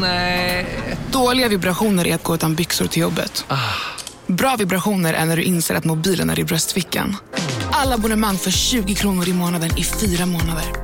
Nej. Dåliga vibrationer är att gå utan byxor till jobbet. Bra vibrationer är när du inser att mobilen är i bröstfickan. Alla abonnemang för 20 kronor i månaden i fyra månader.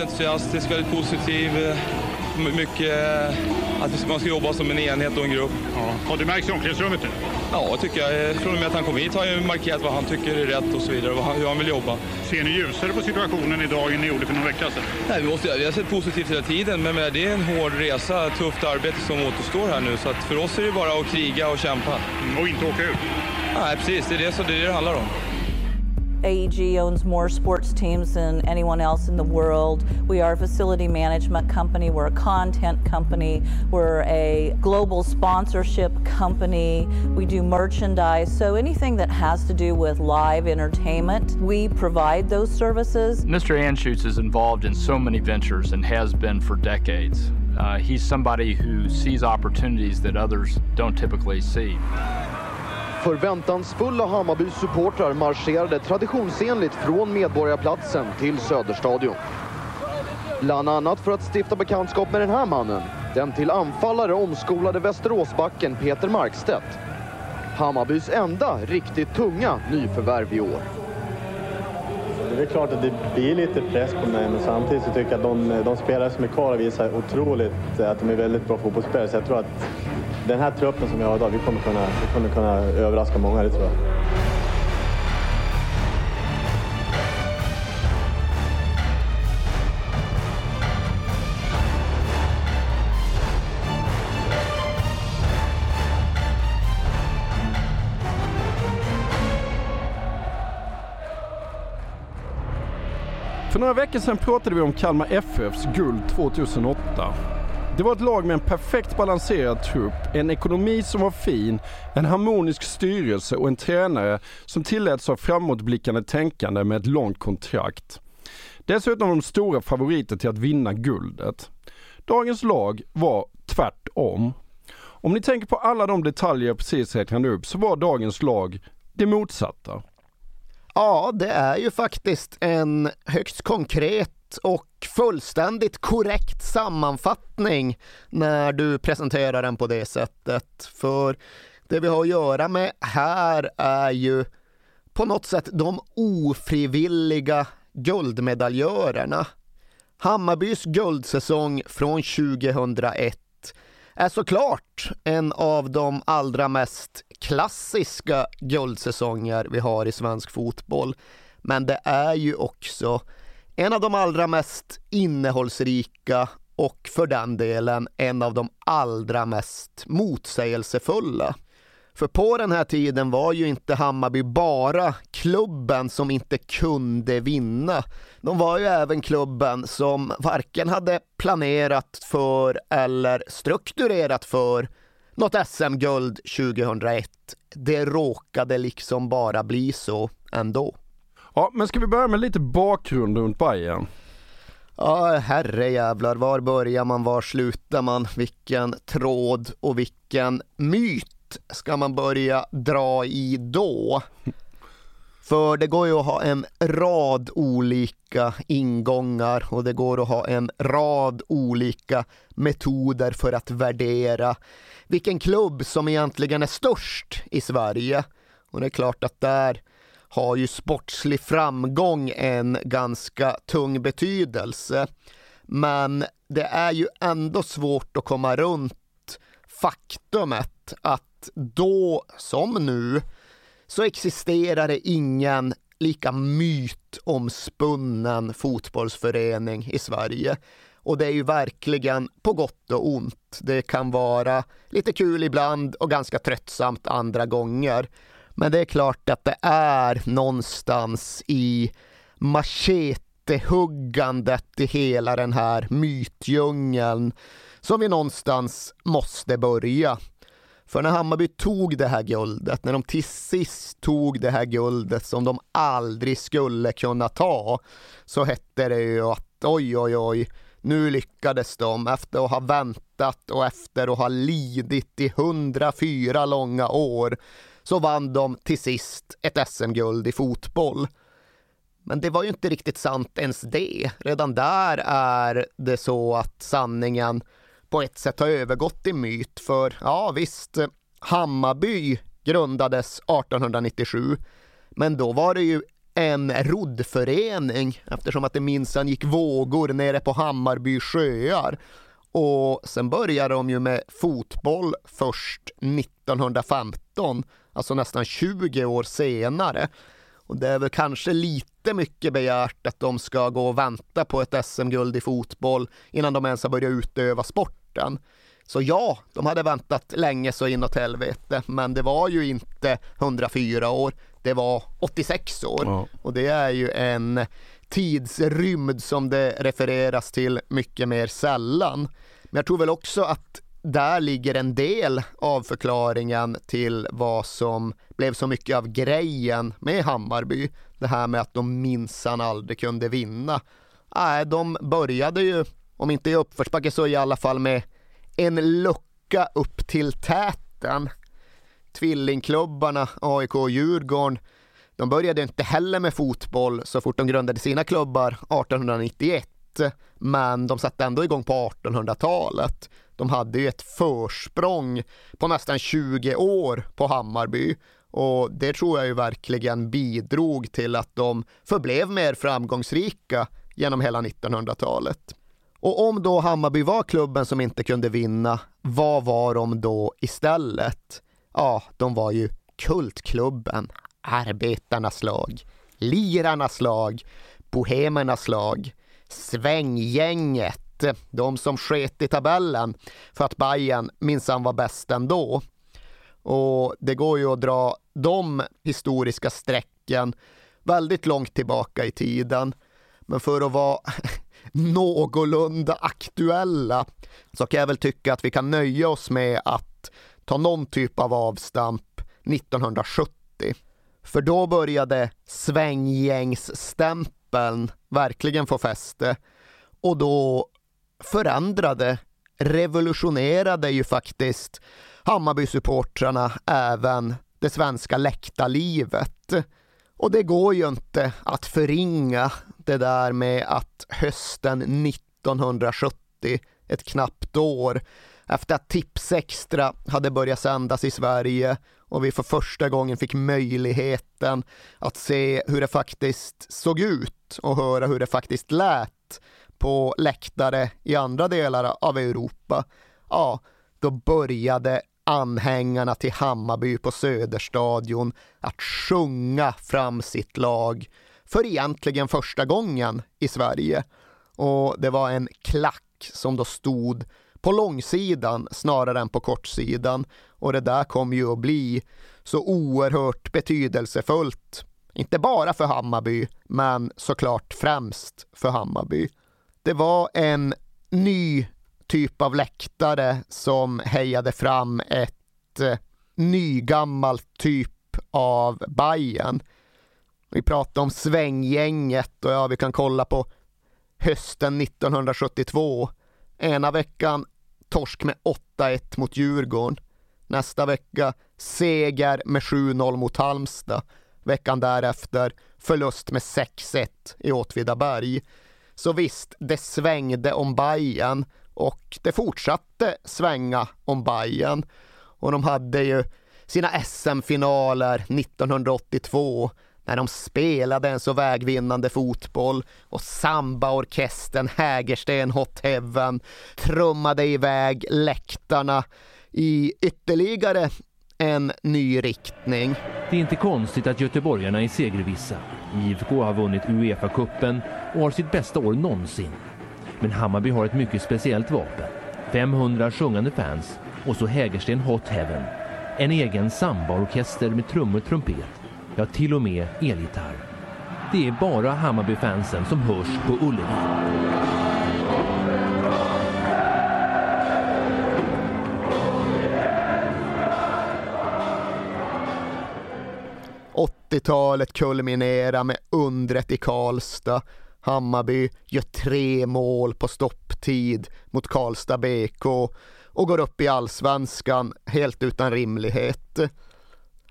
Väldigt entusiastisk, väldigt positiv. eh, my- Mycket eh, att man ska jobba som en enhet och en grupp. Ja. Har det märkts i omklädningsrummet nu? Ja, tycker jag. Från och med att han kom hit har jag markerat vad han tycker är rätt och så vidare, han- hur han vill jobba. Ser ni ljusare på situationen idag än ni gjorde för någon vecka sedan? Nej, vi, måste, vi har sett positivt hela tiden, men det är en hård resa, tufft arbete som återstår här nu. Så att för oss är det bara att kriga och kämpa. Och inte åka ut? Nej, precis. Det är det, så det, är det det handlar om. AEG owns more sports teams than anyone else in the world. We are a facility management company. We're a content company. We're a global sponsorship company. We do merchandise. So anything that has to do with live entertainment, we provide those services. Mr. Anschutz is involved in so many ventures and has been for decades. Uh, he's somebody who sees opportunities that others don't typically see. Förväntansfulla Hammarbys supportrar marscherade traditionsenligt från Medborgarplatsen till Söderstadion. Bland annat för att stifta bekantskap med den här mannen. Den till anfallare omskolade Västeråsbacken Peter Markstedt. Hammarbys enda riktigt tunga nyförvärv i år. Det är klart att det blir lite press på mig, men samtidigt så tycker jag att de, de spelare som är kvar visar otroligt att de är väldigt bra fotbollsspelare. Så jag tror att den här truppen som vi har idag, vi kommer kunna, vi kommer kunna överraska många, det tror jag. För några veckor sedan pratade vi om Kalmar FFs guld 2008. Det var ett lag med en perfekt balanserad trupp, en ekonomi som var fin, en harmonisk styrelse och en tränare som tilläts ha framåtblickande tänkande med ett långt kontrakt. Dessutom var de stora favoriter till att vinna guldet. Dagens lag var tvärtom. Om ni tänker på alla de detaljer jag precis räknade upp så var dagens lag det motsatta. Ja, det är ju faktiskt en högst konkret och fullständigt korrekt sammanfattning när du presenterar den på det sättet. För det vi har att göra med här är ju på något sätt de ofrivilliga guldmedaljörerna. Hammarbys guldsäsong från 2001 är såklart en av de allra mest klassiska guldsäsonger vi har i svensk fotboll. Men det är ju också en av de allra mest innehållsrika och för den delen en av de allra mest motsägelsefulla. För på den här tiden var ju inte Hammarby bara klubben som inte kunde vinna. De var ju även klubben som varken hade planerat för eller strukturerat för något SM-guld 2001. Det råkade liksom bara bli så ändå. Ja, men ska vi börja med lite bakgrund runt Bayern? Ja, herrejävlar, var börjar man, var slutar man, vilken tråd och vilken myt ska man börja dra i då? För det går ju att ha en rad olika ingångar och det går att ha en rad olika metoder för att värdera vilken klubb som egentligen är störst i Sverige. Och det är klart att där har ju sportslig framgång en ganska tung betydelse. Men det är ju ändå svårt att komma runt faktumet att då som nu så existerar det ingen lika mytomspunnen fotbollsförening i Sverige. Och det är ju verkligen på gott och ont. Det kan vara lite kul ibland och ganska tröttsamt andra gånger. Men det är klart att det är någonstans i machetehuggandet i hela den här mytdjungeln som vi någonstans måste börja. För när Hammarby tog det här guldet, när de till sist tog det här guldet som de aldrig skulle kunna ta, så hette det ju att oj, oj, oj, nu lyckades de efter att ha väntat och efter att ha lidit i 104 långa år så vann de till sist ett SM-guld i fotboll. Men det var ju inte riktigt sant ens det. Redan där är det så att sanningen på ett sätt har övergått i myt. För ja, visst, Hammarby grundades 1897, men då var det ju en roddförening eftersom att det minsann gick vågor nere på Hammarby sjöar. Och sen började de ju med fotboll först 1915, alltså nästan 20 år senare. Och det är väl kanske lite mycket begärt att de ska gå och vänta på ett SM-guld i fotboll innan de ens har börjat utöva sporten. Så ja, de hade väntat länge så inåt helvete, men det var ju inte 104 år, det var 86 år. Ja. Och det är ju en tidsrymd som det refereras till mycket mer sällan. Men jag tror väl också att där ligger en del av förklaringen till vad som blev så mycket av grejen med Hammarby. Det här med att de minsann aldrig kunde vinna. Nej, de började ju, om inte i uppförsbacke så i alla fall med en lucka upp till täten. Tvillingklubbarna AIK och Djurgården, de började inte heller med fotboll så fort de grundade sina klubbar 1891 men de satte ändå igång på 1800-talet. De hade ju ett försprång på nästan 20 år på Hammarby och det tror jag ju verkligen bidrog till att de förblev mer framgångsrika genom hela 1900-talet. Och om då Hammarby var klubben som inte kunde vinna, vad var de då istället? Ja, de var ju kultklubben, arbetarnas lag, lirarnas lag, bohemernas lag, svänggänget, de som sket i tabellen för att Bayern minsann var bäst ändå. Och det går ju att dra de historiska strecken väldigt långt tillbaka i tiden. Men för att vara någorlunda aktuella så kan jag väl tycka att vi kan nöja oss med att ta någon typ av avstamp 1970. För då började svänggängsstämpeln verkligen få fäste och då förändrade, revolutionerade ju faktiskt Hammarby-supportrarna även det svenska läktarlivet. Och det går ju inte att förringa det där med att hösten 1970, ett knappt år, efter att Tipsextra hade börjat sändas i Sverige och vi för första gången fick möjligheten att se hur det faktiskt såg ut och höra hur det faktiskt lät på läktare i andra delar av Europa. Ja, då började anhängarna till Hammarby på Söderstadion att sjunga fram sitt lag för egentligen första gången i Sverige. Och det var en klack som då stod på långsidan snarare än på kortsidan och det där kom ju att bli så oerhört betydelsefullt. Inte bara för Hammarby, men såklart främst för Hammarby. Det var en ny typ av läktare som hejade fram ett eh, nygammalt typ av Bajen. Vi pratar om svänggänget och ja, vi kan kolla på hösten 1972. Ena veckan torsk med 8-1 mot Djurgården. Nästa vecka seger med 7-0 mot Halmstad. Veckan därefter förlust med 6-1 i Åtvidaberg. Så visst, det svängde om Bajen och det fortsatte svänga om Bajen och de hade ju sina SM-finaler 1982 när de spelade en så vägvinnande fotboll och sambaorkestern Hägersten Hot Heaven trummade iväg läktarna i ytterligare en ny riktning. Det är inte konstigt att göteborgarna är segervissa. IFK har vunnit Uefa-cupen och har sitt bästa år någonsin. Men Hammarby har ett mycket speciellt vapen. 500 sjungande fans och så Hägersten Hot Heaven. En egen sambaorkester med trummor, och trumpet, ja till och med elgitarr. Det är bara Hammarby-fansen som hörs på Ullevi. 80-talet kulminerar med undret i Karlstad. Hammarby gör tre mål på stopptid mot Karlstad BK och går upp i allsvenskan helt utan rimlighet.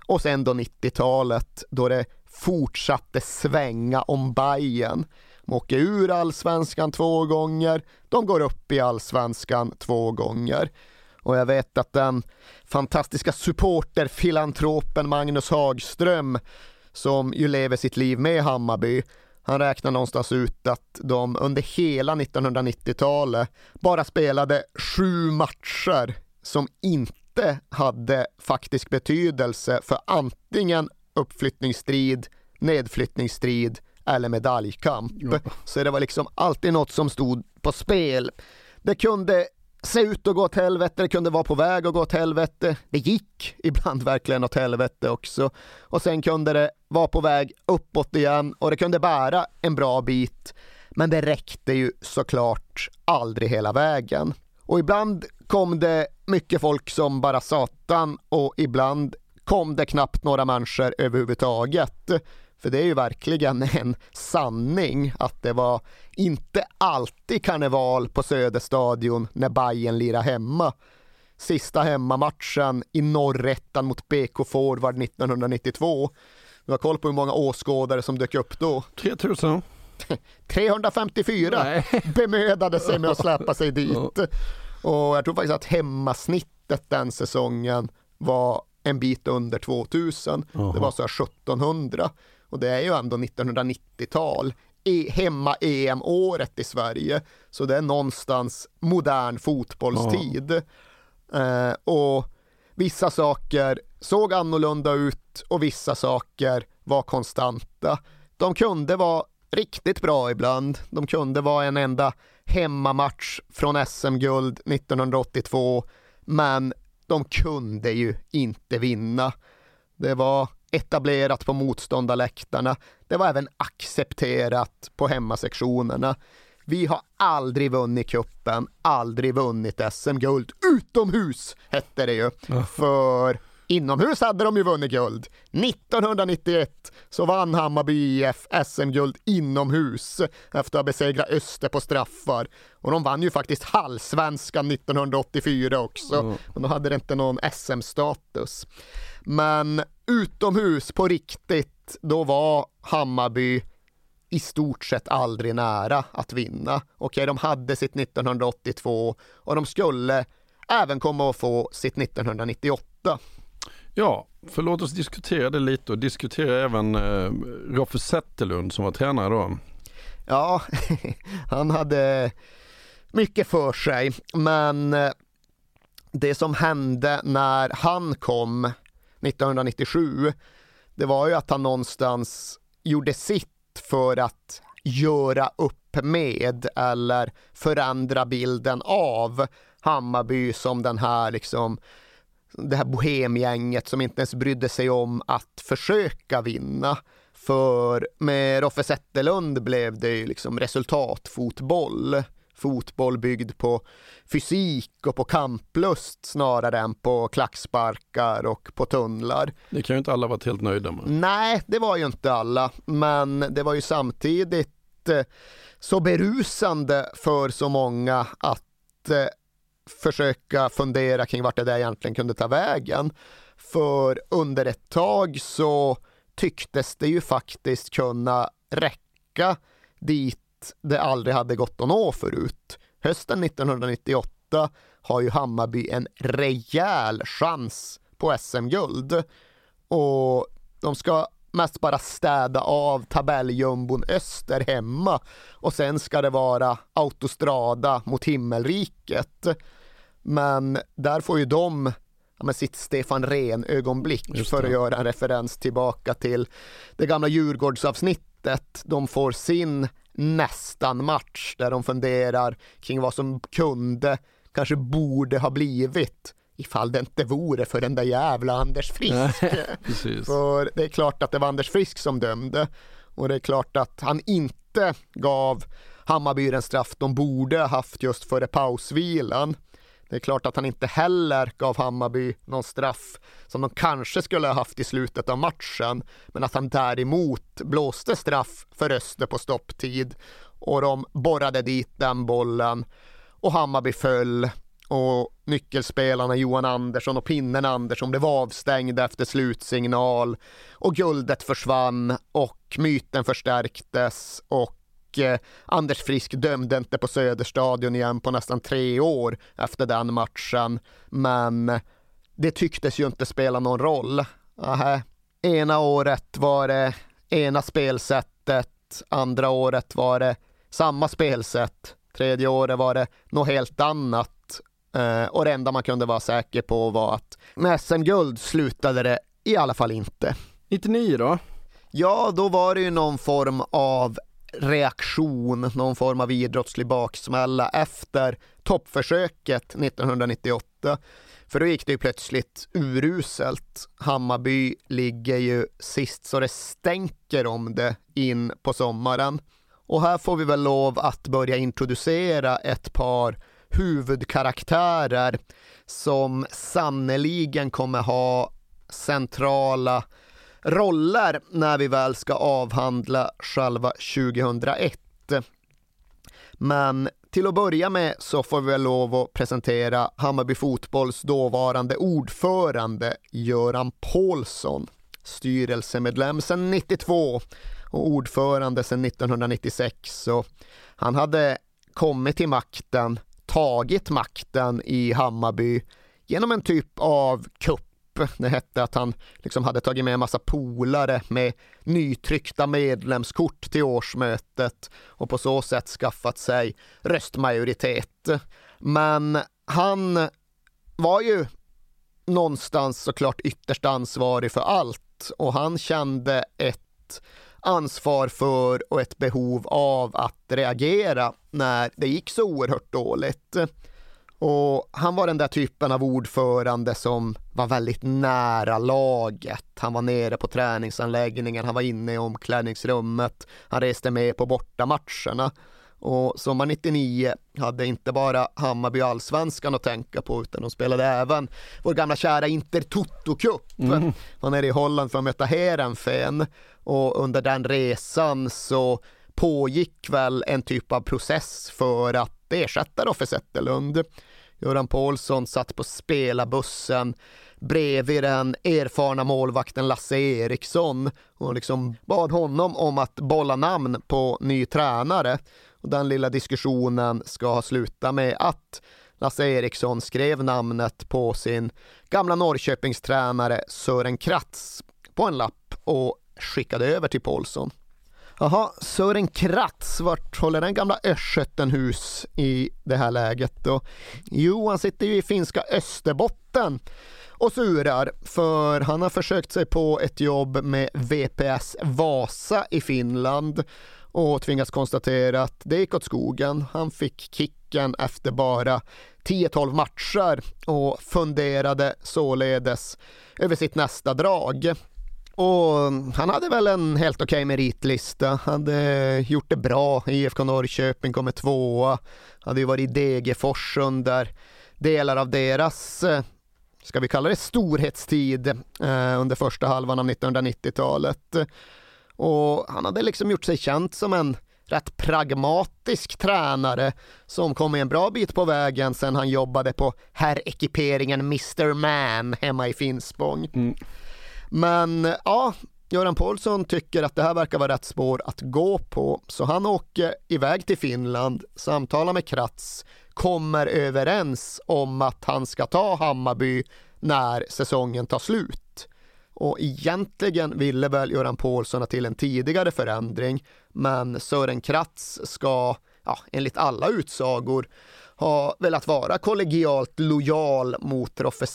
Och sen då 90-talet då det fortsatte svänga om Bayern. De åker ur allsvenskan två gånger, de går upp i allsvenskan två gånger. Och jag vet att den fantastiska supporterfilantropen Magnus Hagström, som ju lever sitt liv med Hammarby, han räknar någonstans ut att de under hela 1990-talet bara spelade sju matcher som inte hade faktisk betydelse för antingen uppflyttningsstrid, nedflyttningsstrid eller medaljkamp. Ja. Så det var liksom alltid något som stod på spel. Det kunde se ut att gå åt helvete, det kunde vara på väg att gå åt helvete. Det gick ibland verkligen åt helvete också. Och sen kunde det vara på väg uppåt igen och det kunde bära en bra bit. Men det räckte ju såklart aldrig hela vägen. Och ibland kom det mycket folk som bara satan och ibland kom det knappt några människor överhuvudtaget. För det är ju verkligen en sanning att det var inte alltid karneval på Söderstadion när Bayern lirade hemma. Sista hemmamatchen i norrettan mot BK Forward 1992. Du har koll på hur många åskådare som dök upp då? 3000. 354 Nej. bemödade sig med att släppa sig dit. Och jag tror faktiskt att hemmasnittet den säsongen var en bit under 2000. Aha. Det var så 1700. Och det är ju ändå 1990-tal, e hemma-EM-året i Sverige. Så det är någonstans modern fotbollstid. Eh, och vissa saker såg annorlunda ut och vissa saker var konstanta. De kunde vara riktigt bra ibland. De kunde vara en enda hemmamatch från SM-guld 1982, men de kunde ju inte vinna. Det var etablerat på motståndarläktarna. Det var även accepterat på hemmasektionerna. Vi har aldrig vunnit kuppen, aldrig vunnit SM-guld utomhus hette det ju. För inomhus hade de ju vunnit guld. 1991 så vann Hammarby IF SM-guld inomhus efter att ha besegrat Öster på straffar. Och de vann ju faktiskt halvsvenskan 1984 också. Mm. Men då hade det inte någon SM-status. Men utomhus på riktigt, då var Hammarby i stort sett aldrig nära att vinna. Okej, okay, de hade sitt 1982 och de skulle även komma att få sitt 1998. Ja, för låt oss diskutera det lite och diskutera även eh, Roffe Zetterlund som var tränare då. Ja, han hade mycket för sig, men eh, det som hände när han kom 1997, det var ju att han någonstans gjorde sitt för att göra upp med eller förändra bilden av Hammarby som den här liksom det här bohemgänget som inte ens brydde sig om att försöka vinna. För med Roffe Zetterlund blev det ju liksom resultatfotboll fotboll byggd på fysik och på kamplust snarare än på klacksparkar och på tunnlar. Det kan ju inte alla varit helt nöjda med. Nej, det var ju inte alla, men det var ju samtidigt eh, så berusande för så många att eh, försöka fundera kring vart det där egentligen kunde ta vägen. För under ett tag så tycktes det ju faktiskt kunna räcka dit det aldrig hade gått att nå förut. Hösten 1998 har ju Hammarby en rejäl chans på SM-guld och de ska mest bara städa av tabelljumbon öster hemma och sen ska det vara autostrada mot himmelriket. Men där får ju de ja, sitt Stefan Rehn-ögonblick för att göra en referens tillbaka till det gamla Djurgårdsavsnittet. De får sin nästan match där de funderar kring vad som kunde, kanske borde ha blivit ifall det inte vore för den där jävla Anders Frisk. för det är klart att det var Anders Frisk som dömde och det är klart att han inte gav Hammarby den straff de borde ha haft just före pausvilan. Det är klart att han inte heller gav Hammarby någon straff som de kanske skulle ha haft i slutet av matchen, men att han däremot blåste straff för Öster på stopptid och de borrade dit den bollen och Hammarby föll och nyckelspelarna Johan Andersson och Pinnen Andersson blev avstängda efter slutsignal och guldet försvann och myten förstärktes och Eh, Anders Frisk dömde inte på Söderstadion igen på nästan tre år efter den matchen. Men det tycktes ju inte spela någon roll. Aha. Ena året var det ena spelsättet, andra året var det samma spelsätt, tredje året var det något helt annat. Eh, och det enda man kunde vara säker på var att med SM-guld slutade det i alla fall inte. 99 då? Ja, då var det ju någon form av reaktion, någon form av idrottslig baksmälla efter toppförsöket 1998. För då gick det ju plötsligt uruselt. Hammarby ligger ju sist så det stänker om det in på sommaren. Och här får vi väl lov att börja introducera ett par huvudkaraktärer som sannoliken kommer ha centrala roller när vi väl ska avhandla själva 2001. Men till att börja med så får vi lov att presentera Hammarby Fotbolls dåvarande ordförande Göran Paulsson, styrelsemedlem sedan 92 och ordförande sedan 1996. Så han hade kommit till makten, tagit makten i Hammarby genom en typ av kupp det hette att han liksom hade tagit med en massa polare med nytryckta medlemskort till årsmötet och på så sätt skaffat sig röstmajoritet. Men han var ju någonstans såklart ytterst ansvarig för allt och han kände ett ansvar för och ett behov av att reagera när det gick så oerhört dåligt. Och han var den där typen av ordförande som var väldigt nära laget. Han var nere på träningsanläggningen, han var inne i omklädningsrummet, han reste med på bortamatcherna. Och sommar 99 hade inte bara Hammarby allsvenskan att tänka på utan de spelade även vår gamla kära Inter Toto Cup. Mm. Var nere i Holland för att möta Heerenveen och under den resan så pågick väl en typ av process för att ersätta då för Zetterlund. Göran Paulsson satt på spelarbussen bredvid den erfarna målvakten Lasse Eriksson och liksom bad honom om att bolla namn på ny tränare. Och den lilla diskussionen ska ha slutat med att Lasse Eriksson skrev namnet på sin gamla Norrköpingstränare Sören Kratz på en lapp och skickade över till Paulsson. Jaha, Sören Kratz, vart håller den gamla östgöten hus i det här läget då? Jo, han sitter ju i finska Österbotten och surar för han har försökt sig på ett jobb med VPS Vasa i Finland och tvingats konstatera att det gick åt skogen. Han fick kicken efter bara 10-12 matcher och funderade således över sitt nästa drag. Och han hade väl en helt okej okay meritlista. Hade gjort det bra. IFK Norrköping kommer tvåa. Hade ju varit i Degerfors under delar av deras, eh, ska vi kalla det storhetstid, eh, under första halvan av 1990-talet. Och han hade liksom gjort sig känd som en rätt pragmatisk tränare som kom en bra bit på vägen sen han jobbade på herrekiperingen Mr Man hemma i Finspång. Mm. Men ja, Göran Paulsson tycker att det här verkar vara rätt spår att gå på, så han åker iväg till Finland, samtalar med Kratz, kommer överens om att han ska ta Hammarby när säsongen tar slut. Och egentligen ville väl Göran Paulsson ha till en tidigare förändring, men Sören Kratz ska, ja, enligt alla utsagor, ha velat vara kollegialt lojal mot Roffe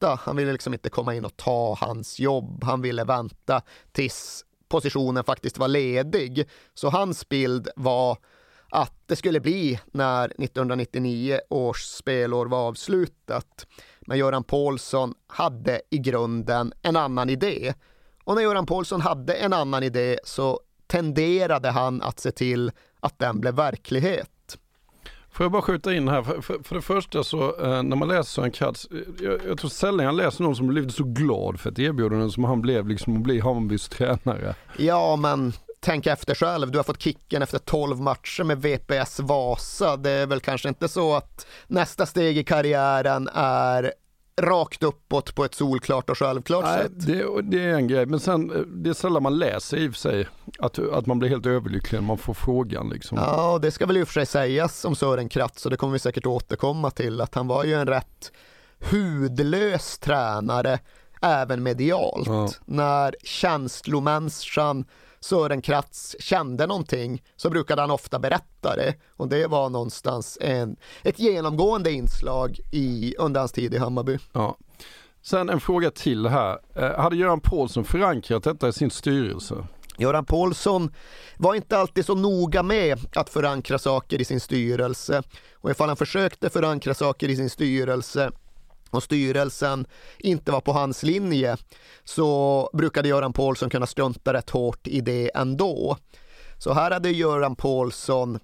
vänta. Han ville liksom inte komma in och ta hans jobb. Han ville vänta tills positionen faktiskt var ledig. Så hans bild var att det skulle bli när 1999 års spelår var avslutat. Men Göran Paulsson hade i grunden en annan idé. Och när Göran Paulsson hade en annan idé så tenderade han att se till att den blev verklighet. Får jag bara skjuta in här, för, för, för det första så eh, när man läser Sören Kratz, eh, jag, jag tror sällan jag läser någon som blivit så glad för ett erbjudande som han blev liksom att bli Hammarbys tränare. Ja men tänk efter själv, du har fått kicken efter 12 matcher med VPS Vasa. Det är väl kanske inte så att nästa steg i karriären är rakt uppåt på ett solklart och självklart Nej, sätt. Det, det är en grej, men sen eh, det är sällan man läser i och för sig att, att man blir helt överlycklig när man får frågan. Liksom. Ja, det ska väl i och för sig sägas om Sören Kratz och det kommer vi säkert återkomma till att han var ju en rätt hudlös tränare även medialt. Ja. När känslomänniskan Sören Kratz kände någonting så brukade han ofta berätta det och det var någonstans en, ett genomgående inslag i, under hans tid i Hammarby. Ja. Sen en fråga till här. Eh, hade Göran Paulsson förankrat detta i sin styrelse? Göran Paulsson var inte alltid så noga med att förankra saker i sin styrelse och ifall han försökte förankra saker i sin styrelse och styrelsen inte var på hans linje så brukade Göran Paulsson kunna strunta rätt hårt i det ändå. Så här hade Göran Paulsson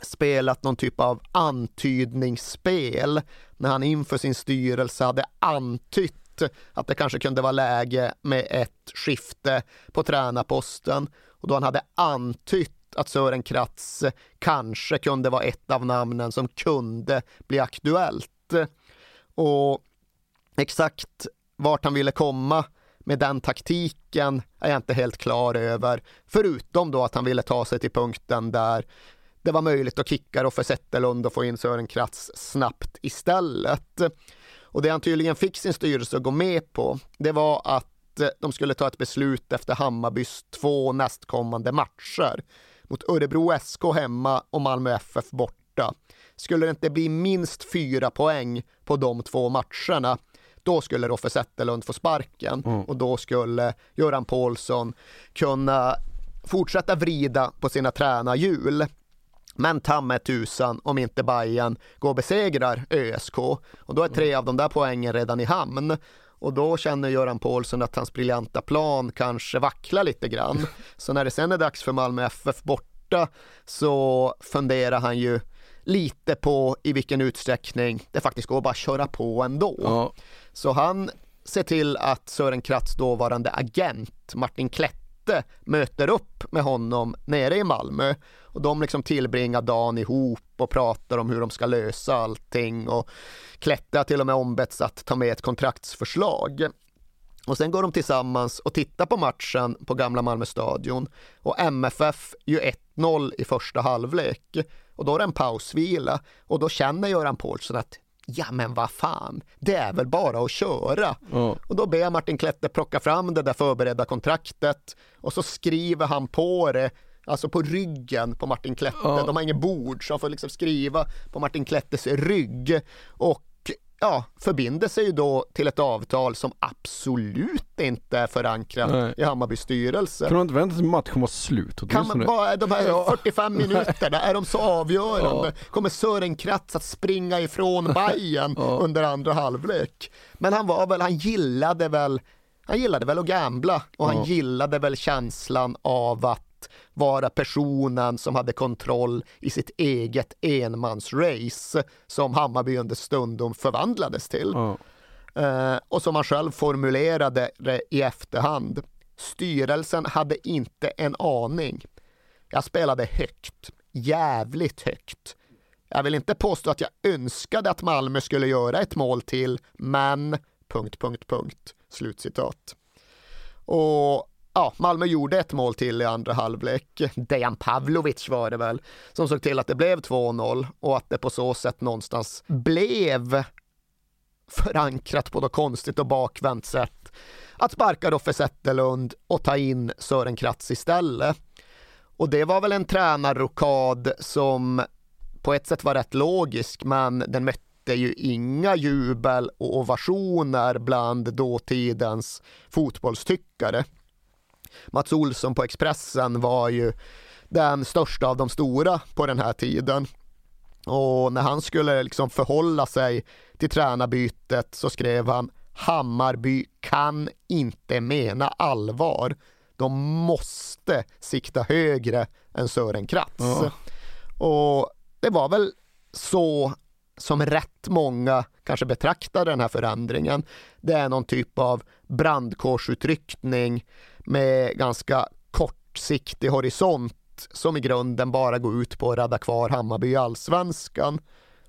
spelat någon typ av antydningsspel när han inför sin styrelse hade antytt att det kanske kunde vara läge med ett skifte på tränarposten och då han hade antytt att Sören Kratz kanske kunde vara ett av namnen som kunde bli aktuellt. Och exakt vart han ville komma med den taktiken är jag inte helt klar över. Förutom då att han ville ta sig till punkten där det var möjligt att kicka Roffe Zetterlund och få in Sören Kratz snabbt istället. Och det han tydligen fick sin styrelse att gå med på, det var att eh, de skulle ta ett beslut efter Hammarbys två nästkommande matcher mot Örebro SK hemma och Malmö FF borta. Skulle det inte bli minst fyra poäng på de två matcherna, då skulle Roffe Zetterlund få sparken Mm. och då skulle Göran Paulsson kunna fortsätta vrida på sina tränarhjul. Men ta med tusan om inte Bayern går och besegrar ÖSK och då är tre av de där poängen redan i hamn. Och då känner Göran Paulsson att hans briljanta plan kanske vacklar lite grann. Så när det sen är dags för Malmö FF borta så funderar han ju lite på i vilken utsträckning det faktiskt går att bara köra på ändå. Ja. Så han ser till att Sören Kratz dåvarande agent Martin Klette möter upp med honom nere i Malmö och de liksom tillbringar dagen ihop och pratar om hur de ska lösa allting och Klette har till och med ombetts att ta med ett kontraktsförslag. Och sen går de tillsammans och tittar på matchen på gamla Malmö stadion och MFF ju 1-0 i första halvlek och då är det en pausvila och då känner Göran Paulsson att ja men vad fan, det är väl bara att köra. Ja. Och då ber Martin Klette plocka fram det där förberedda kontraktet och så skriver han på det Alltså på ryggen på Martin Klette. Ja. De har ingen bord så han får liksom skriva på Martin Klettes rygg. Och ja, förbinder sig ju då till ett avtal som absolut inte är förankrat Nej. i Hammarbys styrelse. Kan du inte vänta till matchen var slut Kan man, vad är de här Ja. 45 minuterna, är de så avgörande? Ja. Kommer Sören Kratz att springa ifrån Bayern under andra halvlek? Men han var väl, han gillade väl, han gillade väl att gambla och han Ja. gillade väl känslan av att vara personen som hade kontroll i sitt eget enmansrace som Hammarby under stundom förvandlades till. Ja. Eh, och som han själv formulerade det i efterhand. Styrelsen hade inte en aning. Jag spelade högt, jävligt högt. Jag vill inte påstå att jag önskade att Malmö skulle göra ett mål till, men... Punkt, punkt, punkt. Slutcitat. Och ja, Malmö gjorde ett mål till i andra halvlek. Dejan Pavlovic var det väl, som såg till att det blev 2-0 och att det på så sätt någonstans blev förankrat på något konstigt och bakvänt sätt att sparka Roffe Zetterlund och ta in Sören Kratz istället. Och det var väl en tränarrokad som på ett sätt var rätt logisk, men den mötte ju inga jubel och ovationer bland dåtidens fotbollstyckare. Mats Olsson på Expressen var ju den största av de stora på den här tiden. Och när han skulle liksom förhålla sig till tränarbytet så skrev han Hammarby kan inte mena allvar. De måste sikta högre än Sören Kratz. Ja. Och det var väl så som rätt många kanske betraktar den här förändringen. Det är någon typ av brandkårsutryckning med ganska kortsiktig horisont som i grunden bara går ut på att rädda kvar Hammarby i allsvenskan.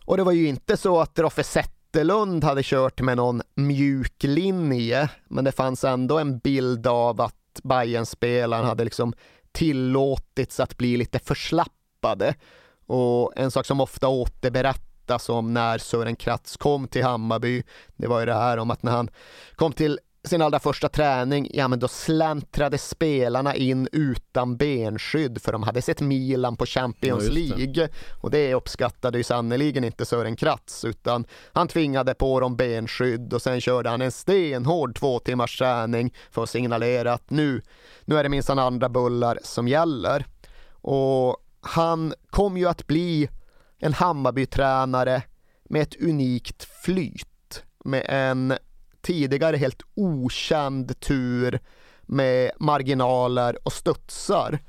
Och det var ju inte så att Roffe Zetterlund hade kört med någon mjuk linje, men det fanns ändå en bild av att bayern spelaren hade liksom tillåtits att bli lite förslappade. Och en sak som ofta återberättas om när Sören Kratz kom till Hammarby, det var ju det här om att när han kom till sin allra första träning, ja men då släntrade spelarna in utan benskydd för de hade sett Milan på Champions ja, League. Och det uppskattade ju sannerligen inte Sören Kratz utan han tvingade på dem benskydd och sen körde han en stenhård två timmars träning för att signalera att nu, nu är det minsann andra bullar som gäller. Och han kom ju att bli en Hammarby-tränare med ett unikt flyt med en tidigare helt okänd tur med marginaler och studsar.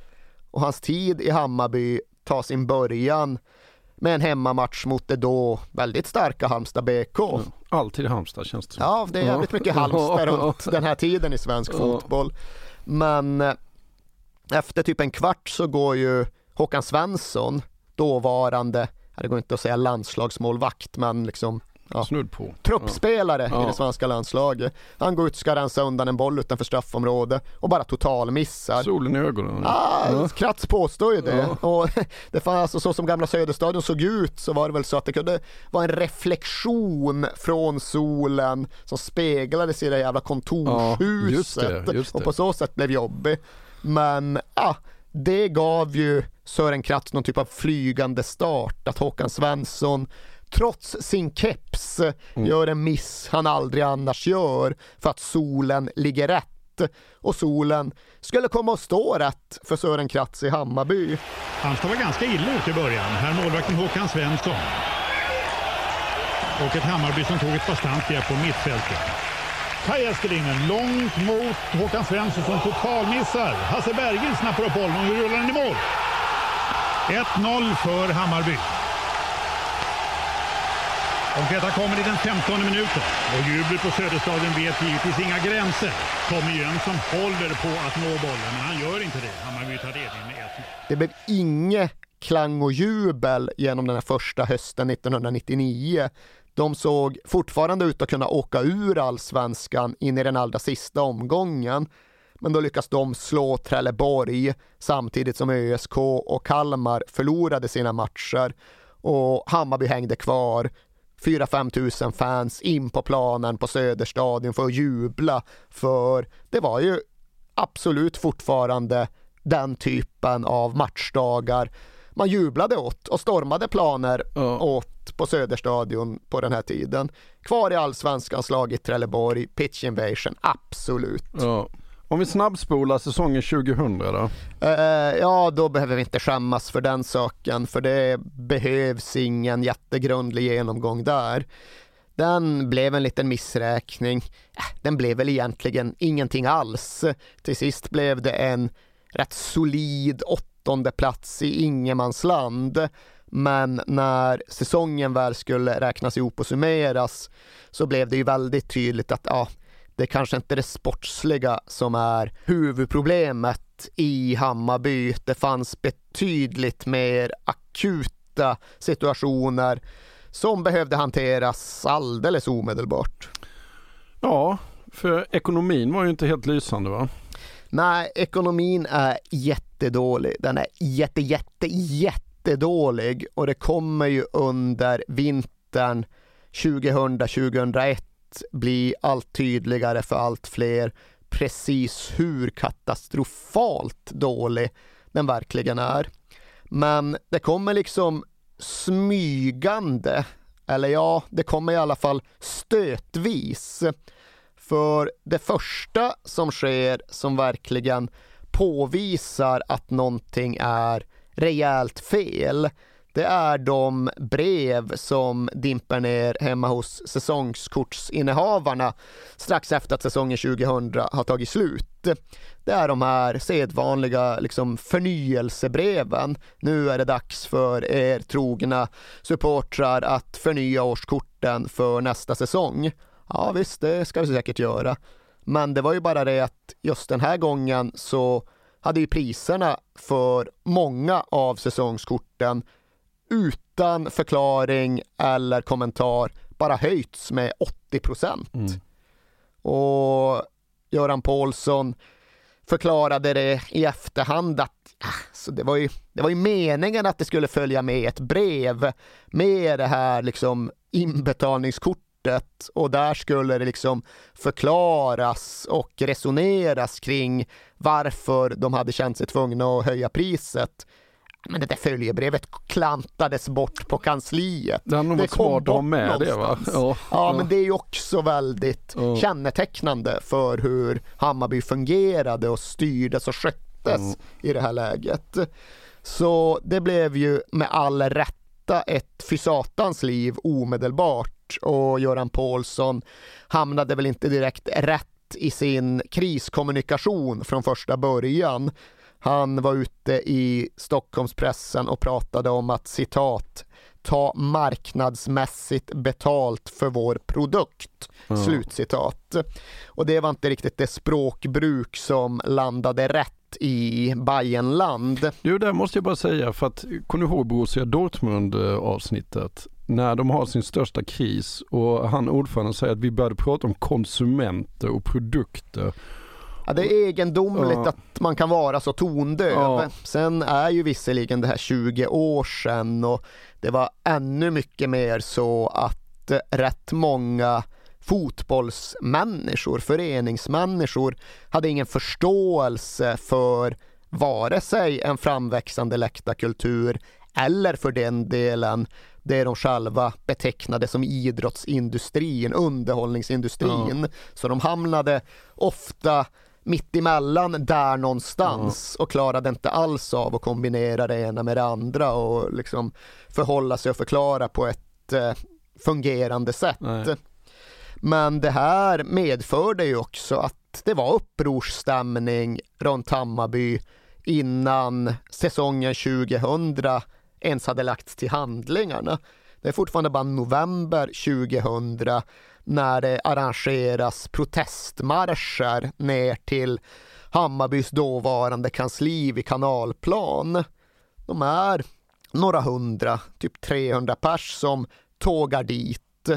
Och hans tid i Hammarby tar sin början med en hemmamatch mot det då väldigt starka Halmstad BK. Ja, alltid Halmstad känns det som. Ja, det är jävligt mycket Halmstad runt den här tiden i svensk fotboll. Men eh, efter typ en kvart så går ju Håkan Svensson, dåvarande, det går inte att säga landslagsmålvakt, men liksom ja, Snudd på. truppspelare ja. i det svenska landslaget. Han går ut och ska rensa undan en boll utanför straffområdet och bara totalmissar. Solen i ögonen. Ah, ja. Kratz påstår ju det. Ja. Och det fanns alltså så som gamla Söderstadion såg ut så var det väl så att det kunde vara en reflektion från solen som speglades i det jävla kontorshuset ja, just det, just det. och på så sätt blev jobbig. Men ja, det gav ju Sören Kratz någon typ av flygande start att Håkan Svensson trots sin keps mm. gör en miss han aldrig annars gör för att solen ligger rätt och solen skulle komma att stå rätt för Sören Kratz i Hammarby. Halmstad var ganska illa ute i början. Här målvakten Håkan Svensson. Och ett Hammarby som tog ett bastant grepp på mittfältet. Kaj Eskelinen långt mot Håkan Svensson som totalmissar. Hasse Bergin snappar upp bollen och rullar den i mål. 1-0 för Hammarby. Och detta kommer i den 15 minuten. Och jublet på Söderstadion vet givetvis inga gränser. Tommy Jönsson håller på att nå bollen, men han gör inte det. Hammarby tar ledningen med 1 Det blev inget klang och jubel genom den här första hösten 1999. De såg fortfarande ut att kunna åka ur allsvenskan in i den allra sista omgången. Men då lyckas de slå Trelleborg samtidigt som ÖSK och Kalmar förlorade sina matcher och Hammarby hängde kvar 4-5 tusen fans in på planen på Söderstadion för att jubla. För det var ju absolut fortfarande den typen av matchdagar man jublade åt och stormade planer ja. åt på Söderstadion på den här tiden. Kvar i allsvenskan slagit Trelleborg, pitch invasion, absolut. Ja. Om vi snabbspolar säsongen 2000 då? Uh, ja, då behöver vi inte skämmas för den saken, för det behövs ingen jättegrundlig genomgång där. Den blev en liten missräkning. Eh, den blev väl egentligen ingenting alls. Till sist blev det en rätt solid åttonde plats i ingenmansland. Men när säsongen väl skulle räknas ihop och summeras så blev det ju väldigt tydligt att ja, det är kanske inte det sportsliga som är huvudproblemet i Hammarby. Det fanns betydligt mer akuta situationer som behövde hanteras alldeles omedelbart. Ja, för ekonomin var ju inte helt lysande va? Nej, ekonomin är jättedålig. Den är jätte, jätte, jättedålig och det kommer ju under vintern 2000-2001 bli allt tydligare för allt fler precis hur katastrofalt dålig den verkligen är. Men det kommer liksom smygande, eller ja, det kommer i alla fall stötvis. För det första som sker som verkligen påvisar att någonting är rejält fel det är de brev som dimper ner hemma hos säsongskortsinnehavarna strax efter att säsongen 2000 har tagit slut. Det är de här sedvanliga liksom, förnyelsebreven. Nu är det dags för er trogna supportrar att förnya årskorten för nästa säsong. Ja visst, det ska vi säkert göra. Men det var ju bara det att just den här gången så hade ju priserna för många av säsongskorten utan förklaring eller kommentar bara höjts med 80 procent. Mm. Och Göran Paulsson förklarade det i efterhand att alltså det, var ju, det var ju meningen att det skulle följa med ett brev med det här liksom inbetalningskortet och där skulle det liksom förklaras och resoneras kring varför de hade känt sig tvungna att höja priset men det där följebrevet klantades bort på kansliet. Det hade nog varit smart att ha med någonstans. det va? Ja, ja, men det är ju också väldigt ja. kännetecknande för hur Hammarby fungerade och styrdes och sköttes mm. i det här läget. Så det blev ju med all rätta ett fysatans liv omedelbart och Göran Paulsson hamnade väl inte direkt rätt i sin kriskommunikation från första början. Han var ute i Stockholmspressen och pratade om att citat ta marknadsmässigt betalt för vår produkt. Mm. Slutcitat. Och det var inte riktigt det språkbruk som landade rätt i Bayernland. Jo, det måste jag bara säga för att kommer du ihåg Borussia Dortmund avsnittet? När de har sin största kris och han ordförande säger att vi började prata om konsumenter och produkter Ja, det är egendomligt ja. att man kan vara så tondöv. Ja. Sen är ju visserligen det här 20 år sedan och det var ännu mycket mer så att rätt många fotbollsmänniskor, föreningsmänniskor hade ingen förståelse för vare sig en framväxande läktarkultur eller för den delen det de själva betecknade som idrottsindustrin, underhållningsindustrin. Ja. Så de hamnade ofta mittemellan där någonstans mm. och klarade inte alls av att kombinera det ena med det andra och liksom förhålla sig och förklara på ett eh, fungerande sätt. Nej. Men det här medförde ju också att det var upprorsstämning runt Hammarby innan säsongen 2000 ens hade lagts till handlingarna. Det är fortfarande bara november 2000 när det arrangeras protestmarscher ner till Hammarbys dåvarande kansli vid Kanalplan. De är några hundra, typ 300 pers som tågar dit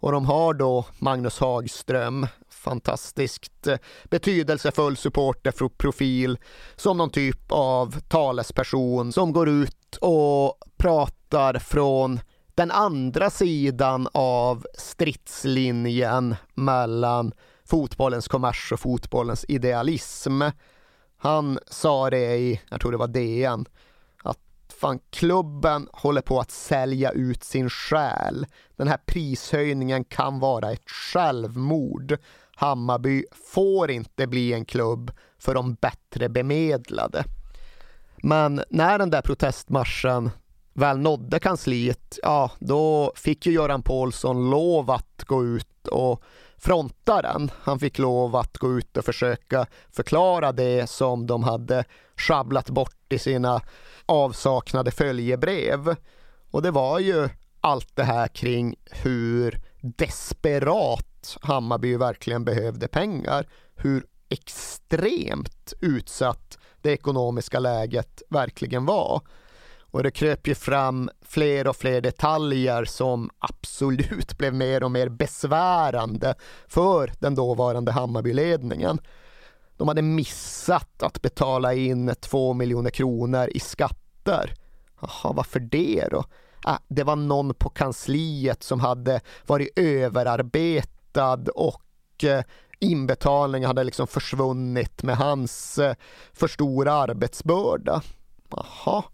och de har då Magnus Hagström, fantastiskt betydelsefull supporterprofil som någon typ av talesperson som går ut och pratar från den andra sidan av stridslinjen mellan fotbollens kommers och fotbollens idealism. Han sa det i, jag tror det var DN, att fan klubben håller på att sälja ut sin själ. Den här prishöjningen kan vara ett självmord. Hammarby får inte bli en klubb för de bättre bemedlade. Men när den där protestmarschen väl nådde kansliet, ja då fick ju Göran Paulsson lov att gå ut och fronta den. Han fick lov att gå ut och försöka förklara det som de hade sjabblat bort i sina avsaknade följebrev. Och det var ju allt det här kring hur desperat Hammarby verkligen behövde pengar. Hur extremt utsatt det ekonomiska läget verkligen var. Och det kröp ju fram fler och fler detaljer som absolut blev mer och mer besvärande för den dåvarande Hammarbyledningen. De hade missat att betala in två miljoner kronor i skatter. Jaha, varför det då? Ah, det var någon på kansliet som hade varit överarbetad och eh, inbetalningen hade liksom försvunnit med hans eh, för stora arbetsbörda. Jaha,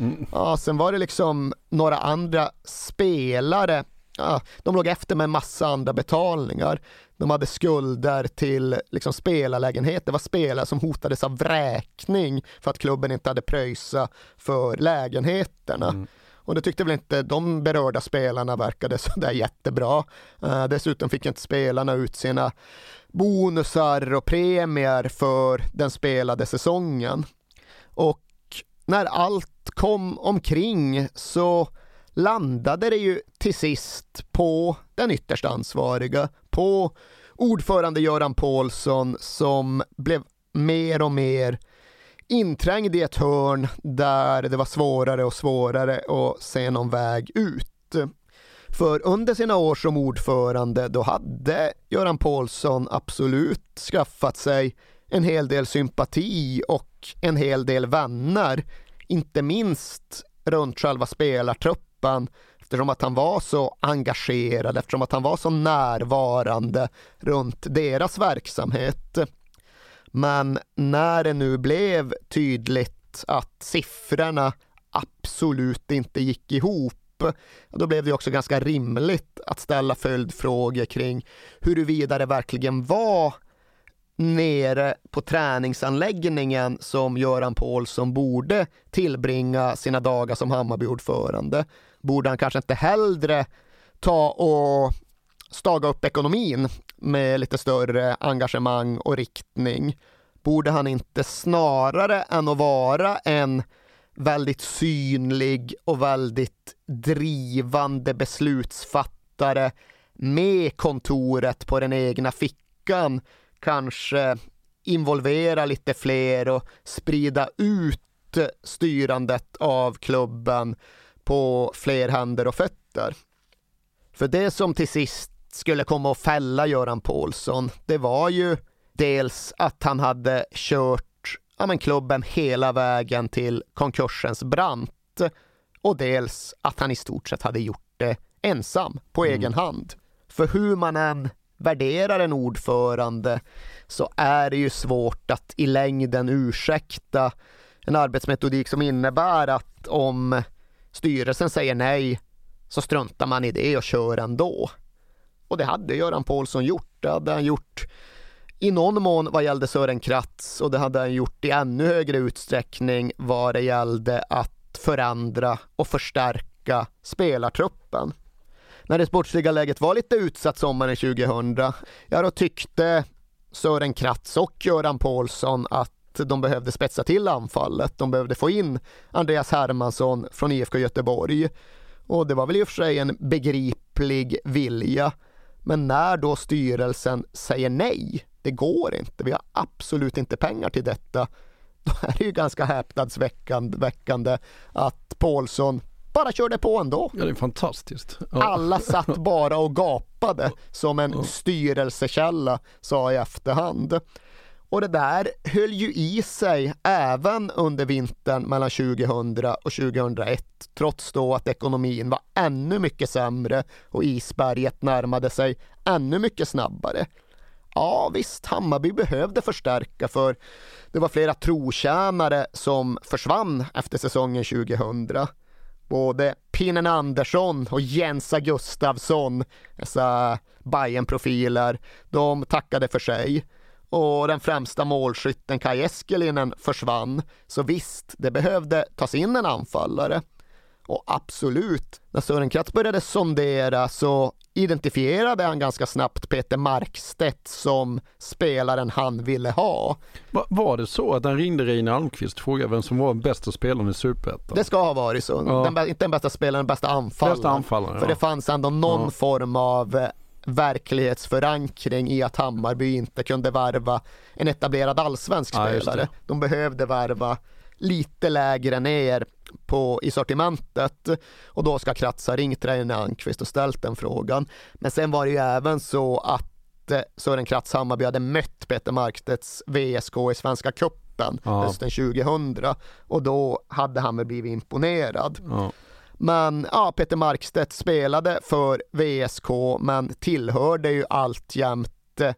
Mm. Ja, sen var det liksom några andra spelare ja, de låg efter med en massa andra betalningar. De hade skulder till liksom, spelarlägenhet. Det var spelare som hotades av vräkning för att klubben inte hade pröjsat för lägenheterna. Mm. Och det tyckte väl inte de berörda spelarna verkade sådär jättebra. Uh, dessutom fick inte spelarna ut sina bonusar och premier för den spelade säsongen. Och när allt kom omkring så landade det ju till sist på den ytterst ansvariga, på ordförande Göran Paulsson som blev mer och mer inträngd i ett hörn där det var svårare och svårare att se någon väg ut. För under sina år som ordförande då hade Göran Paulsson absolut skaffat sig en hel del sympati och en hel del vänner, inte minst runt själva spelartruppen eftersom att han var så engagerad, eftersom att han var så närvarande runt deras verksamhet. Men när det nu blev tydligt att siffrorna absolut inte gick ihop då blev det också ganska rimligt att ställa följdfrågor kring huruvida det verkligen var nere på träningsanläggningen som Göran Paulsson borde tillbringa sina dagar som Hammarbyordförande. Borde han kanske inte hellre ta och staga upp ekonomin med lite större engagemang och riktning? Borde han inte snarare än att vara en väldigt synlig och väldigt drivande beslutsfattare med kontoret på den egna fickan kanske involvera lite fler och sprida ut styrandet av klubben på fler händer och fötter. För det som till sist skulle komma att fälla Göran Paulsson, det var ju dels att han hade kört ja, men klubben hela vägen till konkursens brant och dels att han i stort sett hade gjort det ensam på mm. egen hand. För hur man än värderar en ordförande så är det ju svårt att i längden ursäkta en arbetsmetodik som innebär att om styrelsen säger nej så struntar man i det och kör ändå. Och det hade Göran Paulsson gjort. Det hade han gjort i någon mån vad gällde Sören Kratz och det hade han gjort i ännu högre utsträckning vad det gällde att förändra och förstärka spelartruppen. När det sportsliga läget var lite utsatt sommaren 2000, ja då tyckte Sören Kratz och Göran Paulsson att de behövde spetsa till anfallet. De behövde få in Andreas Hermansson från IFK Göteborg. Och det var väl i och för sig en begriplig vilja. Men när då styrelsen säger nej det går inte, vi har absolut inte pengar till detta. Då är det ju ganska häpnadsväckande att Paulsson bara körde på ändå. Ja, det är fantastiskt. Ja. Alla satt bara och gapade som en styrelsekälla sa i efterhand. Och det där höll ju i sig även under vintern mellan 2000 och 2001 trots då att ekonomin var ännu mycket sämre och isberget närmade sig ännu mycket snabbare. Ja visst, Hammarby behövde förstärka för det var flera trotjänare som försvann efter säsongen 2000. Både Pinnen Andersson och Jensa Gustavsson, dessa bayern profiler de tackade för sig. Och den främsta målskytten Kai Eskelinen försvann. Så visst, det behövde tas in en anfallare. Och absolut, när Sören Kratz började sondera så identifierade han ganska snabbt Peter Markstedt som spelaren han ville ha. Va, var det så att han ringde Reine Almqvist och frågade vem som var den bästa spelaren i Superettan? Det ska ha varit så. Ja. Den, inte den bästa spelaren, den bästa anfallaren. Bästa anfallaren För ja. det fanns ändå någon ja. form av eh, verklighetsförankring i att Hammarby inte kunde värva en etablerad allsvensk spelare. De behövde värva lite lägre ner på, i sortimentet och då ska Kratz ha ringt Reine Almqvist och ställt den frågan. Men sen var det ju även så att eh, Sören Kratz Hammarby hade mött Peter Markstedts VSK i Svenska Cupen ja. hösten 2000 och då hade han väl blivit imponerad. Ja. Men ja, Peter Markstedt spelade för VSK men tillhörde ju alltjämt eh,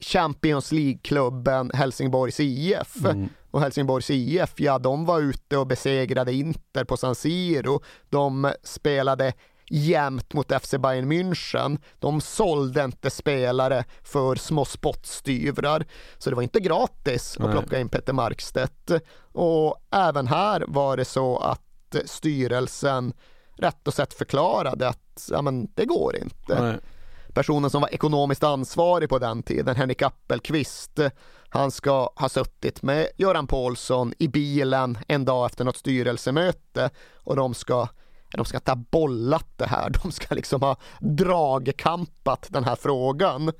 Champions League-klubben Helsingborgs IF. Mm. Och Helsingborgs IF, ja de var ute och besegrade Inter på San Siro. De spelade jämnt mot FC Bayern München. De sålde inte spelare för små spottstyvrar. Så det var inte gratis att Nej. plocka in Peter Markstedt. Och även här var det så att styrelsen rätt och sett förklarade att ja, men, det går inte. Nej. Personen som var ekonomiskt ansvarig på den tiden, Henrik Appelqvist, han ska ha suttit med Göran Paulsson i bilen en dag efter något styrelsemöte och de ska de ska ha bollat det här, de ska liksom ha dragkampat den här frågan.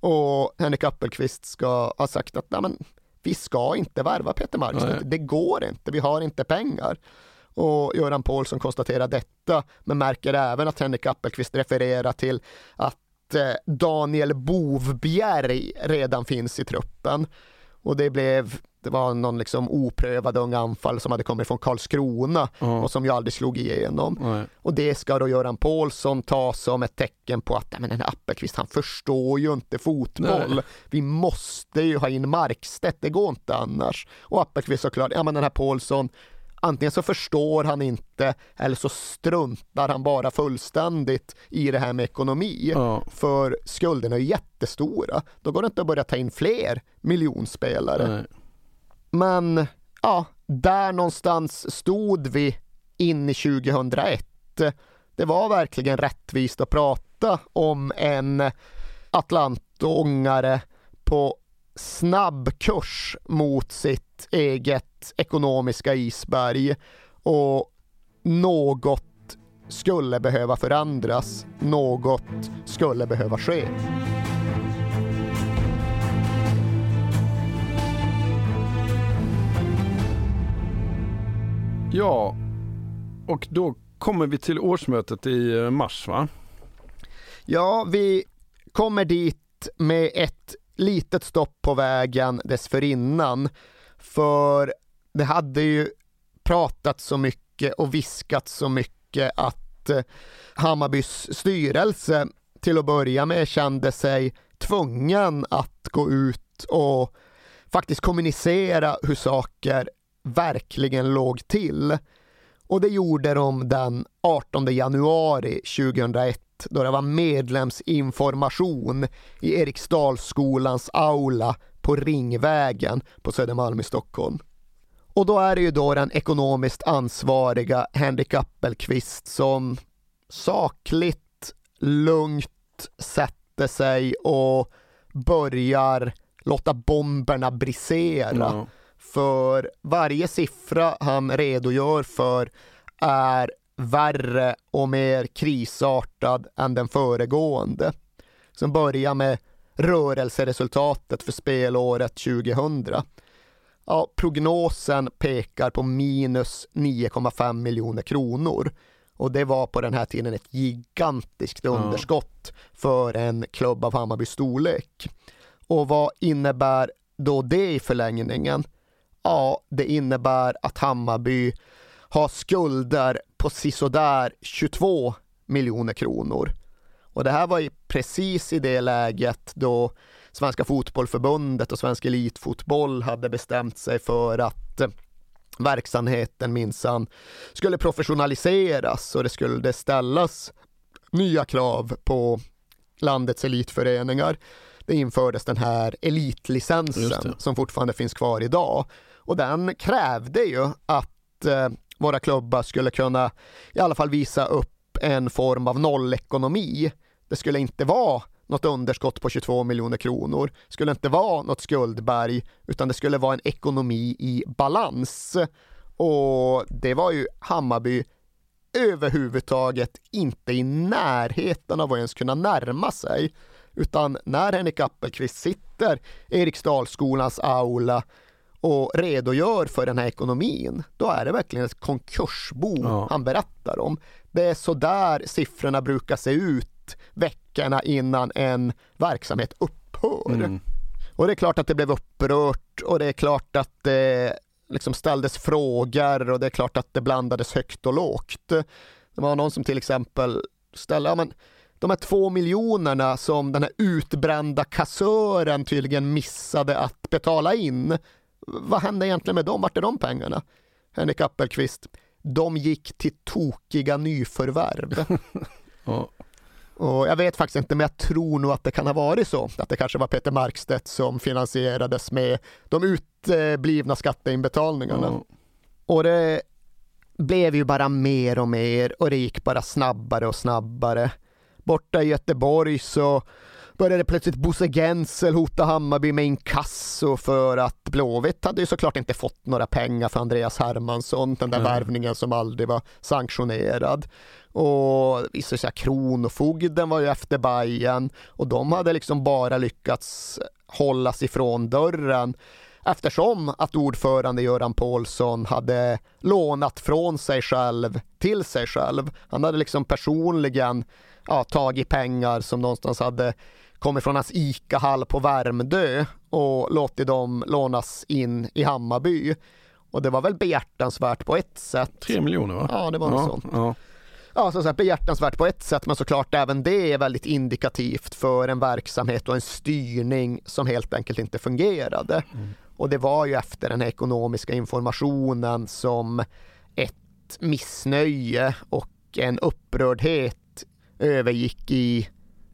Och Henrik Appelqvist ska ha sagt att Nej, men, vi ska inte värva Peter Markstedt, Nej. det går inte, vi har inte pengar. Och Göran Paulsson konstaterar detta, men märker även att Henrik Appelqvist refererar till att Daniel Bovbjerg redan finns i truppen. Och det blev, det var någon liksom oprövad ung anfall som hade kommit från Karlskrona Ja. och som ju aldrig slog igenom. Nej. Och det ska då Göran Paulsson ta som ett tecken på att "Nej, men den här Appelqvist han förstår ju inte fotboll. Nej. Vi måste ju ha in Markstedt, det går inte annars. Och Appelqvist såklart, ja men den här Paulsson Antingen så förstår han inte eller så struntar han bara fullständigt i det här med ekonomi. Ja. För skulderna är jättestora. Då går det inte att börja ta in fler miljonspelare. Nej. Men ja, där någonstans stod vi in i 2001. Det var verkligen rättvist att prata om en Atlantångare på snabb kurs mot sitt eget ekonomiska isberg och något skulle behöva förändras, något skulle behöva ske. Ja, och då kommer vi till årsmötet i eh, mars va? Ja, vi kommer dit med ett litet stopp på vägen dessförinnan. För det hade ju pratat så mycket och viskat så mycket att eh, Hammarbys styrelse till att börja med kände sig tvungen att gå ut och faktiskt kommunicera hur saker verkligen låg till. Och det gjorde de den 18 januari 2001 då det var medlemsinformation i Eriksdalsskolans aula på Ringvägen på Södermalm i Stockholm. Och då är det ju då den ekonomiskt ansvariga Henrik Appelqvist som sakligt, lugnt sätter sig och börjar låta bomberna brisera. Ja. För varje siffra han redogör för är värre och mer krisartad än den föregående. Som börjar med rörelseresultatet för spelåret 2000. Ja, prognosen pekar på minus 9,5 miljoner kronor. Och det var på den här tiden ett gigantiskt underskott för en klubb av Hammarbys storlek. Och vad innebär då det i förlängningen? Ja, det innebär att Hammarby har skulder på sisådär 22 miljoner kronor. Och det här var ju precis i det läget då Svenska Fotbollförbundet och Svensk Elitfotboll hade bestämt sig för att eh, verksamheten minsann skulle professionaliseras och det skulle ställas nya krav på landets elitföreningar. Det infördes den här elitlicensen som fortfarande finns kvar idag. Och den krävde ju att eh, våra klubbar skulle kunna i alla fall visa upp en form av nollekonomi. Det skulle inte vara något underskott på 22 miljoner kronor, Det skulle inte vara något skuldberg, utan det skulle vara en ekonomi i balans. Och det var ju Hammarby överhuvudtaget inte i närheten av att ens kunna närma sig. Utan när Henrik Appelqvist sitter i Eriksdalsskolans aula och redogör för den här ekonomin, då är det verkligen ett konkursbo Ja. han berättar om. Det är så där siffrorna brukar se ut veckorna innan en verksamhet upphör. Mm. Och det är klart att det blev upprört och det är klart att det liksom ställdes frågor och det är klart att det blandades högt och lågt. Det var någon som till exempel ställde, ja men de här två miljonerna som den här utbrända kassören tydligen missade att betala in. Vad hände egentligen med dem? Vart är de pengarna? Henrik Appelqvist. de gick till tokiga nyförvärv. Ja. Och jag vet faktiskt inte, men jag tror nog att det kan ha varit så. Att det kanske var Peter Markstedt som finansierades med de uteblivna skatteinbetalningarna. Ja. Och det blev ju bara mer och mer och det gick bara snabbare och snabbare. Borta i Göteborg så började plötsligt Bosse Gensel hota Hammarby med inkasso för att Blåvitt hade ju såklart inte fått några pengar för Andreas Hermansson, den där Mm. värvningen som aldrig var sanktionerad. Och sig att Kronofogden var ju efter Bajen och de hade liksom bara lyckats hållas ifrån dörren eftersom att ordförande Göran Paulsson hade lånat från sig själv till sig själv. Han hade liksom personligen ja, tagit pengar som någonstans hade kommit från hans ICA-hall på Värmdö och låtit dem lånas in i Hammarby. Och det var väl behjärtansvärt på ett sätt. Tre miljoner va? Ja, det var något ja, sånt. Ja. Ja, som sagt behjärtansvärt på ett sätt, men såklart även det är väldigt indikativt för en verksamhet och en styrning som helt enkelt inte fungerade. Och det var ju efter den här ekonomiska informationen som ett missnöje och en upprördhet övergick i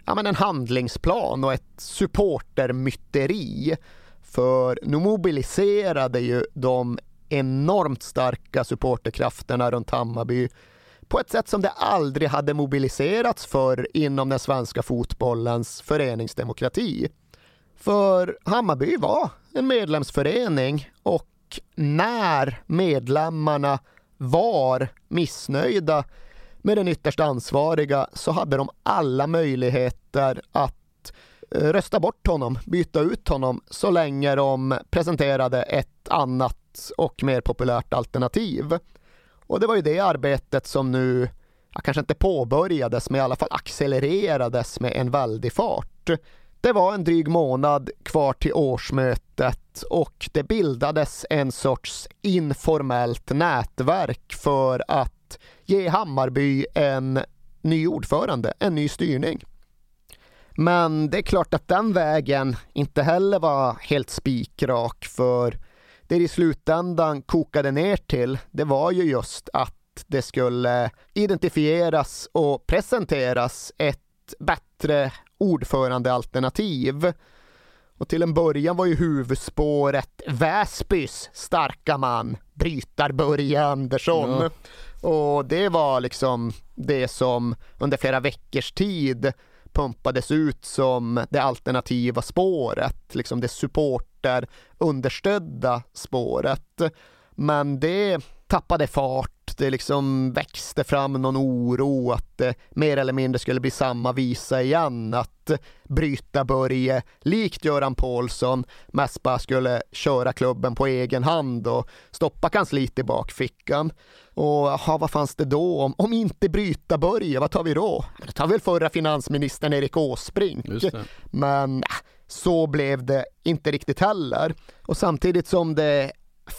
ja, men en handlingsplan och ett supportermyteri. För nu mobiliserade ju de enormt starka supporterkrafterna runt Hammarby på ett sätt som det aldrig hade mobiliserats för inom den svenska fotbollens föreningsdemokrati. För Hammarby var en medlemsförening och när medlemmarna var missnöjda med den ytterst ansvariga så hade de alla möjligheter att eh, rösta bort honom, byta ut honom så länge de presenterade ett annat och mer populärt alternativ. Och det var ju det arbetet som nu, kanske inte påbörjades, men i alla fall accelererades med en väldig fart. Det var en dryg månad kvar till årsmötet och det bildades en sorts informellt nätverk för att ge Hammarby en ny ordförande, en ny styrning. Men det är klart att den vägen inte heller var helt spikrak för det i slutändan kokade ner till, det var ju just att det skulle identifieras och presenteras ett bättre ordförandealternativ. Och till en början var ju huvudspåret Väsbys starka man, brytar-Börje Andersson. Och det var liksom det som under flera veckors tid pumpades ut som det alternativa spåret, liksom det supporterunderstödda spåret. Men det tappade fart, det liksom växte fram någon oro att det mer eller mindre skulle bli samma visa igen, att bryta Börje, likt Göran Paulsson, mest bara skulle köra klubben på egen hand och stoppa kansliet i bakfickan. Och jaha, vad fanns det då? Om, om inte bryta Börje, vad tar vi då? Det tar väl förra finansministern Erik Åsbrink. Men äh, så blev det inte riktigt heller. Och samtidigt som det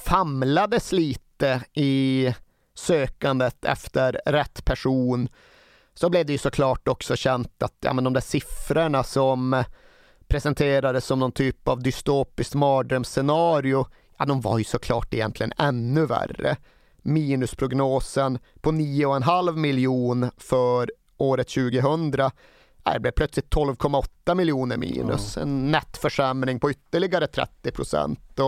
famlades lite i sökandet efter rätt person så blev det ju såklart också känt att ja, men de där siffrorna som presenterades som någon typ av dystopiskt mardrömsscenario, ja de var ju såklart egentligen ännu värre. Minusprognosen på 9,5 miljon för året 2000 det blev plötsligt 12,8 miljoner minus, en nettförsämring på ytterligare 30 procent.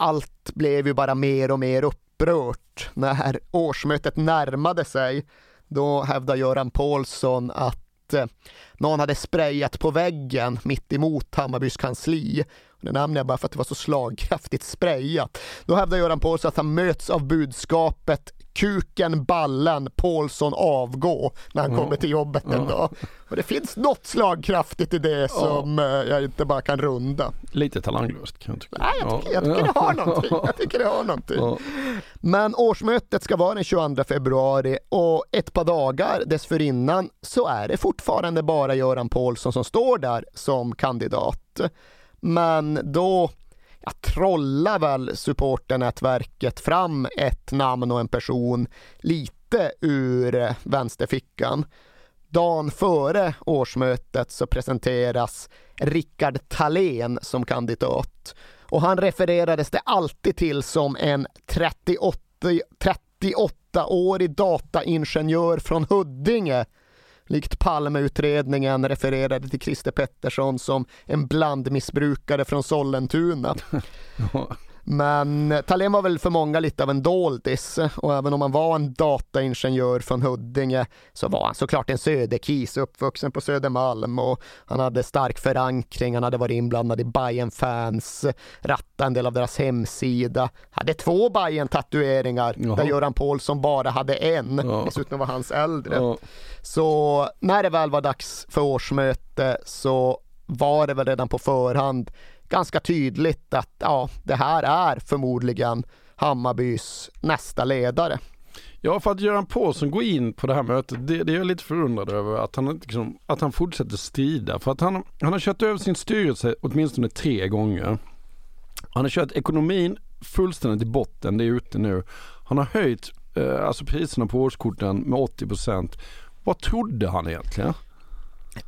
Allt blev ju bara mer och mer upprört. När årsmötet närmade sig, då hävdar Göran Paulsson att eh, någon hade sprayat på väggen mitt emot Hammarbys kansli. Det nämner jag bara för att det var så slagkraftigt sprayat. Då hävdar Göran Paulsson att han möts av budskapet kuken, ballen, Paulsson avgå när han Ja. kommer till jobbet en Ja. dag. Och det finns något slagkraftigt i det som eh, jag inte bara kan runda. Lite talanglöst kan jag tycka. Nej, jag tycker, jag tycker det har någonting. Jag tycker det har någonting. Men årsmötet ska vara den 22 februari och ett par dagar dessförinnan så är det fortfarande bara Göran Paulsson som står där som kandidat. Men då ja, trollar väl supporternätverket fram ett namn och en person lite ur vänsterfickan. Dagen före årsmötet så presenteras Rickard Thalén som kandidat och han refererades det alltid till som en 38 38-årig dataingenjör från Huddinge. Likt Palmeutredningen refererade till Christer Pettersson som en blandmissbrukare från Sollentuna. Men Thalén var väl för många lite av en doldis och även om han var en dataingenjör från Huddinge så var han såklart en söderkis uppvuxen på Södermalm och han hade stark förankring, han hade varit inblandad i bayern fans rattat en del av deras hemsida, hade två bayern tatueringar där Göran Paulsson bara hade en, ja. dessutom var hans äldre. Ja. Så när det väl var dags för årsmöte så var det väl redan på förhand ganska tydligt att ja, det här är förmodligen Hammarbys nästa ledare. Ja, för att Göran Paulsson går in på det här mötet, det, det är jag lite förundrad över att han, liksom, att han fortsätter strida. För att han, han har kört över sin styrelse åtminstone tre gånger. Han har kört ekonomin fullständigt i botten, det är ute nu. Han har höjt eh, alltså priserna på årskorten med 80 procent. Vad trodde han egentligen?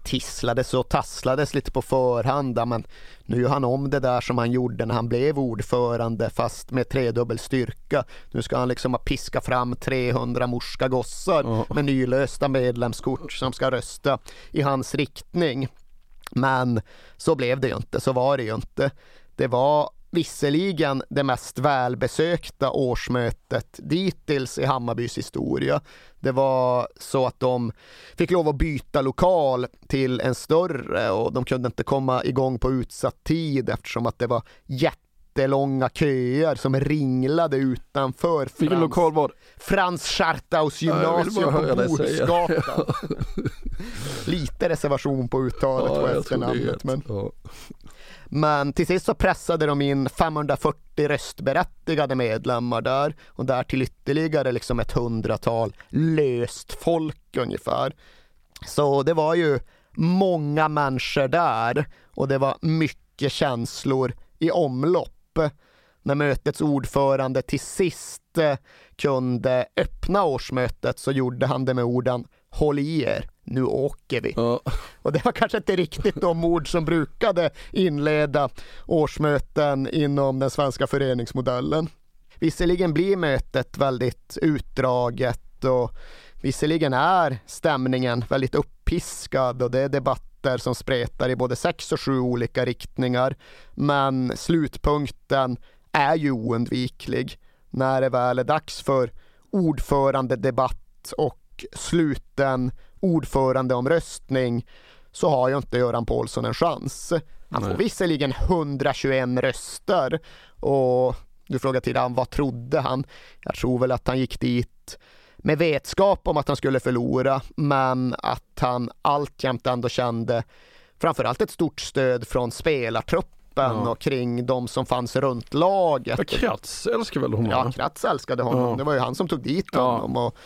Tisslades och tasslades lite på förhand. Men nu gör han om det där som han gjorde när han blev ordförande fast med tredubbel styrka. Nu ska han liksom piska fram 300 morska gossar oh. med nylösta medlemskort som ska rösta i hans riktning. Men så blev det ju inte, så var det ju inte. Det var visserligen det mest välbesökta årsmötet dittills i Hammarbys historia. Det var så att de fick lov att byta lokal till en större och de kunde inte komma igång på utsatt tid eftersom att det var jättelånga köer som ringlade utanför Frans? Frans Schartaus gymnasium på Bohusgatan. Lite reservation på uttalet ja, på efternamnet. Men... Ja. Men till sist så pressade de in 540 röstberättigade medlemmar där och där till ytterligare liksom ett hundratal löst folk ungefär. Så det var ju många människor där och det var mycket känslor i omlopp. När mötets ordförande till sist eh, kunde öppna årsmötet så gjorde han det med orden Håll i er, nu åker vi. Ja. Och det var kanske inte riktigt de ord som brukade inleda årsmöten inom den svenska föreningsmodellen. Visserligen blir mötet väldigt utdraget och visserligen är stämningen väldigt uppiskad och det är debatter som spretar i både sex och sju olika riktningar. Men slutpunkten är ju oundviklig när det väl är dags för ordförandedebatt och sluten ordförandeomröstning så har ju inte Göran Paulsson en chans. Han får Nej. visserligen 121 röster och du frågar till han vad trodde han? Jag tror väl att han gick dit med vetskap om att han skulle förlora men att han alltjämt ändå kände framförallt ett stort stöd från spelartruppen ja. och kring de som fanns runt laget. Ja, Kratz älskar väl honom? Ja, Kratz älskade honom. Ja. Det var ju han som tog dit honom. Och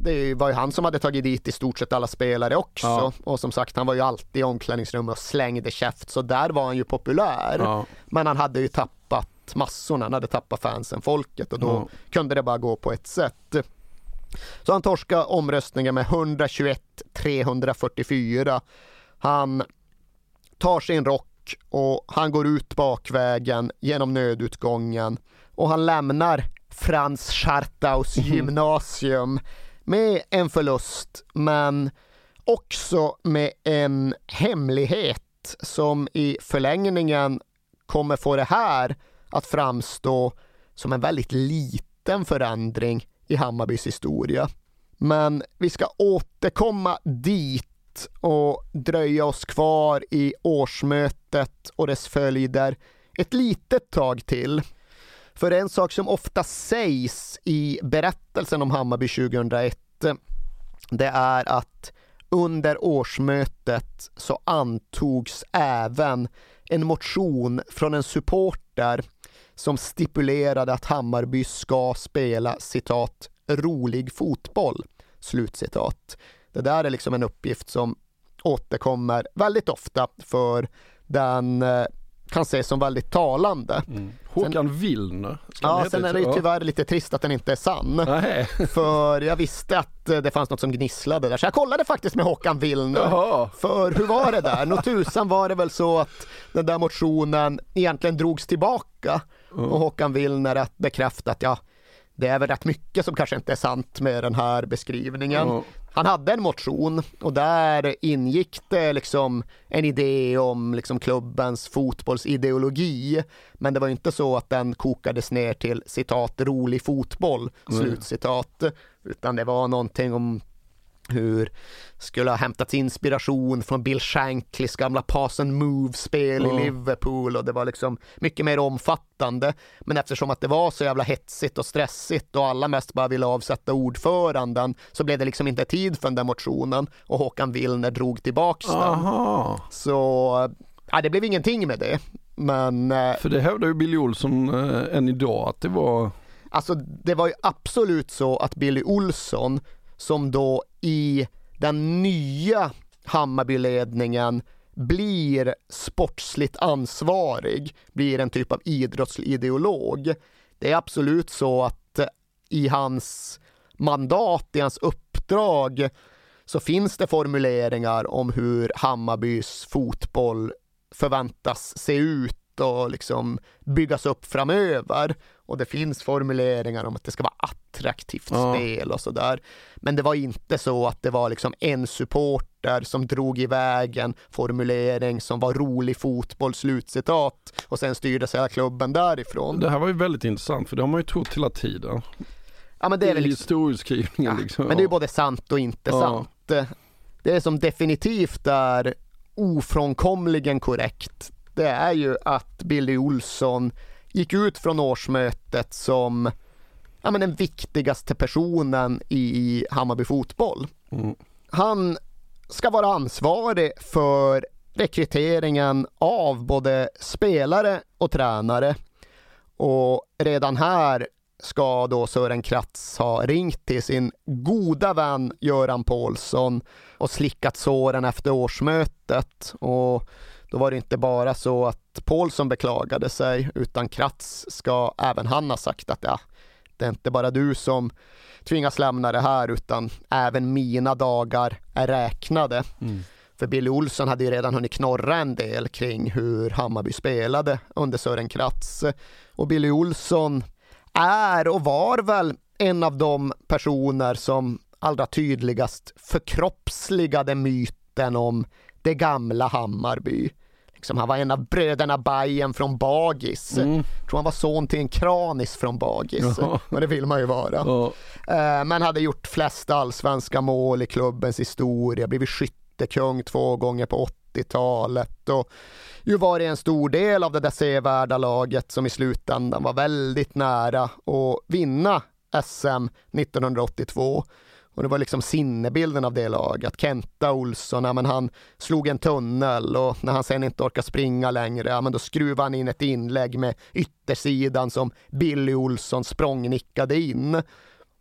det var ju han som hade tagit dit i stort sett alla spelare också. Ja. Och som sagt, han var ju alltid i omklädningsrummet och slängde käft. Så där var han ju populär. Ja. Men han hade ju tappat massorna, han hade tappat fansen, folket och då ja. kunde det bara gå på ett sätt. Så han torskade omröstningen med 121-344. Han tar sin rock och han går ut bakvägen genom nödutgången och han lämnar Frans Schartaus gymnasium med en förlust, men också med en hemlighet som i förlängningen kommer få det här att framstå som en väldigt liten förändring i Hammarbys historia. Men vi ska återkomma dit och dröja oss kvar i årsmötet och dess följder ett litet tag till. För en sak som ofta sägs i berättelsen om Hammarby 2001 det är att under årsmötet så antogs även en motion från en supporter som stipulerade att Hammarby ska spela citat rolig fotboll. Slutcitat. Det där är liksom en uppgift som återkommer väldigt ofta för den eh, kan ses som väldigt talande. Mm. Håkan Willner. Ja, sen är det ju tyvärr lite trist att den inte är sann. För jag visste att eh, det fanns något som gnisslade där, så jag kollade faktiskt med Håkan Willner. Jaha. För hur var det där? Nå tusan var det väl så att den där motionen egentligen drogs tillbaka mm. och Håkan Willner att bekräfta att ja, det är väl rätt mycket som kanske inte är sant med den här beskrivningen. Ja. Han hade en motion och där ingick det liksom en idé om liksom klubbens fotbollsideologi. Men det var inte så att den kokades ner till citat rolig fotboll, Nej. slutcitat. Utan det var någonting om hur skulle ha hämtats inspiration från Bill Shanklys gamla pass and move-spel Ja. i Liverpool och det var liksom mycket mer omfattande. Men eftersom att det var så jävla hetsigt och stressigt och alla mest bara ville avsätta ordföranden så blev det liksom inte tid för den där motionen och Håkan Willner drog tillbaks den. Aha. Så ja, det blev ingenting med det. Men eh, För det hävdar ju Billy Olsson eh, än idag att det var... Alltså det var ju absolut så att Billy Olsson som då i den nya Hammarbyledningen blir sportsligt ansvarig, blir en typ av idrottsideolog. Det är absolut så att eh, i hans mandat, i hans uppdrag så finns det formuleringar om hur Hammarbys fotboll förväntas se ut och liksom byggas upp framöver. Och det finns formuleringar om att det ska vara attraktivt Ja. spel och sådär. Men det var inte så att det var liksom en supporter som drog iväg en formulering som var rolig fotboll, slutcitat. Och sen styrdes hela klubben därifrån. Det här var ju väldigt intressant för det har man ju trott hela tiden. Ja, men det är väl liksom- historieskrivningen liksom. Men det är ju både sant och inte Ja. sant. Det som definitivt är ofrånkomligen korrekt, det är ju att Billy Olsson gick ut från årsmötet som ja, men den viktigaste personen i Hammarby fotboll. Mm. Han ska vara ansvarig för rekryteringen av både spelare och tränare. Och redan här ska då Sören Kratz ha ringt till sin goda vän Göran Paulsson och slickat såren efter årsmötet. Och då var det inte bara så att Paulsson beklagade sig utan Kratz ska även han ha sagt att ja, det är inte bara du som tvingas lämna det här utan även mina dagar är räknade. Mm. För Billy Olsson hade ju redan hunnit knorra en del kring hur Hammarby spelade under Sören Kratz. Och Billy Olsson är och var väl en av de personer som allra tydligast förkroppsligade myten om det gamla Hammarby. Liksom han var en av bröderna Bajen från Bagis. Mm. tror han var son till en kranis från Bagis. Jaha. Men det vill man ju vara. Ja. Eh, Men hade gjort flest allsvenska mål i klubbens historia, blivit skyttekung två gånger på 80-talet och ju varit en stor del av det där sevärda laget som i slutändan var väldigt nära att vinna SM 1982. Och det var liksom sinnebilden av det laget. Kenta Olsson, ja, men han slog en tunnel och när han sen inte orkar springa längre, ja, men då skruvade han in ett inlägg med yttersidan som Billy Olsson språngnickade in.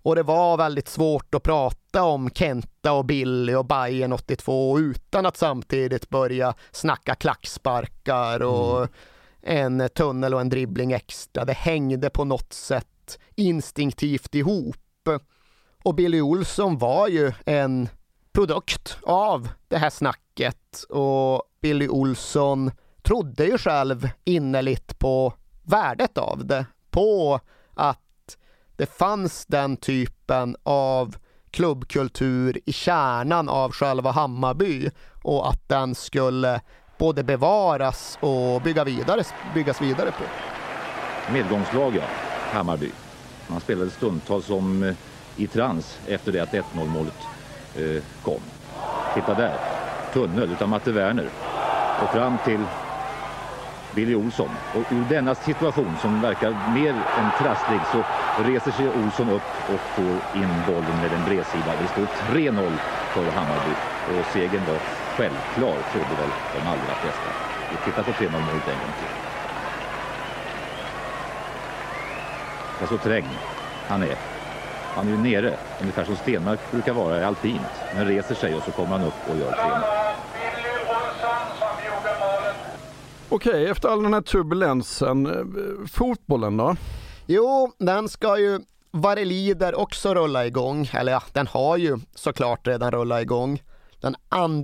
Och det var väldigt svårt att prata om Kenta och Billy och Bayern 82 utan att samtidigt börja snacka klacksparkar och en tunnel och en dribbling extra. Det hängde på något sätt instinktivt ihop. Och Billy Olsson var ju en produkt av det här snacket och Billy Olsson trodde ju själv innerligt på värdet av det, på att det fanns den typen av klubbkultur i kärnan av själva Hammarby och att den skulle både bevaras och bygga vidare, byggas vidare på. Medgångslag, ja. Hammarby. Man spelade stundtals som eh, i trans efter det att 1-0 målet eh, kom. Titta där. Tunnel utan Matte Werner. Och fram till Billy Olsson. Och ur denna situation som verkar mer än trasslig så reser sig Olsson upp och får in bollen med en bredsida. Det står 3-0 för Hammarby. Och segern var självklar, trodde väl de allra flesta. Vi tittar på 3-0 målet en gång till. Men så trängd han är. Han är ju nere, ungefär som Stenmark brukar vara i alpint. Men reser sig och så kommer han upp och gör 3 Okej, efter all den här turbulensen, eh, fotbollen då? Jo, den ska ju vad det lider också rulla igång. Eller ja, den har ju såklart redan rullat igång. Den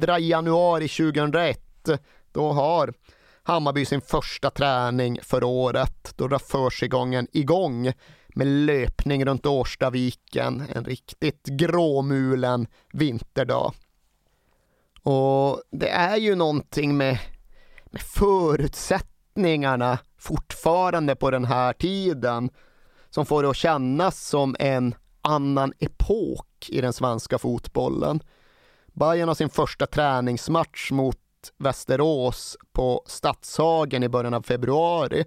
2 januari 2001, då har Hammarby sin första träning för året. Då drar försigången igång med löpning runt Årstaviken en riktigt gråmulen vinterdag. Och det är ju någonting med, med förutsättningarna fortfarande på den här tiden som får det att kännas som en annan epok i den svenska fotbollen. Bayern har sin första träningsmatch mot Västerås på Stadshagen i början av februari.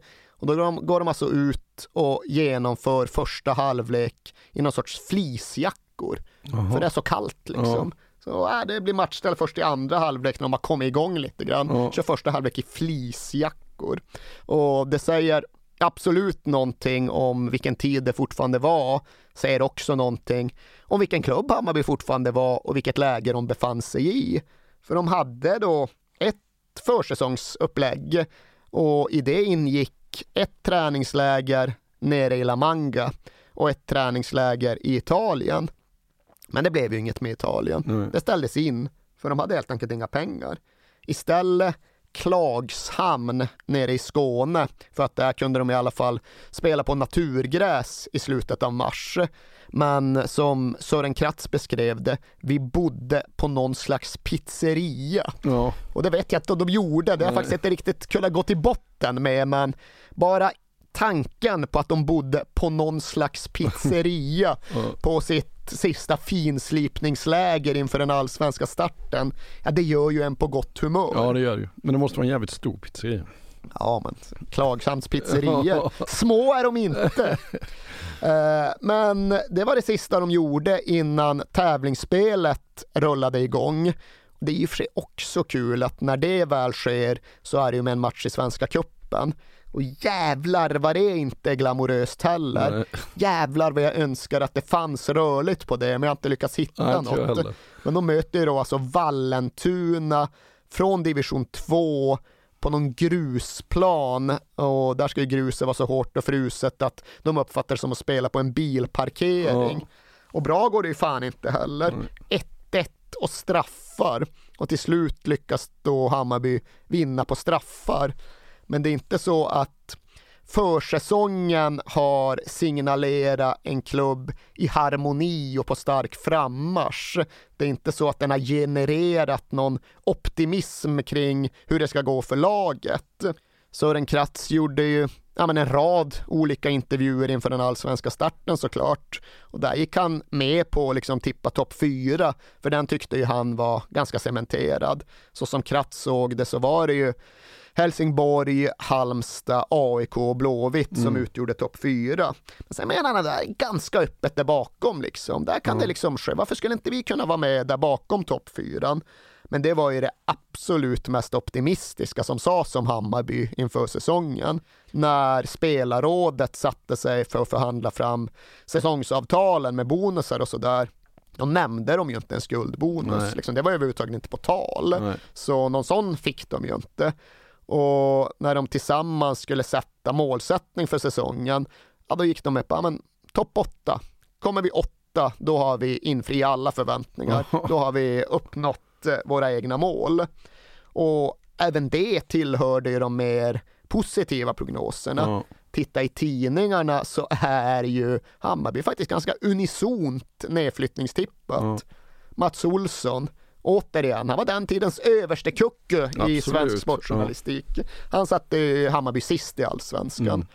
Och då går de, alltså ut och genomför första halvlek i någon sorts fleecejackor. Jaha. För det är så kallt liksom. Så äh, det blir matchställ först i andra halvlek när de har kommit igång lite grann. Ja. Kör första halvlek i fleecejackor. Och det säger absolut någonting om vilken tid det fortfarande var. Säger också någonting om vilken klubb Hammarby fortfarande var och vilket läge de befann sig i. För de hade då ett försäsongsupplägg och i det ingick ett träningsläger nere i La Manga och ett träningsläger i Italien. Men det blev ju inget med Italien. Det ställdes in, för de hade helt enkelt inga pengar. Istället Klagshamn nere i Skåne, för att där kunde de i alla fall spela på naturgräs i slutet av mars. Men som Sören Kratz beskrev det, vi bodde på någon slags pizzeria. Ja. Och det vet jag att de gjorde, det har jag faktiskt inte riktigt kunnat gå till botten med, men bara tanken på att de bodde på någon slags pizzeria på sitt sista finslipningsläger inför den allsvenska starten, ja det gör ju en på gott humör. Ja det gör det ju. Men det måste vara en jävligt stor pizzeria. Ja men Klagshamns pizzerior, små är de inte. Eh, Men det var det sista de gjorde innan tävlingsspelet rullade igång. Det är ju för sig också kul att när det väl sker så är det ju med en match i Svenska Cupen. Och jävlar vad det inte är glamoröst heller. Nej. Jävlar vad jag önskar att det fanns rörligt på det, men jag har inte lyckats hitta Nej, något. Men de möter ju då alltså Vallentuna från division 2 på någon grusplan och där ska ju gruset vara så hårt och fruset att de uppfattar det som att spela på en bilparkering. Och bra går det ju fan inte heller. 1-1 och straffar och till slut lyckas då Hammarby vinna på straffar. Men det är inte så att försäsongen har signalerat en klubb i harmoni och på stark frammarsch. Det är inte så att den har genererat någon optimism kring hur det ska gå för laget. Sören Kratz gjorde ju ja, men en rad olika intervjuer inför den allsvenska starten såklart. Och där gick han med på att liksom tippa topp fyra, för den tyckte ju han var ganska cementerad. Så som Kratz såg det så var det ju Helsingborg, Halmstad, AIK och Blåvitt som Mm. utgjorde topp fyra. Men sen menar han att det är ganska öppet där bakom liksom. Där kan det liksom ske. Varför skulle inte vi kunna vara med där bakom topp fyran? Men det var ju det absolut mest optimistiska som sades om Hammarby inför säsongen. När spelarrådet satte sig för att förhandla fram säsongsavtalen med bonusar och sådär. Då nämnde de ju inte en skuldbonus. Liksom, det var överhuvudtaget inte på tal. Nej. Så någon sån fick de ju inte. Och när de tillsammans skulle sätta målsättning för säsongen, ja då gick de med på, ja, men topp åtta. Kommer vi åtta, då har vi infriat alla förväntningar. Då har vi uppnått eh, våra egna mål. Och även det tillhörde ju de mer positiva prognoserna. Ja. Titta i tidningarna så är ju Hammarby faktiskt ganska unisont nedflyttningstippat. Mats Olsson, återigen, han var den tidens överste kucku i svensk sportjournalistik. Han satte Hammarby sist i allsvenskan. Mm.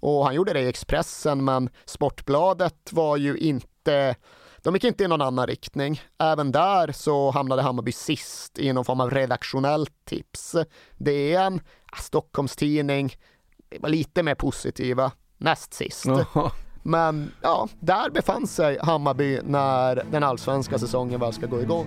Och han gjorde det i Expressen, men Sportbladet var ju inte de gick inte i någon annan riktning. Även där så hamnade Hammarby sist i någon form av redaktionellt tips. Det är en Stockholmstidning, var lite mer positiva, näst sist. Jaha. Men ja, där befann sig Hammarby när den allsvenska säsongen väl ska gå igång.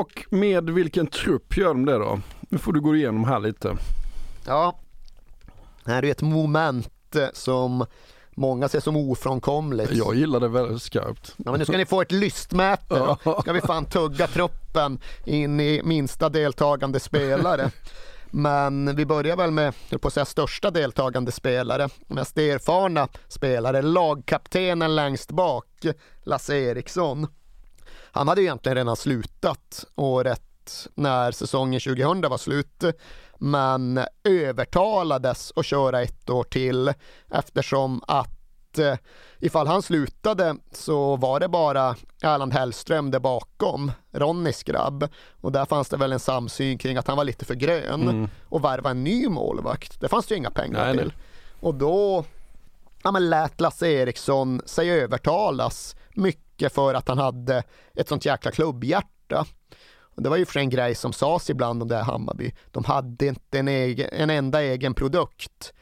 Och med vilken trupp gör de det då? Nu får du gå igenom här lite. Ja, det här är ett moment eh, som många ser som ofrånkomligt. Jag gillar det väldigt skarpt. Ja, men nu ska ni få ett lystmäte. då. Ska vi fan tugga truppen in i minsta deltagande spelare. Men vi börjar väl med, jag på att säga största deltagande spelare, mest erfarna spelare, lagkaptenen längst bak, Lasse Eriksson. Han hade ju egentligen redan slutat året när säsongen 2000 var slut, men övertalades att köra ett år till eftersom att eh, ifall han slutade så var det bara Erland Hellström där bakom, Ronnys grabb. Och där fanns det väl en samsyn kring att han var lite för grön Mm. och värva en ny målvakt. Det fanns det ju inga pengar Nej, nej. till. Och då ja, men lät Lasse Eriksson sig övertalas mycket för att han hade ett sånt jäkla klubbhjärta. Och det var ju för sig en grej som sades ibland om det här Hammarby. De hade inte en, egen, en enda egen produkt.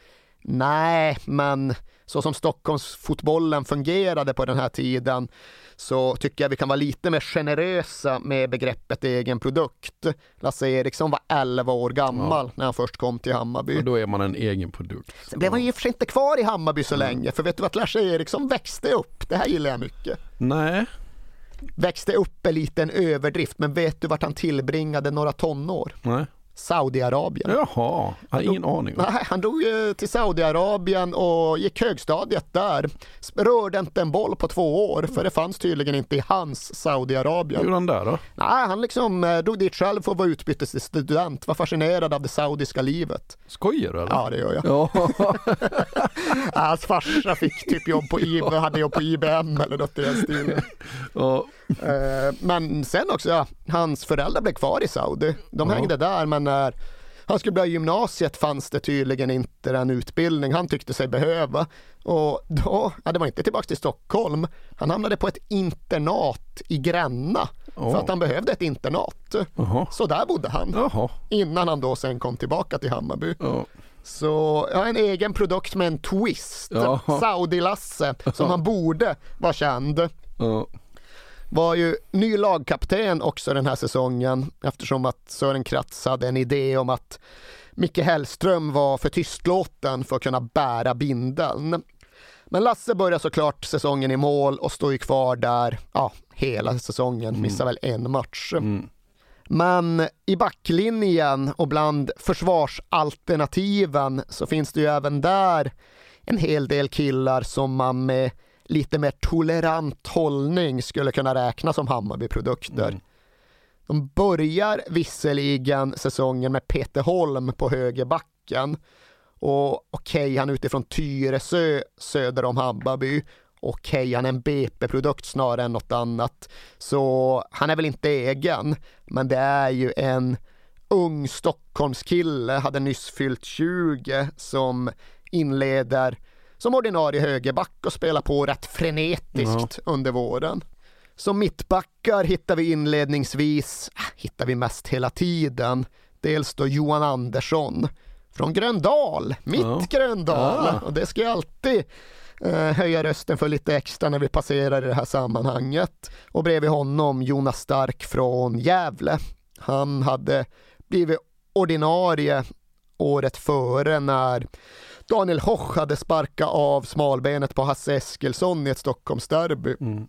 Nej, men så som Stockholmsfotbollen fungerade på den här tiden så tycker jag vi kan vara lite mer generösa med begreppet egen produkt. Lasse Eriksson var 11 år gammal när han först kom till Hammarby. Och då är man en egen produkt. Sen blev han ju för sig inte kvar i Hammarby så Mm. länge, för vet du vad Lasse Eriksson växte upp? Det här gillar jag mycket. Nej. Växte upp är lite en överdrift, men vet du vart han tillbringade några tonår? Nej. Saudiarabien. Jaha, jag har ingen aning. Nej, han drog ju till Saudiarabien och gick högstadiet där. Rörde inte en boll på två år, för det fanns tydligen inte i hans Saudiarabien. gjorde han där då? Nej, han liksom eh, drog dit själv för att vara utbytesstudent, var fascinerad av det saudiska livet. Skojar du eller? Ja, det gör jag. Ja. Hans farsa fick typ jobb på IB, hade jobb på IBM eller något i den stilen. Ja. Eh, Men sen också, ja, hans föräldrar blev kvar i Saudi. De Ja. hängde där, men när han skulle börja gymnasiet fanns det tydligen inte den utbildning han tyckte sig behöva. Och då, ja, det var inte tillbaka till Stockholm. Han hamnade på ett internat i Gränna. För Åh. att han behövde ett internat. Jaha. Så där bodde han. Jaha. Innan han då sen kom tillbaka till Hammarby. Ja. Så ja, en egen produkt med en twist. Saudi-Lasse, som han borde vara känd. Ja. Var ju ny lagkapten också den här säsongen eftersom att Sören Kratz hade en idé om att Micke Hellström var för tystlåten för att kunna bära bindeln. Men Lasse börjar såklart säsongen i mål och står ju kvar där ja, hela säsongen, missar väl en match. Men i backlinjen och bland försvarsalternativen så finns det ju även där en hel del killar som man med lite mer tolerant hållning skulle kunna räkna som Hammarby-produkter. De börjar visserligen säsongen med Peter Holm på högerbacken Och okej, okay, han är utifrån Tyresö söder om Hammarby. Okej, okay, han är en BP-produkt snarare än något annat. Så han är väl inte egen, men det är ju en ung Stockholmskille, hade nyss fyllt 20, som inleder som ordinarie högerback och spelar på rätt frenetiskt ja. under våren. Som mittbackar hittar vi inledningsvis, äh, hittar vi mest hela tiden, dels då Johan Andersson från Gröndal, mitt ja. Gröndal. Ja. Och det ska jag alltid eh, höja rösten för lite extra när vi passerar i det här sammanhanget. Och bredvid honom Jonas Stark från Gävle. Han hade blivit ordinarie året före när Daniel Hoch hade sparkat av smalbenet på Hasse Eskilsson i ett Stockholmsderby. Mm.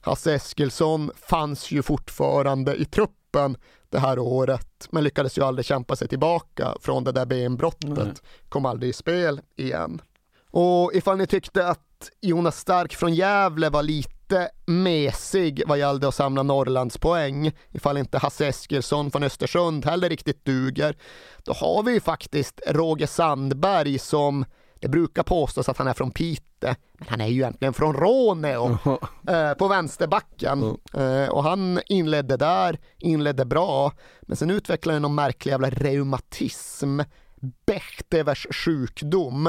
Hasse Eskilsson fanns ju fortfarande i truppen det här året, men lyckades ju aldrig kämpa sig tillbaka från det där benbrottet. Kom aldrig i spel igen. Och ifall ni tyckte att Jonas Stark från Gävle var lite mesig vad gällde att samla Norrlandspoäng, ifall inte Hasse Eskilsson från Östersund heller riktigt duger, då har vi ju faktiskt Roger Sandberg som det brukar påstås att han är från Pite, men han är ju egentligen från Råneå eh, på vänsterbacken. Eh, och han inledde där, inledde bra, men sen utvecklade han någon märklig jävla reumatism, Bechtevers sjukdom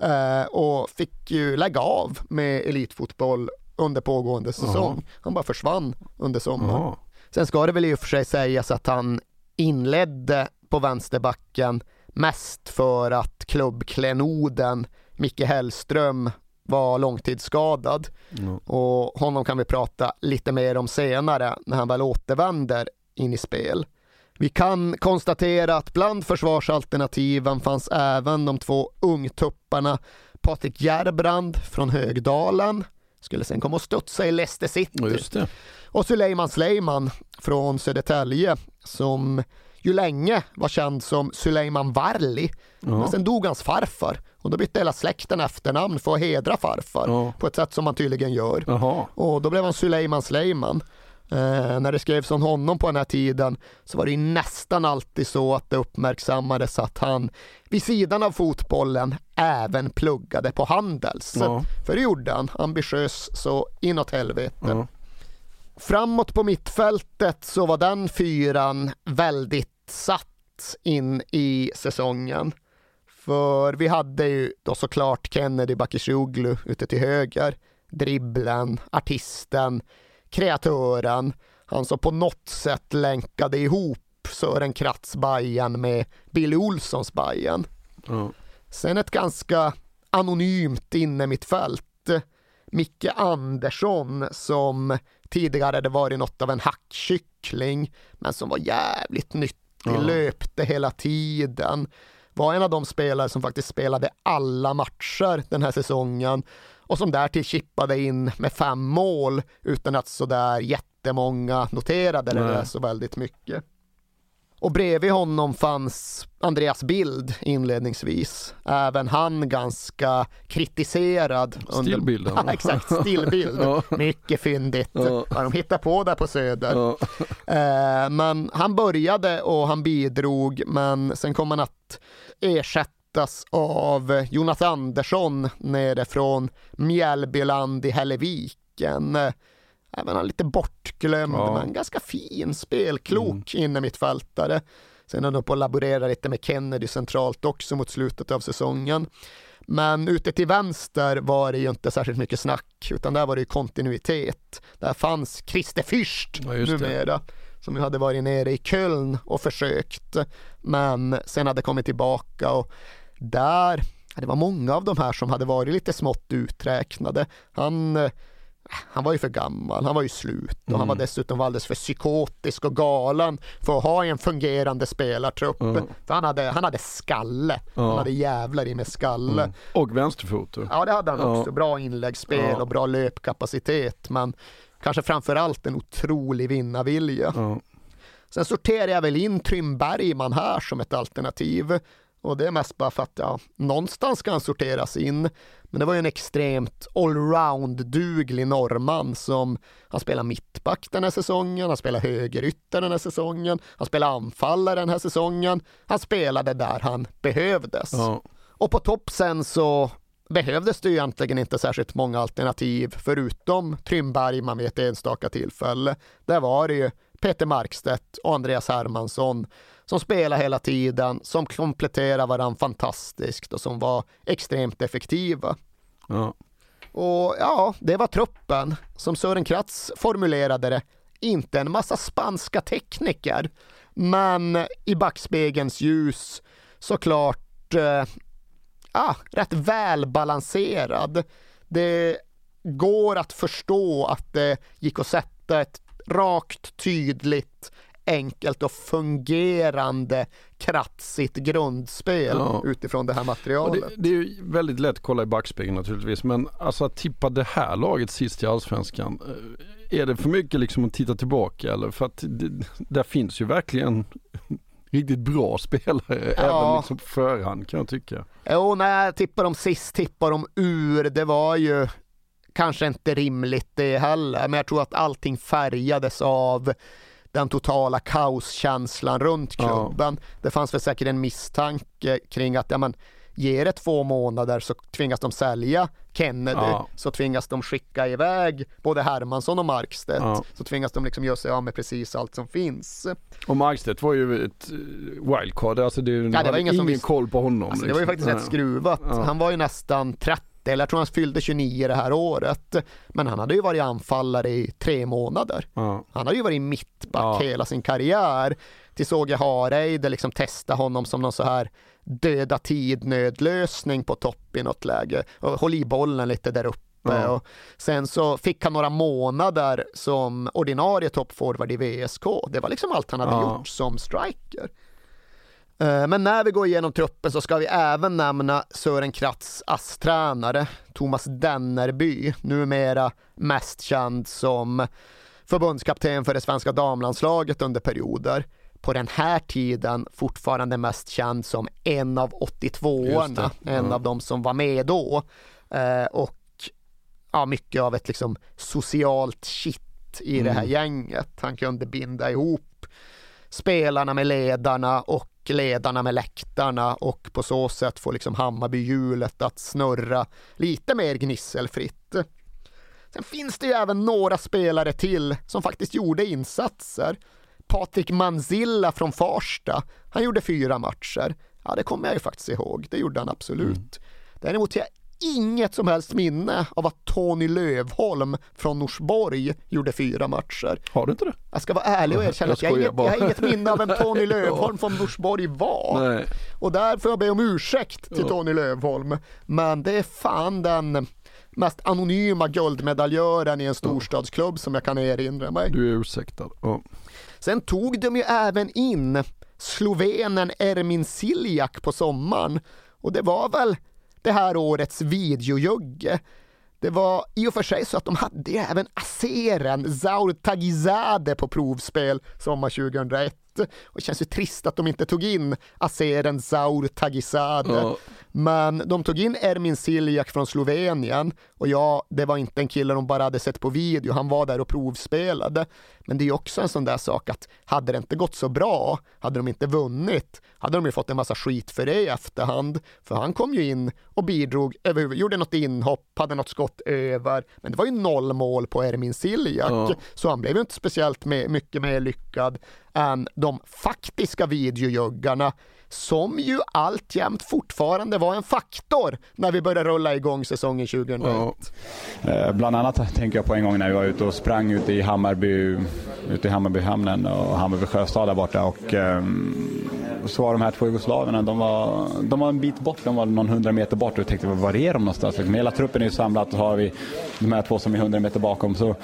eh, och fick ju lägga av med elitfotboll under pågående säsong. Aha. Han bara försvann under sommaren. Sen ska det väl i och för sig sägas att han inledde på vänsterbacken mest för att klubbklenoden Micke Hellström var långtidsskadad mm. och honom kan vi prata lite mer om senare när han väl återvänder in i spel. Vi kan konstatera att bland försvarsalternativen fanns även de två ungtupparna Patrik Järbrand från Högdalen, skulle sen komma och studsa i Leicester City. Och Suleiman Sleiman från Södertälje som ju länge var känd som Suleiman Varli. Ja. Men sen dog hans farfar och då bytte hela släkten efternamn för att hedra farfar ja. på ett sätt som man tydligen gör. Aha. Och då blev han Suleiman Sleiman. Eh, när det skrevs om honom på den här tiden så var det nästan alltid så att det uppmärksammades att han vid sidan av fotbollen även pluggade på Handels. Ja. För det gjorde han, ambitiös så inåt helvete. Ja. Framåt på mittfältet så var den fyran väldigt satt in i säsongen. För vi hade ju då såklart Kennedy Bakircioglu ute till höger, dribblen, artisten, kreatören, han som på något sätt länkade ihop Sören Kratz Bajen med Billy Olssons Bajen. Mm. Sen ett ganska anonymt inne mitt fält. Micke Andersson som tidigare hade varit något av en hackkyckling men som var jävligt nyttig, mm. löpte hela tiden. Var en av de spelare som faktiskt spelade alla matcher den här säsongen och som därtill chippade in med fem mål utan att sådär jättemånga noterade det så väldigt mycket. Och bredvid honom fanns Andreas Bild inledningsvis. Även han ganska kritiserad. Stillbilden. Under... exakt, stillbild. ja. Mycket fyndigt ja. vad de hittar på där på Söder. Ja. Eh, men han började och han bidrog, men sen kom han att ersätta berättas av Jonas Andersson nere från Mjällbyland i Hälleviken. Även han lite bortglömd, ja. men ganska fin, spelklok mm. inne mittfältare. Sen han på att laborera lite med Kennedy centralt också mot slutet av säsongen. Men ute till vänster var det ju inte särskilt mycket snack, utan där var det ju kontinuitet. Där fanns Christer Fürst ja, numera, som ju hade varit nere i Köln och försökt, men sen hade kommit tillbaka och där, det var många av de här som hade varit lite smått uträknade. Han, eh, han var ju för gammal, han var ju slut och mm. han var mm. dessutom alldeles för psykotisk och galen för att ha en fungerande spelartrupp. Mm. Han hade, han hade skalle, ja. han hade jävlar i med skalle. Mm. Och vänsterfot. Ja det hade han också, bra inläggsspel och bra löpkapacitet men kanske framförallt en otrolig vinnarvilja. Sen sorterar jag väl in Trym Bergman här som ett alternativ. Och det är mest bara för att ja, någonstans ska han sorteras in. Men det var ju en extremt allround-duglig norrman som han spelar mittback den här säsongen, han spelar högerytter den här säsongen, han spelar anfallare den här säsongen. Han spelade där han behövdes. Ja. Och på topp sen så behövdes det ju egentligen inte särskilt många alternativ förutom Trym Bergman vid ett enstaka tillfälle. Där var det ju Peter Markstedt och Andreas Hermansson som spelade hela tiden, som kompletterade varandra fantastiskt och som var extremt effektiva. Ja. Och ja, det var truppen. Som Sören Kratz formulerade det, inte en massa spanska tekniker, men i backspegelns ljus såklart eh, ah, rätt välbalanserad. Det går att förstå att det gick att sätta ett rakt, tydligt, enkelt och fungerande kratsigt grundspel Ja. utifrån det här materialet. det, det är ju väldigt lätt att kolla i backspegeln naturligtvis men alltså att tippa det här laget sist i Allsvenskan. eh, Är det för mycket liksom att titta tillbaka eller? För att det, där finns ju verkligen riktigt bra spelare Ja. även liksom på förhand kan jag tycka. Jo, när jag tippar dem sist, tippar dem ur, det var ju kanske inte rimligt det heller, men jag tror att allting färgades av den totala kaoskänslan runt Ja. klubben. Det fanns väl säkert en misstanke kring att ja, men, ger det två månader så tvingas de sälja Kennedy, Ja. så tvingas de skicka iväg både Hermansson och Markstedt, Ja. så tvingas de liksom göra sig av med precis allt som finns. Och Markstedt var ju ett eh, wildcard, alltså det, det var ingen ingen koll på honom. Alltså, det var ju liksom. faktiskt rätt Ja. skruvat. Ja. Han var ju nästan 30, eller jag tror han fyllde 29 det här året. Men han hade ju varit anfallare i tre månader. Ja. Han hade ju varit mittback Ja. hela sin karriär. Till såg jag Hareide liksom testa honom som någon så här döda tid nödlösning på topp i något läge. Och håll i bollen lite där uppe. Ja. Och sen så fick han några månader som ordinarie toppforward i VSK. Det var liksom allt han hade Ja. gjort som striker. Eh, Men när vi går igenom truppen så ska vi även nämna Sören Kratz ASS-tränare Thomas Dennerby, numera mest känd som förbundskapten för det svenska damlandslaget under perioder. På den här tiden fortfarande mest känd som en av Just 82orna, det, en av de som var med då. Eh, Och ja, mycket av ett liksom socialt kitt i det här Mm. gänget. Han kunde binda ihop spelarna med ledarna och ledarna med läktarna och på så sätt få liksom Hammarbyhjulet att snurra lite mer gnisselfritt. Sen finns det ju även några spelare till som faktiskt gjorde insatser. Patrik Manzilla från Farsta, han gjorde fyra matcher. Ja, det kommer jag ju faktiskt ihåg. Det gjorde han absolut. Däremot har jag inget som helst minne av att Tony Lövholm från Norsborg gjorde fyra matcher. Har du inte det? Jag ska vara ärlig och erkänna att jag, jag har inget minne av vem Tony Lövholm från Norsborg var. Nej. Och där får jag be om ursäkt till Ja. Tony Lövholm. Men det är fan den mest anonyma guldmedaljören i en storstadsklubb som jag kan erinra mig. Du är ursäktad. Ja. Sen tog de ju även in slovenen Ermin Siljak på sommaren. Och det var väl det här årets videojugge. Det var i och för sig så att de hade även aseren Zaur Tagizade på provspel sommar 2001. Och det känns ju trist att de inte tog in aseren Zaur Tagizade. Ja. Men de tog in Ermin Siljak från Slovenien och ja, det var inte en kille de bara hade sett på video, han var där och provspelade. Men det är också en sån där sak att hade det inte gått så bra, hade de inte vunnit, hade de ju fått en massa skit för det i efterhand. För han kom ju in och bidrog, överhuvud- gjorde något inhopp, hade något skott över. Men det var ju noll mål på Ermin Siljak, Ja. så han blev ju inte speciellt med, mycket mer lyckad än de faktiska videojuggarna som ju alltjämt fortfarande var en faktor när vi började rulla igång säsongen 2001. Eh, Bland annat tänker jag på en gång när vi var ute och sprang ute i Hammarby, ute i Hammarbyhamnen och Hammarby sjöstad där borta. Och, ehm, så var de här två jugoslaverna, de var, de var en bit bort, de var någon hundra meter bort och jag tänkte var är de någonstans? Liksom, hela truppen är ju samlad och så har vi de här två som är hundra meter bakom. Så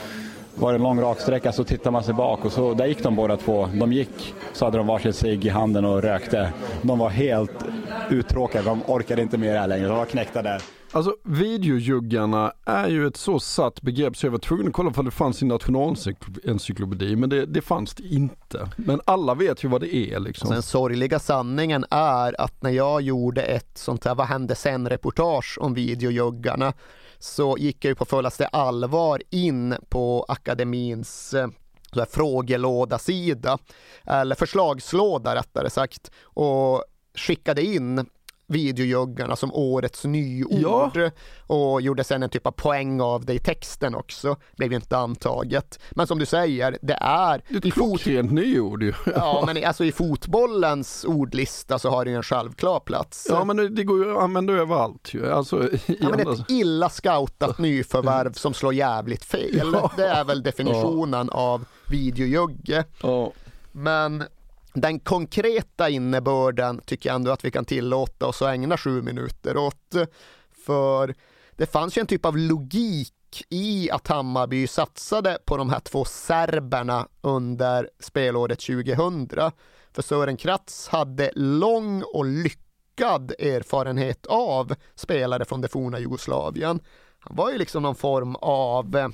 var det en lång raksträcka så tittar man sig bak och så, där gick de båda två. De gick, så hade de varsin cigg i handen och rökte. De var helt uttråkade, de orkade inte här längre. De var knäckta där. Alltså videojuggarna är ju ett så satt begrepp så jag var tvungen att kolla om det fanns i nationalencyklopedi men det, det fanns det inte. Men alla vet ju vad det är liksom. Och den sorgliga sanningen är att när jag gjorde ett sånt här Vad hände sen-reportage om videojuggarna så gick jag ju på fullaste allvar in på akademins eh, så här frågelåda-sida, eller förslagslåda rättare sagt, och skickade in videojuggarna som årets nyord Ja. och gjorde sen en typ av poäng av det i texten också. Blev ju inte antaget. Men som du säger, det är... Det är ett klockrent nyord ju. Ja, men i- alltså i fotbollens ordlista så har det ju en självklar plats. Ja men det, det går ju att använda överallt ju. Alltså, i Ja, men ett illa scoutat nyförvärv som slår jävligt fel. Ja. Det är väl definitionen av videojugge. Ja. Men den konkreta innebörden tycker jag ändå att vi kan tillåta oss att ägna sju minuter åt. För det fanns ju en typ av logik i att Hammarby satsade på de här två serberna under spelåret 2000. För Sören Kratz hade lång och lyckad erfarenhet av spelare från det forna Jugoslavien. Han var ju liksom någon form av eh,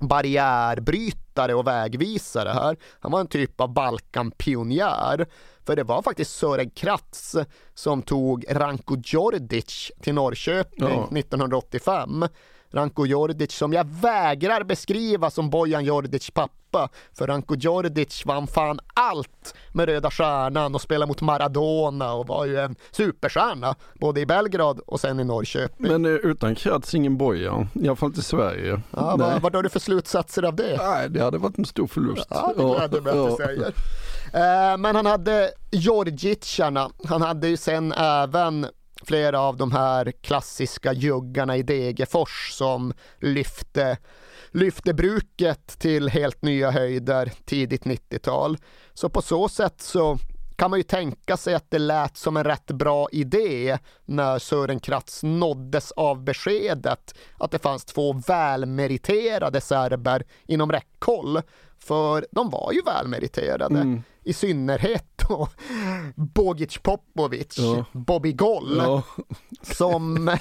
barriärbrytare och vägvisare här. Han var en typ av Balkanpionjär. För det var faktiskt Sören Kratz som tog Ranko Djordjic till Norrköping Ja. 1985. Ranko Djordjic som jag vägrar beskriva som Bojan Djordjic pappa. För Ranko Djordjic vann fan allt med Röda Stjärnan och spelade mot Maradona och var ju en superstjärna. Både i Belgrad och sen i Norrköping. Men eh, utan Kratz ingen Bojan, i alla fall inte i Sverige. Ja, Nej. vad, vad har du för slutsatser av det? Nej, det hade varit en stor förlust. Ja, det gläder mig att du säger. Eh, Men han hade Georgicharna, han hade ju sen även flera av de här klassiska juggarna i Degerfors som lyfte, lyfte bruket till helt nya höjder tidigt 90-tal. Så på så sätt så kan man ju tänka sig att det lät som en rätt bra idé när Sören Kratz nåddes av beskedet att det fanns två välmeriterade serber inom räckhåll. För de var ju välmeriterade. Mm. I synnerhet då Bogic Popovic, Ja. Bobby Goll, Ja. som,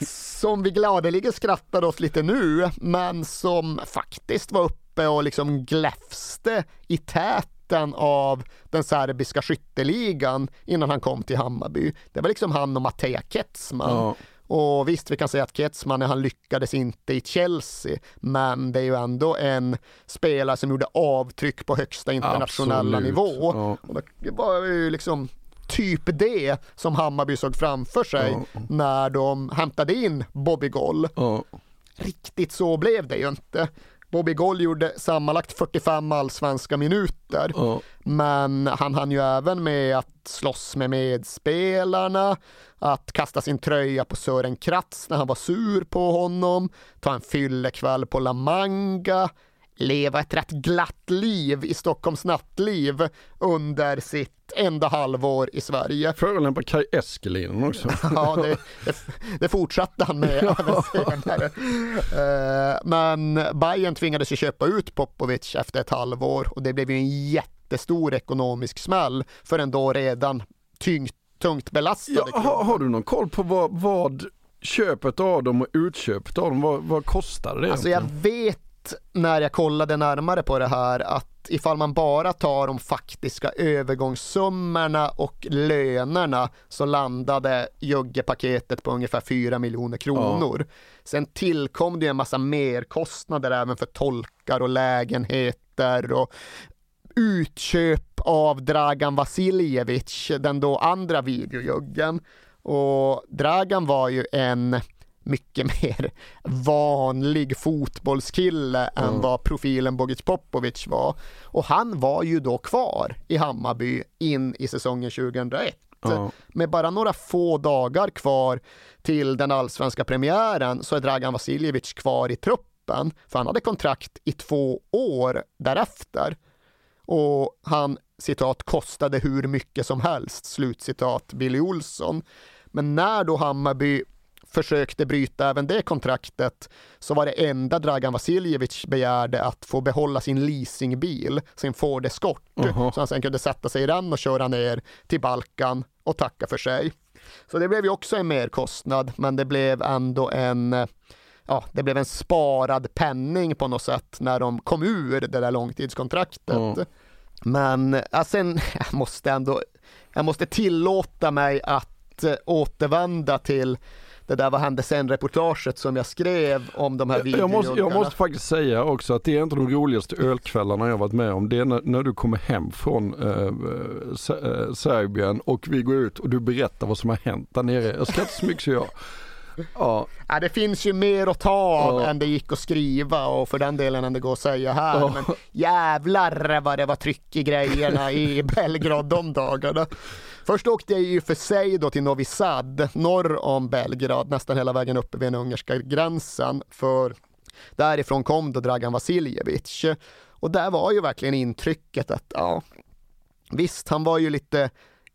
som vi gladeligen skrattade åt lite nu, men som faktiskt var uppe och liksom gläfste i täten av den serbiska skytteligan innan han kom till Hammarby. Det var liksom han och Mateja Ketsman. Ja. Och visst, vi kan säga att Ketsman, han lyckades inte i Chelsea, men det är ju ändå en spelare som gjorde avtryck på högsta internationella Absolut. nivå. Ja. Och det var ju liksom typ det som Hammarby såg framför sig när de hämtade in Bobby Goll. Ja. Riktigt så blev det ju inte. Bobby Goll gjorde sammanlagt 45 allsvenska minuter. Ja. Men han hann ju även med att slåss med medspelarna, att kasta sin tröja på Sören Kratz när han var sur på honom, ta en fyllekväll på La Manga, leva ett rätt glatt liv i Stockholms nattliv under sitt enda halvår i Sverige. Förolämpa Kaj Eskelinen också. Ja, det, det, det fortsatte han med även senare. Eh, Men Bayern tvingades ju köpa ut Popovic efter ett halvår och det blev ju en jättestor ekonomisk smäll för en då redan tyngt, tungt belastade Ja, har, har du någon koll på vad, vad köpet av dem och utköpet av dem, vad, vad kostade det? Alltså jag egentligen? När jag kollade närmare på det här att ifall man bara tar de faktiska övergångssummorna och lönerna så landade Jugge-paketet på ungefär 4 miljoner kronor. Sen tillkom det en massa merkostnader även för tolkar och lägenheter och utköp av Dragan Vasiljevic, den då andra videojuggen. Och Dragan var ju en mycket mer vanlig fotbollskille än vad profilen Bogic Popovic var. Och han var ju då kvar i Hammarby in i säsongen 2001. Ja. Med bara några få dagar kvar till den allsvenska premiären så är Dragan Vasiljevic kvar i truppen, för han hade kontrakt i två år därefter. Och han, citat, kostade hur mycket som helst, slutcitat, Billy Olsson. Men när då Hammarby försökte bryta även det kontraktet så var det enda Dragan Vasiljevic begärde att få behålla sin leasingbil, sin Ford Escort, Jaha. så han sen kunde sätta sig i den och köra ner till Balkan och tacka för sig. Så det blev ju också en merkostnad, men det blev ändå en Ja, det blev en sparad penning på något sätt när de kom ur det där långtidskontraktet. Ja. Men ja, sen, jag måste ändå, jag måste tillåta mig att eh, återvända till det där Vad hände sen-reportaget som jag skrev om de här jag, jag, måste, jag måste faktiskt säga också att det är inte de roligaste ölkvällarna jag varit med om. Det är när, när du kommer hem från eh, Serbien och vi går ut och du berättar vad som har hänt där nere. Jag skrattar så mycket så jag... Ja. Ja, det finns ju mer att ta av Ja. än det gick att skriva och för den delen än det går att säga här. Ja. Men jävlar vad det var tryck i grejerna i Belgrad de dagarna. Först åkte jag ju för sig då till Novi Sad, norr om Belgrad, nästan hela vägen uppe vid den ungerska gränsen. För därifrån kom då Dragan Vasiljevic. Och där var ju verkligen intrycket att, ja, visst, han var ju lite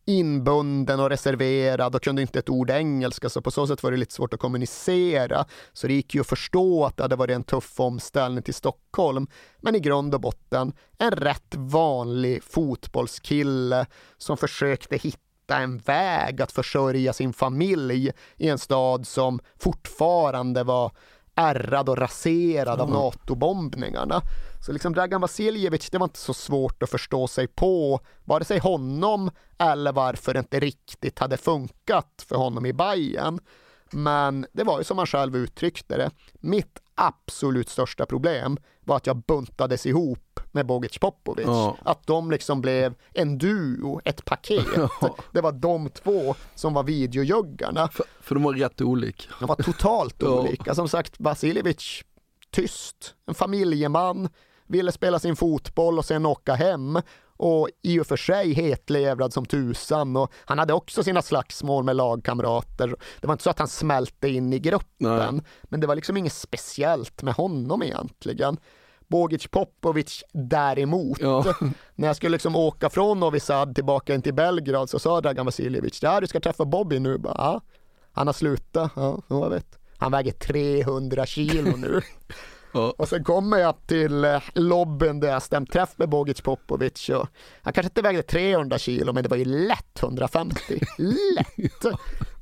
inbunden och reserverad och kunde inte ett ord engelska så på så sätt var det lite svårt att kommunicera. Så det gick ju att förstå att det hade varit en tuff omställning till Stockholm. Men i grund och botten en rätt vanlig fotbollskille som försökte hitta en väg att försörja sin familj i en stad som fortfarande var ärrad och raserad av Ja. NATO-bombningarna. Så liksom Dragan Vasiljevic, det var inte så svårt att förstå sig på, vare sig honom eller varför det inte riktigt hade funkat för honom i Bayern. Men det var ju som han själv uttryckte det, mitt absolut största problem var att jag buntades ihop med Bogic Popovic. Ja. Att de liksom blev en duo, ett paket. Det var de två som var videojuggarna. För, för de var rätt olika. De var totalt Ja. olika. Som sagt, Vasiljevic, tyst, en familjeman, ville spela sin fotboll och sen åka hem. Och i och för sig hetlevrad som tusan och han hade också sina slagsmål med lagkamrater. Det var inte så att han smälte in i gruppen, men det var liksom inget speciellt med honom egentligen. Bogic Popovic däremot, när jag skulle liksom åka från Novi Sad tillbaka in till Belgrad så sa Dragan Vasiljevic, ja du ska träffa Bobby nu. Bara, ja. Han har slutat, ja, jag vet. Han väger 300 kilo nu. Och sen kommer jag till eh, lobbyn där jag stämt träff med Bogic Popovic och han kanske inte vägde 300 kilo men det var ju lätt 150. lätt!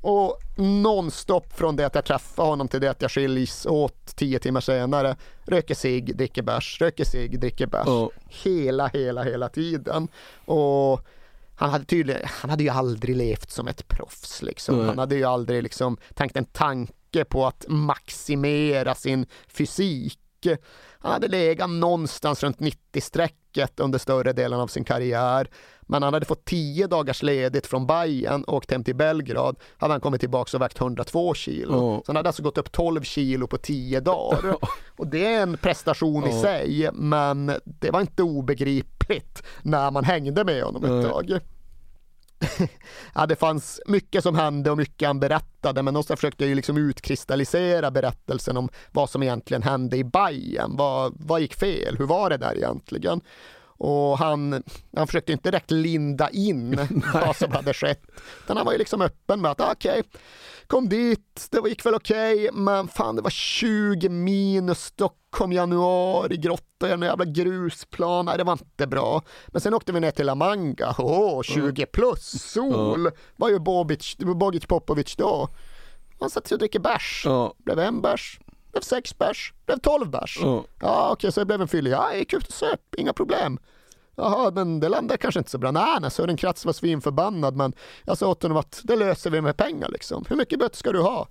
Och nonstop från det att jag träffar honom till det att jag skiljs åt tio timmar senare. Röker cigg, dricker bärs, röker cigg, dricker bärs. Hela, hela, hela tiden. Och han hade tydligen, han hade ju aldrig levt som ett proffs liksom. Han hade ju aldrig liksom tänkt en tanke på att maximera sin fysik. Han hade legat någonstans runt 90-strecket under större delen av sin karriär. Men han hade fått 10 dagars ledigt från Bayern och åkt hem till Belgrad. Hade han kommit tillbaka och vägt 102 kilo. Ja. Så han hade alltså gått upp 12 kilo på 10 dagar. Och det är en prestation i Ja. sig, men det var inte obegripligt när man hängde med honom ett tag. ja, det fanns mycket som hände och mycket han berättade, men någonstans försökte jag ju liksom utkristallisera berättelsen om vad som egentligen hände i Bayern. Vad, vad gick fel? Hur var det där egentligen? Och han, han försökte inte direkt linda in vad som hade skett. Utan han var ju liksom öppen med att ah, okej, kom dit, det gick väl okej, men fan det var 20 minus Stockholm januari, grotta i en jävla grusplan, nej det var inte bra. Men sen åkte vi ner till La Manga, åh 20 plus, sol, vad gör Bobic, Bogic Popovic då? Han satt sig och dricker bärs, blev en bärs, blev sex bärs, blev tolv bärs. Ja. Ja, okej, så det blev en fyllig. Ja, jag gick ut och söp, inga problem. Jaha, men det landade kanske inte så bra. Nej, nej, Sören Kratz var svinförbannad, men jag sa åt honom att det löser vi med pengar liksom. Hur mycket böter ska du ha?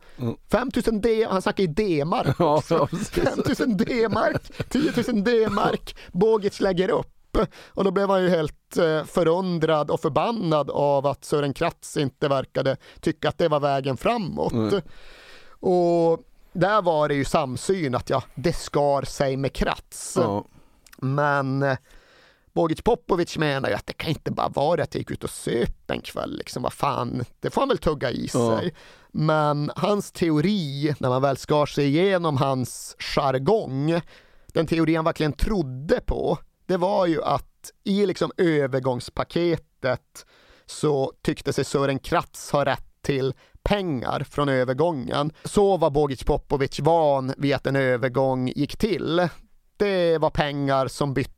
5000 D, han snackar i D-mark Ja, också. ja, precis. 5000 D-mark, 10 000 D-mark, Bogic lägger upp. Och då blev han ju helt eh, förundrad och förbannad av att Sören Kratz inte verkade tycka att det var vägen framåt. Mm. Och där var det ju samsyn att ja, det skar sig med Kratz. Ja. Men eh, Bogic Popovic menar ju att det kan inte bara vara att jag gick ut och söp en kväll, liksom vad fan, det får han väl tugga i sig. Ja. Men hans teori, när man väl skar sig igenom hans jargong, den teori han verkligen trodde på, det var ju att i liksom övergångspaketet så tyckte sig Sören Kratz ha rätt till pengar från övergången. Så var Bogic Popovic van vid att en övergång gick till. Det var pengar som bytte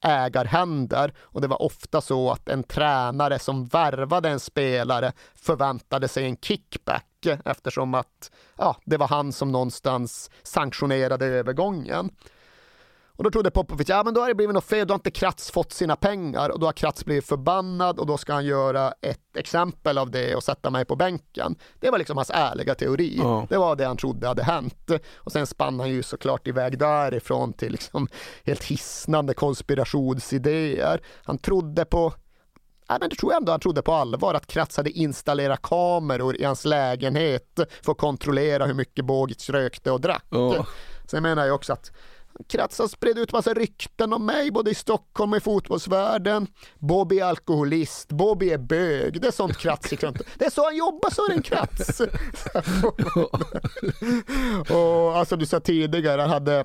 ägarhänder och det var ofta så att en tränare som värvade en spelare förväntade sig en kickback eftersom att ja, det var han som någonstans sanktionerade övergången. Och då trodde Popovic, ja men då har det blivit något fel, då har inte Kratz fått sina pengar och då har Kratz blivit förbannad och då ska han göra ett exempel av det och sätta mig på bänken. Det var liksom hans ärliga teori. Ja. Det var det han trodde hade hänt. Och sen spann han ju såklart iväg därifrån till liksom helt hisnande konspirationsidéer. Han trodde på Nej, men det tror jag ändå han trodde på allvar att Kratz hade installerat kameror i hans lägenhet för att kontrollera hur mycket Bogic rökte och drack. Ja. Sen menar jag också att Kratz har spridit ut massa rykten om mig både i Stockholm och i fotbollsvärlden. Bobby är alkoholist, Bobby är bög. Det är sånt Kratz gick runt. Det är så han jobbar, så är det en Kratz. och alltså du sa tidigare, han hade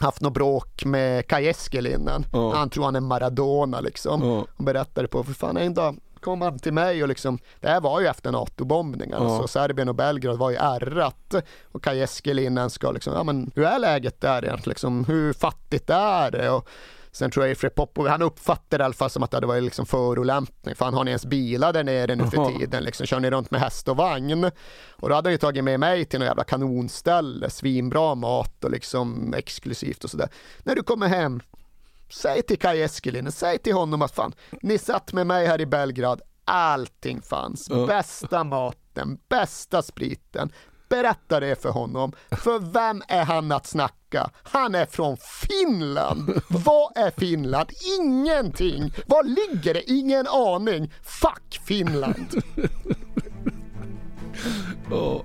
haft något bråk med Kaj Eskelinen. Ja. Han tror han är Maradona liksom. Ja. Och berättade på, för fan en dag kom han till mig och liksom, det här var ju efter NATO-bombningarna, Ja. så Serbien och Belgrad var ju ärrat. Och Kaj Eskelinen ska liksom, ja men hur är läget där egentligen? Liksom, hur fattigt är det? Och sen tror jag Efre Popov, han uppfattade det i alla fall som att det varit liksom förolämpning, för han har ni ens bilar där nere nu för tiden, liksom, kör ni runt med häst och vagn? Och då hade han ju tagit med mig till något jävla kanonställe, svinbra mat och liksom exklusivt och sådär. När du kommer hem, säg till Kaj Eskelinen, säg till honom att fan, ni satt med mig här i Belgrad, allting fanns, bästa maten, bästa spriten. Berätta det för honom, för vem är han att snacka? Han är från Finland! Vad är Finland? Ingenting! Var ligger det? Ingen aning! Fuck Finland! Ja.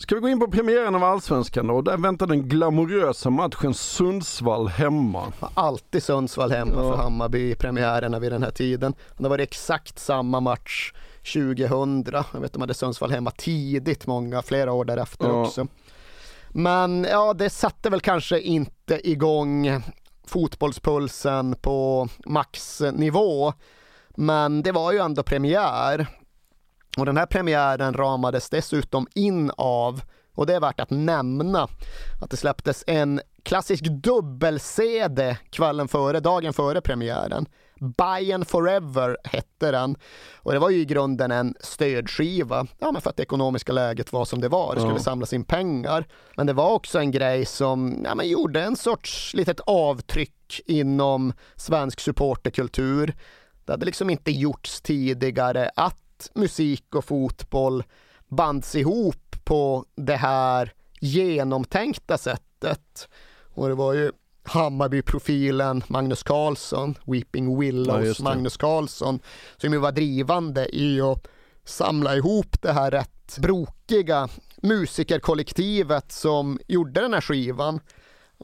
Ska vi gå in på premiären av Allsvenskan då? Där väntar den glamorösa matchen Sundsvall hemma. Alltid Sundsvall hemma Ja. för Hammarby i premiärerna vid den här tiden. Det var exakt samma match 2000. Jag vet de hade Sundsvall hemma tidigt, många, flera år därefter Ja. också. Men ja, det satte väl kanske inte igång fotbollspulsen på maxnivå. Men det var ju ändå premiär. Och den här premiären ramades dessutom in av, och det är värt att nämna, att det släpptes en klassisk dubbel-CD kvällen före, dagen före premiären. Bayern Forever hette den. Och det var ju i grunden en stödskiva, ja men för att det ekonomiska läget var som det var, det skulle Ja. samlas in pengar. Men det var också en grej som ja, men gjorde en sorts litet avtryck inom svensk supporterkultur. Det hade liksom inte gjorts tidigare att musik och fotboll bands ihop på det här genomtänkta sättet. Och det var ju Hammarby-profilen Magnus Carlsson, Weeping Ja, Willows det. Magnus Carlsson, som ju var drivande i att samla ihop det här rätt brokiga musikerkollektivet som gjorde den här skivan.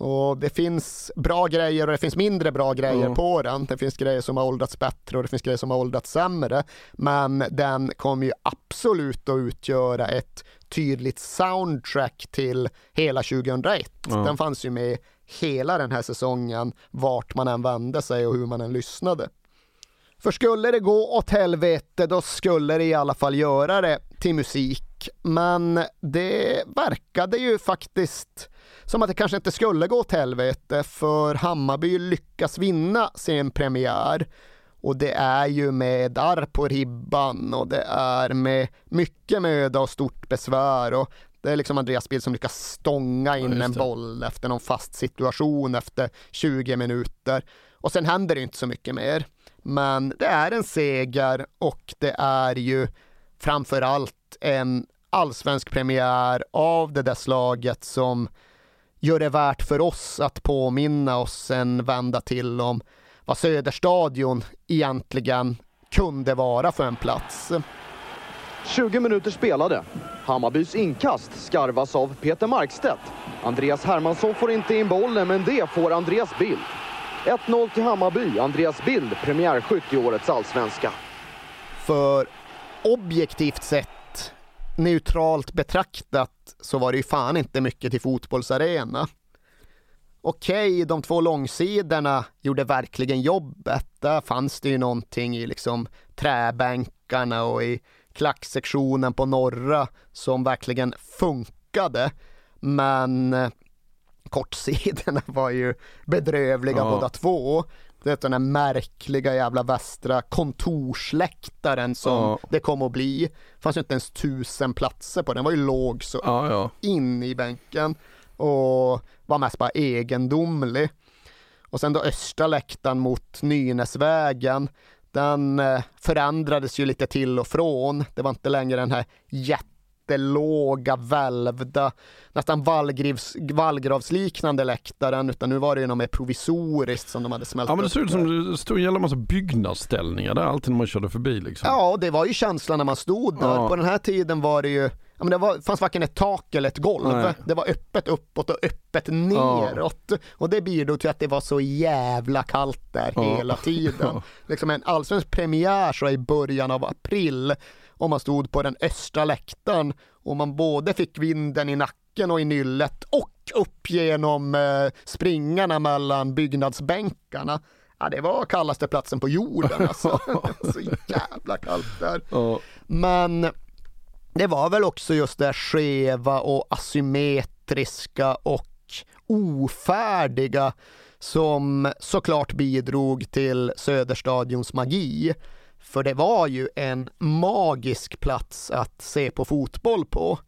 Och det finns bra grejer och det finns mindre bra grejer Ja. på den. Det finns grejer som har åldrats bättre och det finns grejer som har åldrats sämre. Men den kommer ju absolut att utgöra ett tydligt soundtrack till hela 2001. Ja. Den fanns ju med hela den här säsongen, vart man än vände sig och hur man än lyssnade. För skulle det gå åt helvete, då skulle det i alla fall göra det till musik. Men det verkade ju faktiskt som att det kanske inte skulle gå åt helvete, för Hammarby lyckas vinna sin premiär. Och det är ju med darr på ribban och det är med mycket möda och stort besvär. Och Det är liksom Andreas Bild som lyckas stånga in Ja, en boll efter någon fast situation efter 20 minuter. Och sen händer det inte så mycket mer. Men det är en seger och det är ju framför allt en allsvensk premiär av det där slaget som gör det värt för oss att påminna oss en vända till om vad Söderstadion egentligen kunde vara för en plats. 20 minuter spelade. Hammarbys inkast skarvas av Peter Markstedt. Andreas Hermansson får inte in bollen, men det får Andreas Bild. 1-0 till Hammarby. Andreas Bild, premiärskytt i årets allsvenska. För objektivt sett, neutralt betraktat, så var det ju fan inte mycket till fotbollsarena. Okej, de två långsidorna gjorde verkligen jobbet. Där fanns det ju någonting i liksom träbänkarna och i klacksektionen på norra som verkligen funkade. Men eh, kortsidorna var ju bedrövliga Ja. båda två. Det är den här märkliga jävla västra kontorsläktaren som Ja. det kom att bli. Det fanns ju inte ens tusen platser på den, var ju låg så Ja, ja. in i bänken och var mest bara egendomlig. Och sen då östra läktaren mot Nynäsvägen, den eh, förändrades ju lite till och från. Det var inte längre den här jättelåga, välvda, nästan vallgrivs, vallgravsliknande läktaren, utan nu var det ju något mer provisoriskt som de hade smält Ja men det ser ut som det stod en jävla massa byggnadsställningar där alltid när man körde förbi liksom. Ja, det var ju känslan när man stod där. Ja. På den här tiden var det ju, ja, men det var, fanns varken ett tak eller ett golv. Nej. Det var öppet uppåt och öppet neråt. Och det bidrog till att det var så jävla kallt där Ja. hela tiden. Ja. Liksom en allsvensk premiär så i början av april och man stod på den östra läktaren och man både fick vinden i nacken och i nyllet och upp genom eh, springarna mellan byggnadsbänkarna. Ja, det var kallaste platsen på jorden alltså. så jävla kallt där. Men det var väl också just det skeva och asymmetriska och ofärdiga som såklart bidrog till Söderstadions magi. För det var ju en magisk plats att se på fotboll på.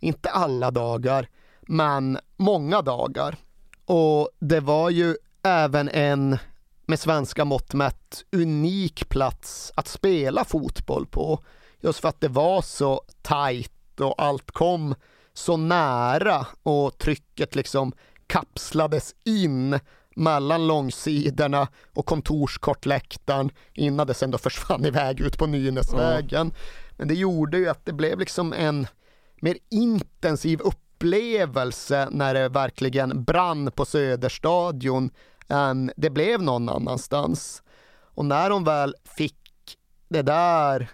Inte alla dagar, men många dagar. Och det var ju även en med svenska mått mätt unik plats att spela fotboll på. Just för att det var så tajt och allt kom så nära och trycket liksom kapslades in mellan långsidorna och kontorskortläktaren innan det sen då försvann iväg ut på Nynäsvägen. Men det gjorde ju att det blev liksom en mer intensiv upplevelse när det verkligen brann på Söderstadion än det blev någon annanstans. Och när de väl fick det där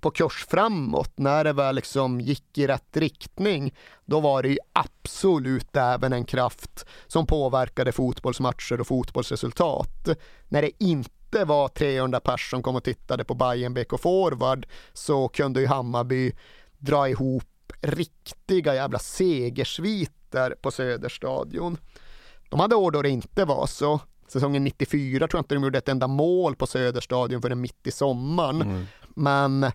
på kurs framåt, när det väl liksom gick i rätt riktning, då var det ju absolut även en kraft som påverkade fotbollsmatcher och fotbollsresultat. När det inte var 300 personer som kom och tittade på Bayern BK Forward så kunde ju Hammarby dra ihop riktiga jävla segersviter på Söderstadion. De hade år då det inte var så. Säsongen 94 tror jag inte de gjorde ett enda mål på Söderstadion förrän mitt i sommaren. Men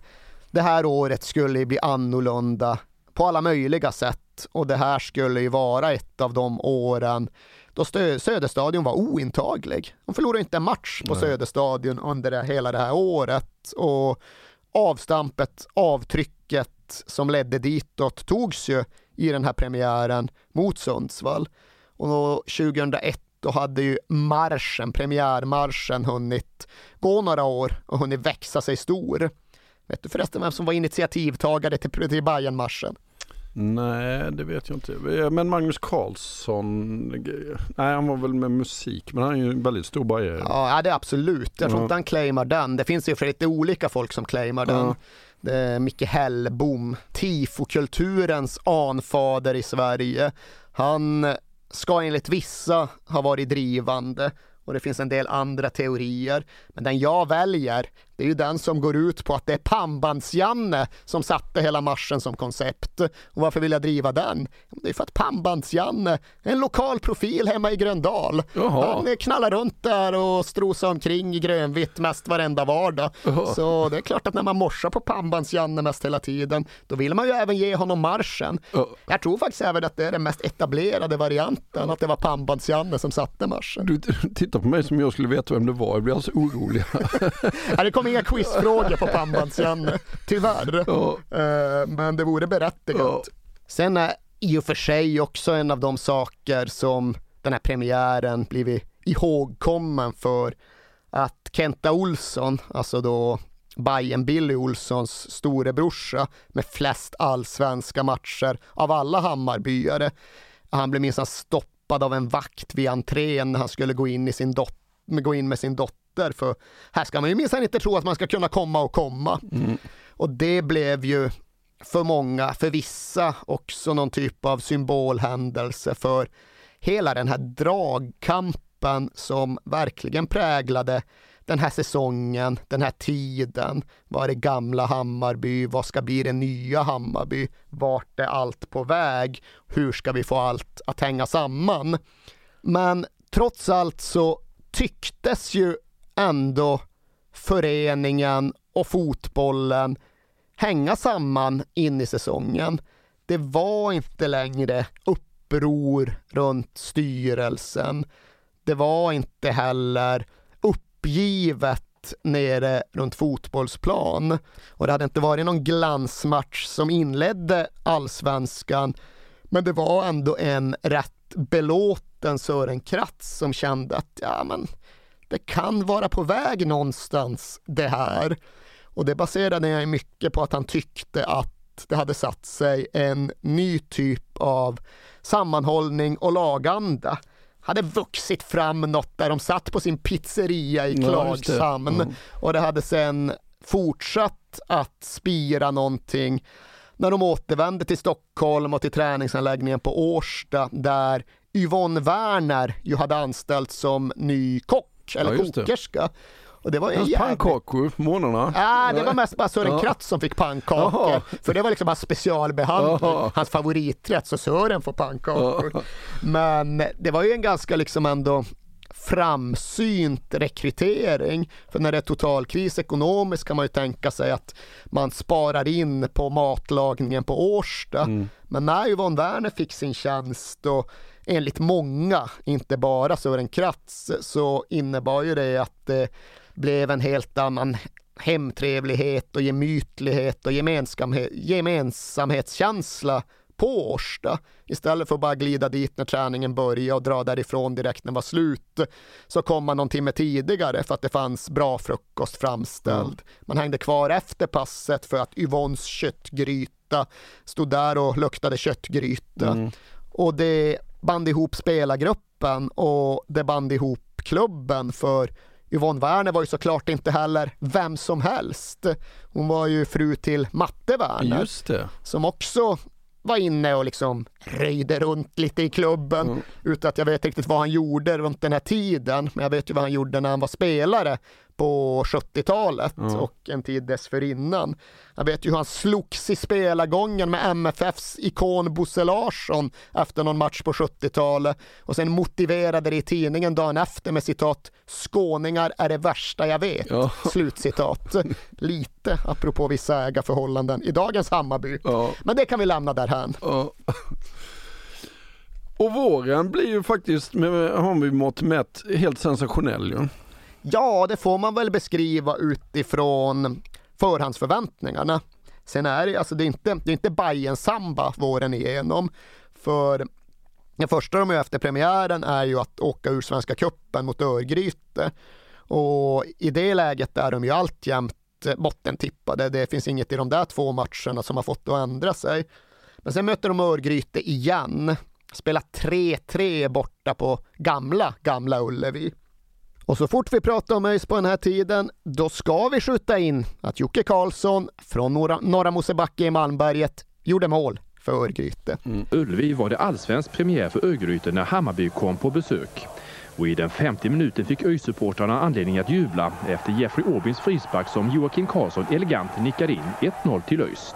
det här året skulle ju bli annorlunda på alla möjliga sätt och det här skulle ju vara ett av de åren då Söderstadion var ointaglig. De förlorade inte en match på Nej. Söderstadion under det, hela det här året och avstampet, avtrycket som ledde ditåt togs ju i den här premiären mot Sundsvall. Och 2001 då hade ju marschen, premiärmarschen hunnit gå några år och hunnit växa sig stor. Vet du förresten vem som var initiativtagare till, till Bayernmarschen? Nej, det vet jag inte. Men Magnus Carlsson, nej han var väl med musik, men han är ju en väldigt stor bajare. Ja, det är absolut. Jag tror inte han claimar den. Det finns ju för lite olika folk som claimar den. Ja. Det är Micke Hellbom, tifokulturens anfader i Sverige. Han ska enligt vissa ha varit drivande och det finns en del andra teorier. Men den jag väljer, det är ju den som går ut på att det är pannbands-Janne som satte hela marschen som koncept. Och varför vill jag driva den? Det är för att pannbands-Janne är en lokal profil hemma i Gröndal. Jaha. Han knallar runt där och strosar omkring i grönvitt mest varenda vardag. Jaha. Så det är klart att när man morsar på pannbands-Janne mest hela tiden, då vill man ju även ge honom marschen. Jag tror faktiskt även att det är den mest etablerade varianten, att det var pannbands-Janne som satte marschen. Du tittar på mig som jag skulle veta vem det var. Jag blir alltså orolig. Ja, det kom inga quizfrågor på pannbands-Janne, tyvärr. Eh, Men det vore berättigat. Sen är i och för sig också en av de saker som den här premiären blivit ihågkommen för att Kenta Olsson, alltså då Bajen Billy Olssons storebrorsa med flest allsvenska matcher av alla Hammarbyare. Han blev minsann stoppad av en vakt vid entrén när han skulle gå in, i sin dot- gå in med sin dotter. För här ska man ju minsann inte tro att man ska kunna komma och komma. Och det blev ju för många, för vissa också någon typ av symbolhändelse för hela den här dragkampen som verkligen präglade den här säsongen, den här tiden. Vad är det gamla Hammarby? Vad ska bli det nya Hammarby? Vart är allt på väg? Hur ska vi få allt att hänga samman? Men trots allt så tycktes ju ändå föreningen och fotbollen hänga samman in i säsongen. Det var inte längre uppror runt styrelsen. Det var inte heller uppgivet nere runt fotbollsplan. Och det hade inte varit någon glansmatch som inledde allsvenskan. Men det var ändå en rätt belåten Sören Kratz som kände att ja, men det kan vara på väg någonstans det här. Och det baserade jag mycket på att han tyckte att det hade satt sig en ny typ av sammanhållning och laganda. Hade vuxit fram något där de satt på sin pizzeria i Ja, just det. Klagshamn Mm. och det hade sen fortsatt att spira någonting när de återvände till Stockholm och till träningsanläggningen på Årsta där Yvonne Werner ju hade anställts som ny kock eller Ja, kokerska. Och det var Hans jävligt- pannkakor på morgnarna. Ja, det var mest bara Sören Ja. Kratz som fick pannkakor. Jaha. För det var liksom bara specialbehandling. Jaha. Hans favoriträtt, så Sören får pannkakor. Men det var ju en ganska liksom ändå framsynt rekrytering. För när det är totalkris ekonomiskt kan man ju tänka sig att man sparar in på matlagningen på Årsta. Men när Yvonne Werner fick sin tjänst och enligt många, inte bara Sören Kratz, så innebar ju det att det blev en helt annan hemtrevlighet och gemytlighet och gemensamhet, gemensamhetskänsla på Årsta. Istället för att bara glida dit när träningen började och dra därifrån direkt när den var slut så kom man någon timme tidigare för att det fanns bra frukost framställd. Man hängde kvar efter passet för att Yvonnes köttgryta stod där och luktade köttgryta. Mm. Och det band ihop spelargruppen och det band ihop klubben för Yvonne Werner var ju såklart inte heller vem som helst. Hon var ju fru till Matte Werner som också var inne och liksom röjde runt lite i klubben utan att jag vet riktigt vad han gjorde runt den här tiden. Men jag vet ju vad han gjorde när han var spelare på 70-talet Ja. och en tid dessförinnan. Jag vet ju hur han slogs i spelargången med MFFs ikon Bosse Larsson efter någon match på 70-talet och sen motiverade det i tidningen dagen efter med citat Skåningar är det värsta jag vet. Ja. Slutcitat. Lite apropå vissa ägarförhållanden i dagens Hammarby. Men det kan vi lämna därhän. Ja. Och våren blir ju faktiskt med Hammarby-mått mätt helt sensationell ju. Ja, det får man väl beskriva utifrån förhandsförväntningarna. Sen är det, alltså det är inte, det är inte Bayern samba våren igenom. För det första de gör efter premiären är ju att åka ur Svenska Cupen mot Örgryte. Och i det läget är de ju alltjämt bottentippade. Det finns inget i de där två matcherna som har fått det att ändra sig. Men sen möter de Örgryte igen. Spelar 3-3 borta på gamla, gamla Ullevi. Och så fort vi pratar om ÖIS på den här tiden, då ska vi skjuta in att Jocke Karlsson från Norra, Norra Mosebacke i Malmberget gjorde mål för Örgryte. Mm, Ullevi var det allsvensk premiär för Örgryte när Hammarby kom på besök. Och i den 50 minuten fick ÖIS-supportrarna anledning att jubla efter Jeffrey Åbins frispark som Joakim Karlsson elegant nickade in 1-0 till ÖIS.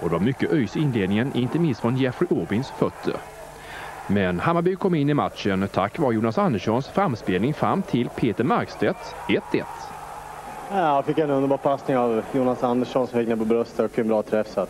Och det var mycket ÖIS i inledningen, inte minst från Jeffrey Åbins fötter. Men Hammarby kom in i matchen tack vare Jonas Anderssons framspelning fram till Peter Markstedt 1-1. Ja, jag fick en underbar passning av Jonas Andersson som fick ner på bröstet och en bra träff. Så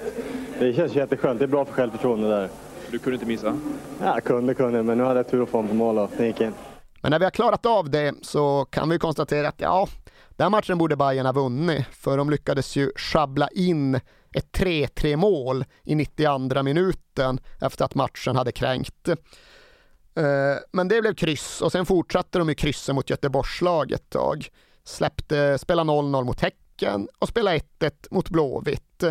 det känns jätteskönt. Det är bra för självförtroende där. Du kunde inte missa? Ja, jag kunde, kunde, men nu hade jag tur att få honom på mål och det gick in. Men när vi har klarat av det så kan vi konstatera att ja, den matchen borde Bayern ha vunnit, för de lyckades ju schabbla in ett 3-3 mål i 92 minuten efter att matchen hade kränkt. Eh, men det blev kryss och sen fortsatte de i kryssen mot Göteborgslag ett tag. Släppte spela 0-0 mot Häcken och spela 1-1 mot Blåvitt.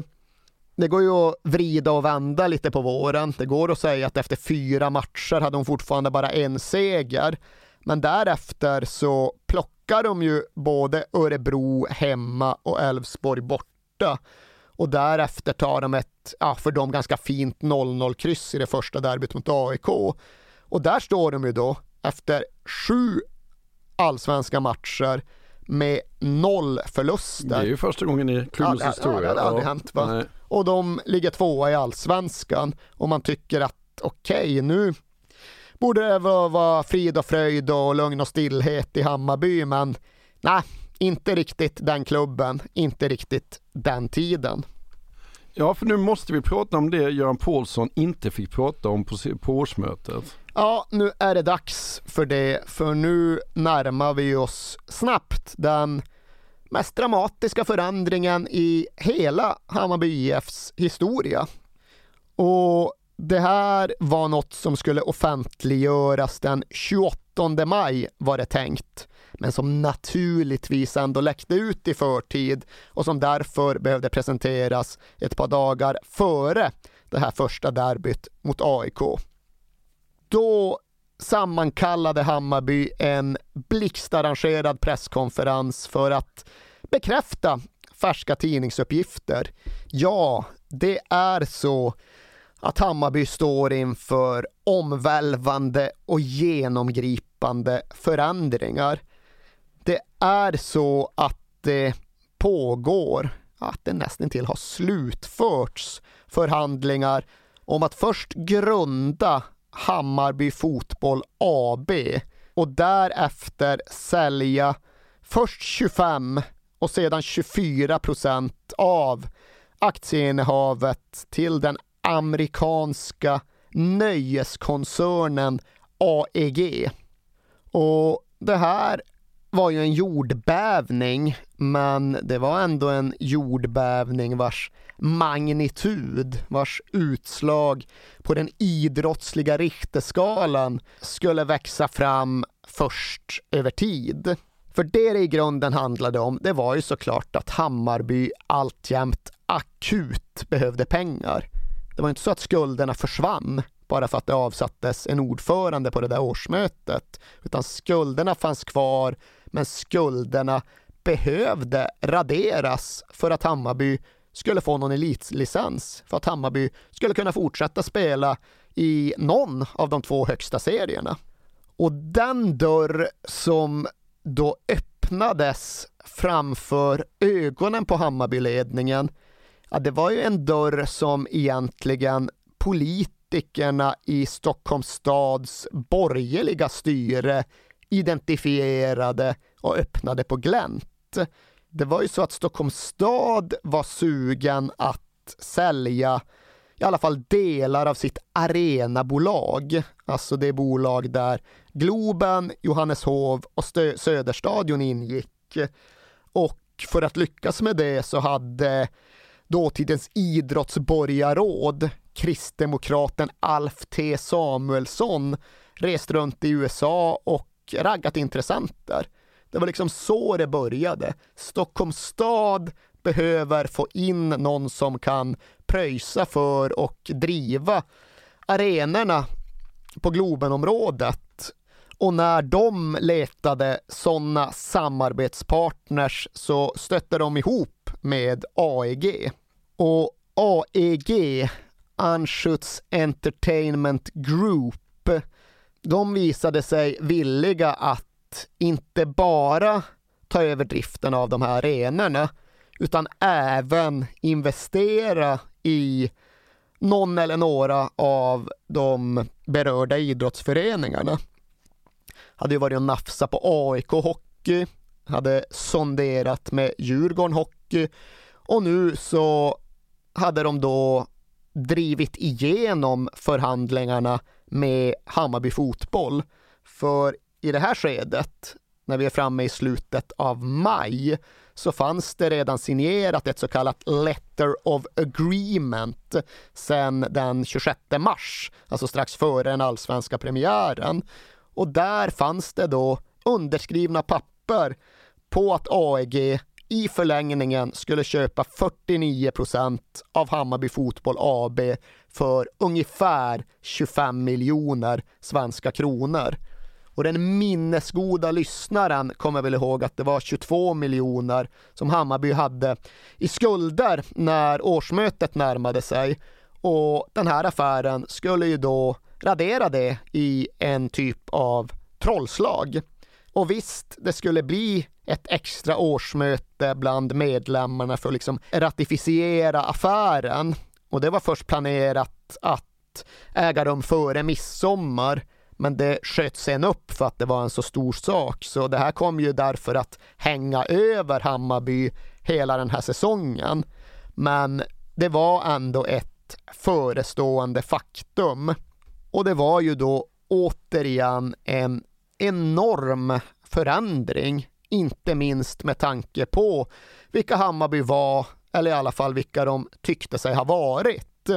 Det går ju att vrida och vända lite på våren. Det går att säga att efter fyra matcher hade de fortfarande bara en seger. Men därefter så plockar de ju både Örebro hemma och Elfsborg borta. Och därefter tar de ett, ja, för dem ganska fint 0-0-kryss i det första derbyt mot AIK. Och där står de ju då efter sju allsvenska matcher med noll förluster. Det är ju första gången i klubbens ja, historia. Ja, det hade aldrig hänt va? Nej. Och de ligger tvåa i allsvenskan och man tycker att okej, okay, nu borde det vara frid och fröjd och lugn och stillhet i Hammarby, men nej, inte riktigt den klubben, inte riktigt den tiden. Ja, för nu måste vi prata om det Göran Paulsson inte fick prata om på, på årsmötet. Ja, nu är det dags för det, för nu närmar vi oss snabbt den mest dramatiska förändringen i hela Hammarby IFs historia. Och det här var något som skulle offentliggöras den 28 maj var det tänkt, men som naturligtvis ändå läckte ut i förtid och som därför behövde presenteras ett par dagar före det här första derbyt mot AIK. Då sammankallade Hammarby en blixtarrangerad presskonferens för att bekräfta färska tidningsuppgifter. Ja, det är så att Hammarby står inför omvälvande och genomgripande förändringar. Det är så att det pågår, att det nästan till har slutförts förhandlingar om att först grunda Hammarby Fotboll AB och därefter sälja först 25 och sedan 24 procent av aktieinnehavet till den amerikanska nöjeskoncernen AEG. Och det här var ju en jordbävning, men det var ändå en jordbävning vars magnitud, vars utslag på den idrottsliga richterskalan skulle växa fram först över tid. För det det i grunden handlade om, det var ju såklart att Hammarby alltjämt akut behövde pengar. Det var inte så att skulderna försvann bara för att det avsattes en ordförande på det där årsmötet, utan skulderna fanns kvar, men skulderna behövde raderas för att Hammarby skulle få någon elitlicens, för att Hammarby skulle kunna fortsätta spela i någon av de två högsta serierna. Och den dörr som då öppnades framför ögonen på Hammarbyledningen ja, det var ju en dörr som egentligen politikerna i Stockholms stads borgerliga styre identifierade och öppnade på glänt. Det var ju så att Stockholms stad var sugen att sälja i alla fall delar av sitt arenabolag, alltså det bolag där Globen, Johanneshov och Söderstadion ingick. Och för att lyckas med det så hade dåtidens idrottsborgarråd, kristdemokraten Alf T Samuelsson, rest runt i USA och raggat intressenter. Det var liksom så det började. Stockholms stad behöver få in någon som kan pröjsa för och driva arenorna på Globenområdet. Och när de letade sådana samarbetspartners så stötte de ihop med AEG. Och AEG, Anschutz Entertainment Group, de visade sig villiga att inte bara ta över driften av de här arenorna utan även investera i någon eller några av de berörda idrottsföreningarna. Hade ju varit och nafsa på AIK Hockey, hade sonderat med Djurgården Hockey och nu så hade de då drivit igenom förhandlingarna med Hammarby Fotboll. För i det här skedet, när vi är framme i slutet av maj, så fanns det redan signerat ett så kallat letter of agreement sedan den 26 mars, alltså strax före den allsvenska premiären. Och där fanns det då underskrivna papper på att AEG i förlängningen skulle köpa 49 procent av Hammarby Fotboll AB för ungefär 25 miljoner svenska kronor. Och den minnesgoda lyssnaren kommer väl ihåg att det var 22 miljoner som Hammarby hade i skulder när årsmötet närmade sig. Och den här affären skulle ju då radera det i en typ av trollslag. Och visst, det skulle bli ett extra årsmöte bland medlemmarna för att liksom ratificera affären. Och det var först planerat att äga rum före midsommar. Men det sköts sen upp för att det var en så stor sak. Så det här kom ju därför att hänga över Hammarby hela den här säsongen. Men det var ändå ett förestående faktum. Och det var ju då återigen en enorm förändring, inte minst med tanke på vilka Hammarby var, eller i alla fall vilka de tyckte sig ha varit.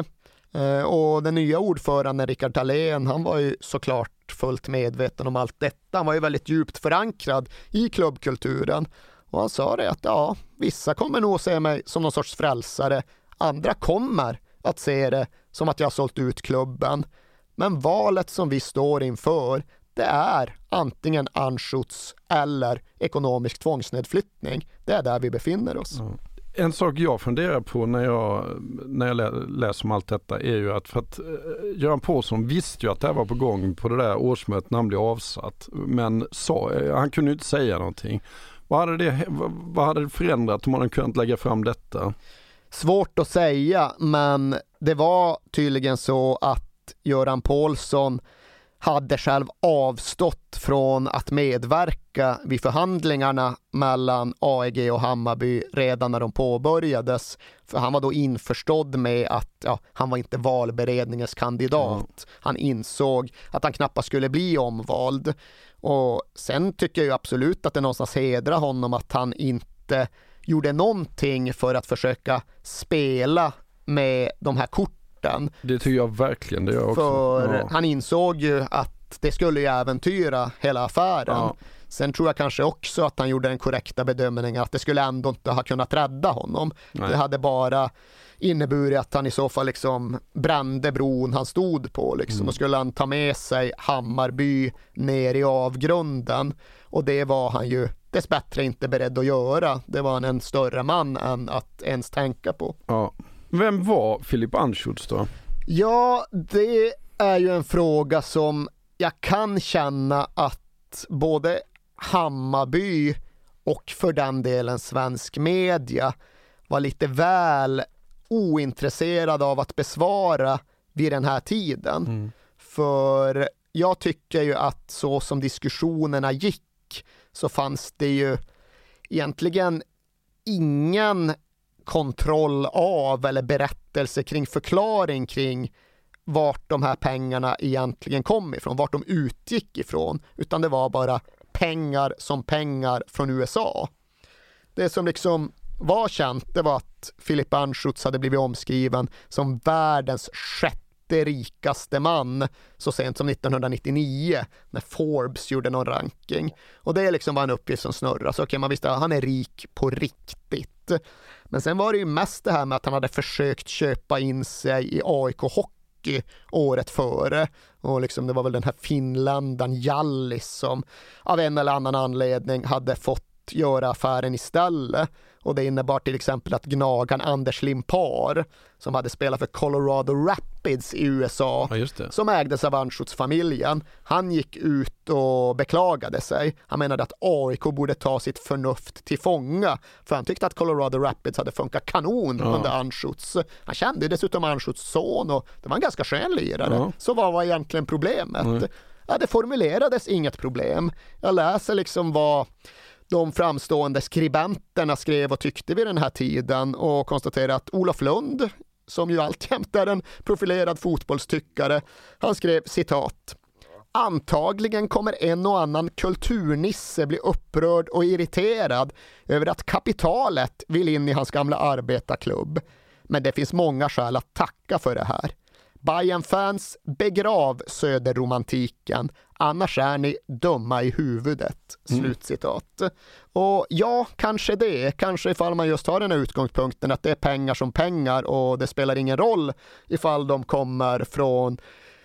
Eh, och den nya ordföranden Rickard Dahlén, han var ju såklart fullt medveten om allt detta. Han var ju väldigt djupt förankrad i klubbkulturen. Och han sa det att ja, vissa kommer nog se mig som någon sorts frälsare. Andra kommer att se det som att jag har sålt ut klubben. Men valet som vi står inför, det är antingen Anschutz eller ekonomisk tvångsnedflyttning. Det är där vi befinner oss. Mm. En sak jag funderar på när jag, när jag läser om allt detta är ju att för att eh, Göran Paulsson visste ju att det här var på gång på det där årsmötet när han blev avsatt. Men sa, eh, han kunde ju inte säga någonting. Vad hade, det, vad hade det förändrat om man hade kunnat lägga fram detta? Svårt att säga, men det var tydligen så att Göran Paulsson hade själv avstått från att medverka vid förhandlingarna mellan AEG och Hammarby redan när de påbörjades. För han var då införstådd med att ja, han var inte valberedningens kandidat. Mm. Han insåg att han knappast skulle bli omvald. Och sen tycker jag ju absolut att det någonstans hedrar honom att han inte gjorde någonting för att försöka spela med de här korten sporten. Det tycker jag verkligen det gör också. För ja. han insåg ju att det skulle ju äventyra hela affären. Ja. Sen tror jag kanske också att han gjorde den korrekta bedömningen att det skulle ändå inte ha kunnat rädda honom. Nej. Det hade bara inneburit att han i så fall liksom brände bron han stod på liksom. Mm. Och skulle han ta med sig Hammarby ner i avgrunden. Och det var han ju dessbättre inte beredd att göra. Det var han en större man än att ens tänka på. Ja. Vem var Filip Anschutz då? Ja, det är ju en fråga som jag kan känna att både Hammarby och för den delen svensk media var lite väl ointresserad av att besvara vid den här tiden. Mm. För jag tycker ju att så som diskussionerna gick så fanns det ju egentligen ingen kontroll av eller berättelse kring förklaring kring vart de här pengarna egentligen kom ifrån, vart de utgick ifrån, utan det var bara pengar som pengar från USA. Det som liksom var känt, det var att Philip Anschutz hade blivit omskriven som världens sjätte rikaste man så sent som 1999 när Forbes gjorde någon ranking. Och det liksom var en uppgift som snurrade. Så okej, okay, man visste att han är rik på riktigt. Men sen var det ju mest det här med att han hade försökt köpa in sig i AIK Hockey året före. Och liksom det var väl den här finländaren Jallis som av en eller annan anledning hade fått göra affären istället. Och det innebar till exempel att gnagaren Anders Limpar, som hade spelat för Colorado Rapids i USA, ja, som ägdes av Örnsköldsfamiljen, han gick ut och beklagade sig. Han menade att AIK borde ta sitt förnuft till fånga, för han tyckte att Colorado Rapids hade funkat kanon Ja. under Örnskölds. Han kände ju dessutom Örnskölds son och det var en ganska skön lirare. Ja. Så vad var egentligen problemet? Ja, det formulerades inget problem. Jag läser liksom vad de framstående skribenterna skrev och tyckte vid den här tiden och konstaterade att Olof Lund, som ju alltjämt är en profilerad fotbollstyckare, han skrev citat Antagligen kommer en och annan kulturnisse bli upprörd och irriterad över att kapitalet vill in i hans gamla arbetarklubb. Men det finns många skäl att tacka för det här. bayern fans begrav söderromantiken, annars är ni dumma i huvudet. Mm. Slutcitat. Och ja, kanske det. Kanske ifall man just har den här utgångspunkten att det är pengar som pengar och det spelar ingen roll ifall de kommer från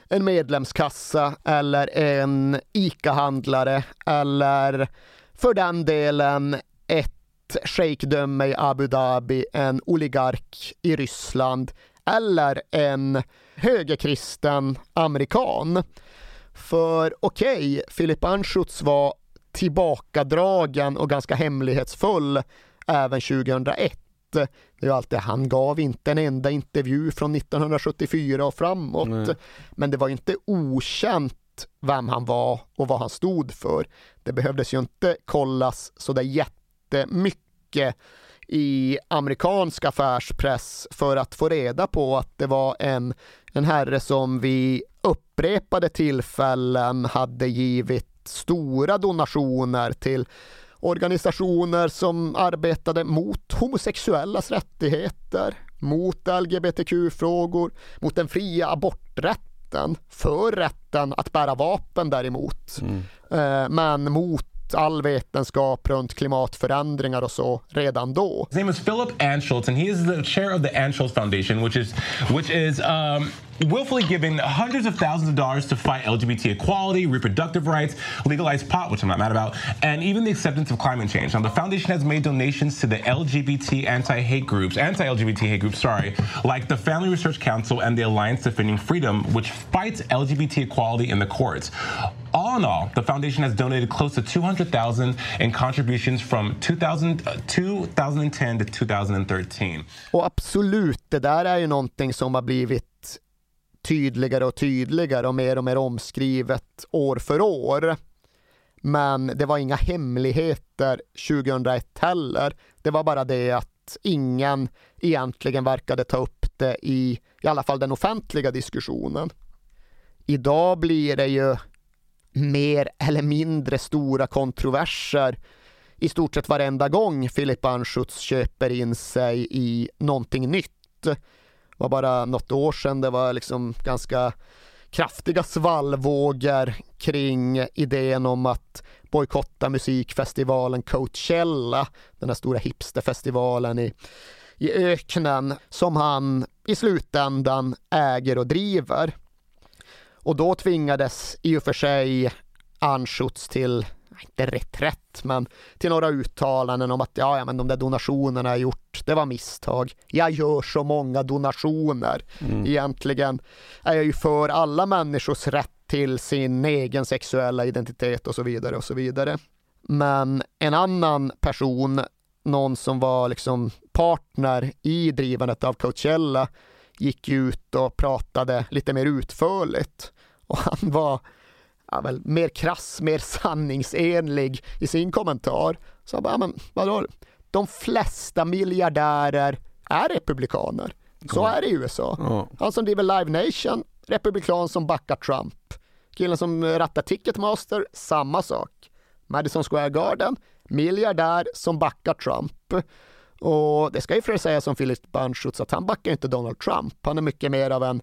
en medlemskassa eller en ICA-handlare eller för den delen ett shejkdöme i Abu Dhabi, en oligark i Ryssland eller en högerkristen amerikan. För okej, okay, Filip Anschutz var tillbakadragen och ganska hemlighetsfull även 2001. Det är ju alltid, han gav inte en enda intervju från 1974 och framåt. Nej. Men det var inte okänt vem han var och vad han stod för. Det behövdes ju inte kollas så där jättemycket i amerikansk affärspress för att få reda på att det var en, en herre som vid upprepade tillfällen hade givit stora donationer till organisationer som arbetade mot homosexuellas rättigheter, mot LGBTQ-frågor, mot den fria aborträtten, för rätten att bära vapen däremot, mm. men mot all vetenskap runt klimatförändringar och så redan då. His name is Philip Anschultz and he is the chair of the Anschultz Foundation which is which is um, willfully giving hundreds of thousands of dollars to fight LGBT equality, reproductive rights, legalize pot, which I'm not mad about, and even the acceptance of climate change. Now, the foundation has made donations to the LGBT anti-hate groups, anti-LGBT hate groups, sorry, like the Family Research Council and the Alliance Defending Freedom, which fights LGBT equality in the courts. All in all, the foundation has donated close to 200,000 in contributions from 2000, uh, 2010 to 2013. Och absolut, det där är ju någonting som har blivit tydligare och tydligare och mer och mer omskrivet år för år. Men det var inga hemligheter 2001 heller. Det var bara det att ingen egentligen verkade ta upp det i i alla fall den offentliga diskussionen. Idag blir det ju mer eller mindre stora kontroverser i stort sett varenda gång Filip Anschutz köper in sig i någonting nytt. Det var bara något år sedan det var liksom ganska kraftiga svallvågor kring idén om att bojkotta musikfestivalen Coachella, den här stora hipsterfestivalen i, i öknen som han i slutändan äger och driver. Och då tvingades i och för sig Anschutz till, inte reträtt, men till några uttalanden om att ja, ja, men de där donationerna jag gjort, det var misstag. Jag gör så många donationer. Mm. Egentligen är jag ju för alla människors rätt till sin egen sexuella identitet och så vidare och så vidare. Men en annan person, någon som var liksom partner i drivandet av Coachella, gick ut och pratade lite mer utförligt. Och han var ja, väl, mer krass, mer sanningsenlig i sin kommentar. Så han bara, men vadå? De flesta miljardärer är republikaner. Så Ja. är det i USA. Ja. Han som driver Live Nation, republikan som backar Trump. Killen som rattar Ticketmaster, samma sak. Madison Square Garden, miljardär som backar Trump. Och det ska ju för säga som Philip Bunchutz att han backar inte Donald Trump. Han är mycket mer av en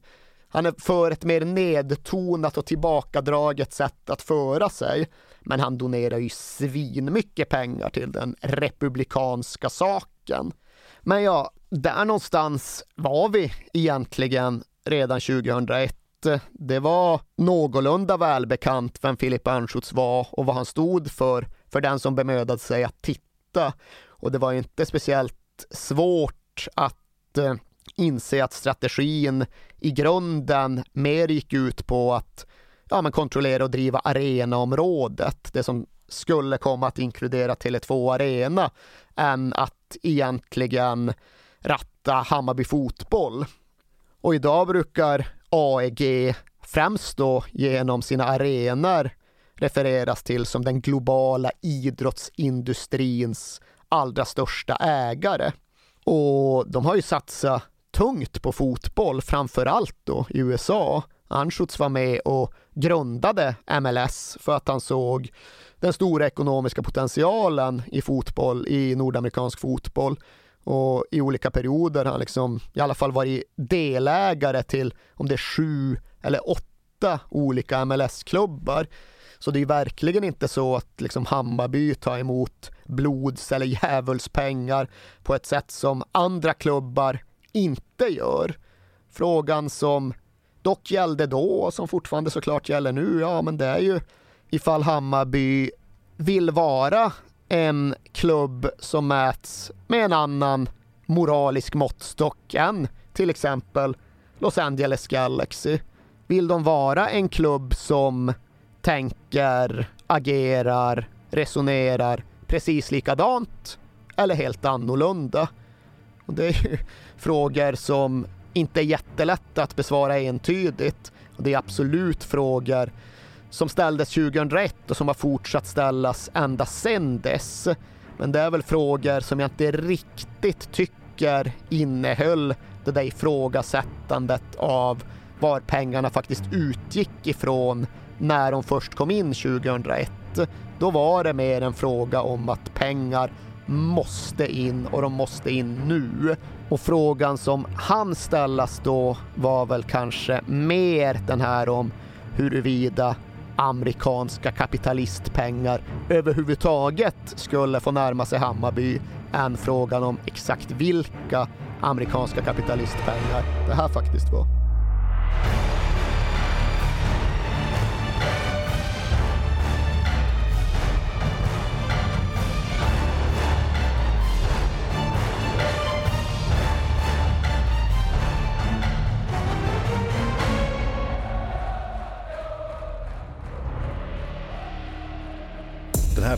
han är för ett mer nedtonat och tillbakadraget sätt att föra sig. Men han donerar ju svinmycket pengar till den republikanska saken. Men ja, där någonstans var vi egentligen redan 2001. Det var någorlunda välbekant vem Philip Anschutz var och vad han stod för, för den som bemödade sig att titta och det var inte speciellt svårt att eh, inse att strategin i grunden mer gick ut på att ja, men kontrollera och driva arenaområdet, det som skulle komma att inkludera Tele2 Arena, än att egentligen ratta Hammarby fotboll. Och idag brukar AEG främst då genom sina arenor refereras till som den globala idrottsindustrins allra största ägare. Och de har ju satsat tungt på fotboll, framför allt då i USA. Anschutz var med och grundade MLS för att han såg den stora ekonomiska potentialen i fotboll, i nordamerikansk fotboll. Och i olika perioder har han liksom i alla fall varit delägare till om det är sju eller åtta olika MLS-klubbar. Så det är verkligen inte så att liksom Hammarby tar emot blods eller djävulspengar på ett sätt som andra klubbar inte gör. Frågan som dock gällde då och som fortfarande såklart gäller nu, ja men det är ju ifall Hammarby vill vara en klubb som mäts med en annan moralisk måttstock än till exempel Los Angeles Galaxy. Vill de vara en klubb som tänker, agerar, resonerar precis likadant eller helt annorlunda? Och det är ju frågor som inte är jättelätta att besvara entydigt. Och det är absolut frågor som ställdes 2001 och som har fortsatt ställas ända sedan dess. Men det är väl frågor som jag inte riktigt tycker innehöll det där ifrågasättandet av var pengarna faktiskt utgick ifrån när de först kom in 2001. Då var det mer en fråga om att pengar måste in och de måste in nu. Och frågan som han ställas då var väl kanske mer den här om huruvida amerikanska kapitalistpengar överhuvudtaget skulle få närma sig Hammarby än frågan om exakt vilka amerikanska kapitalistpengar det här faktiskt var.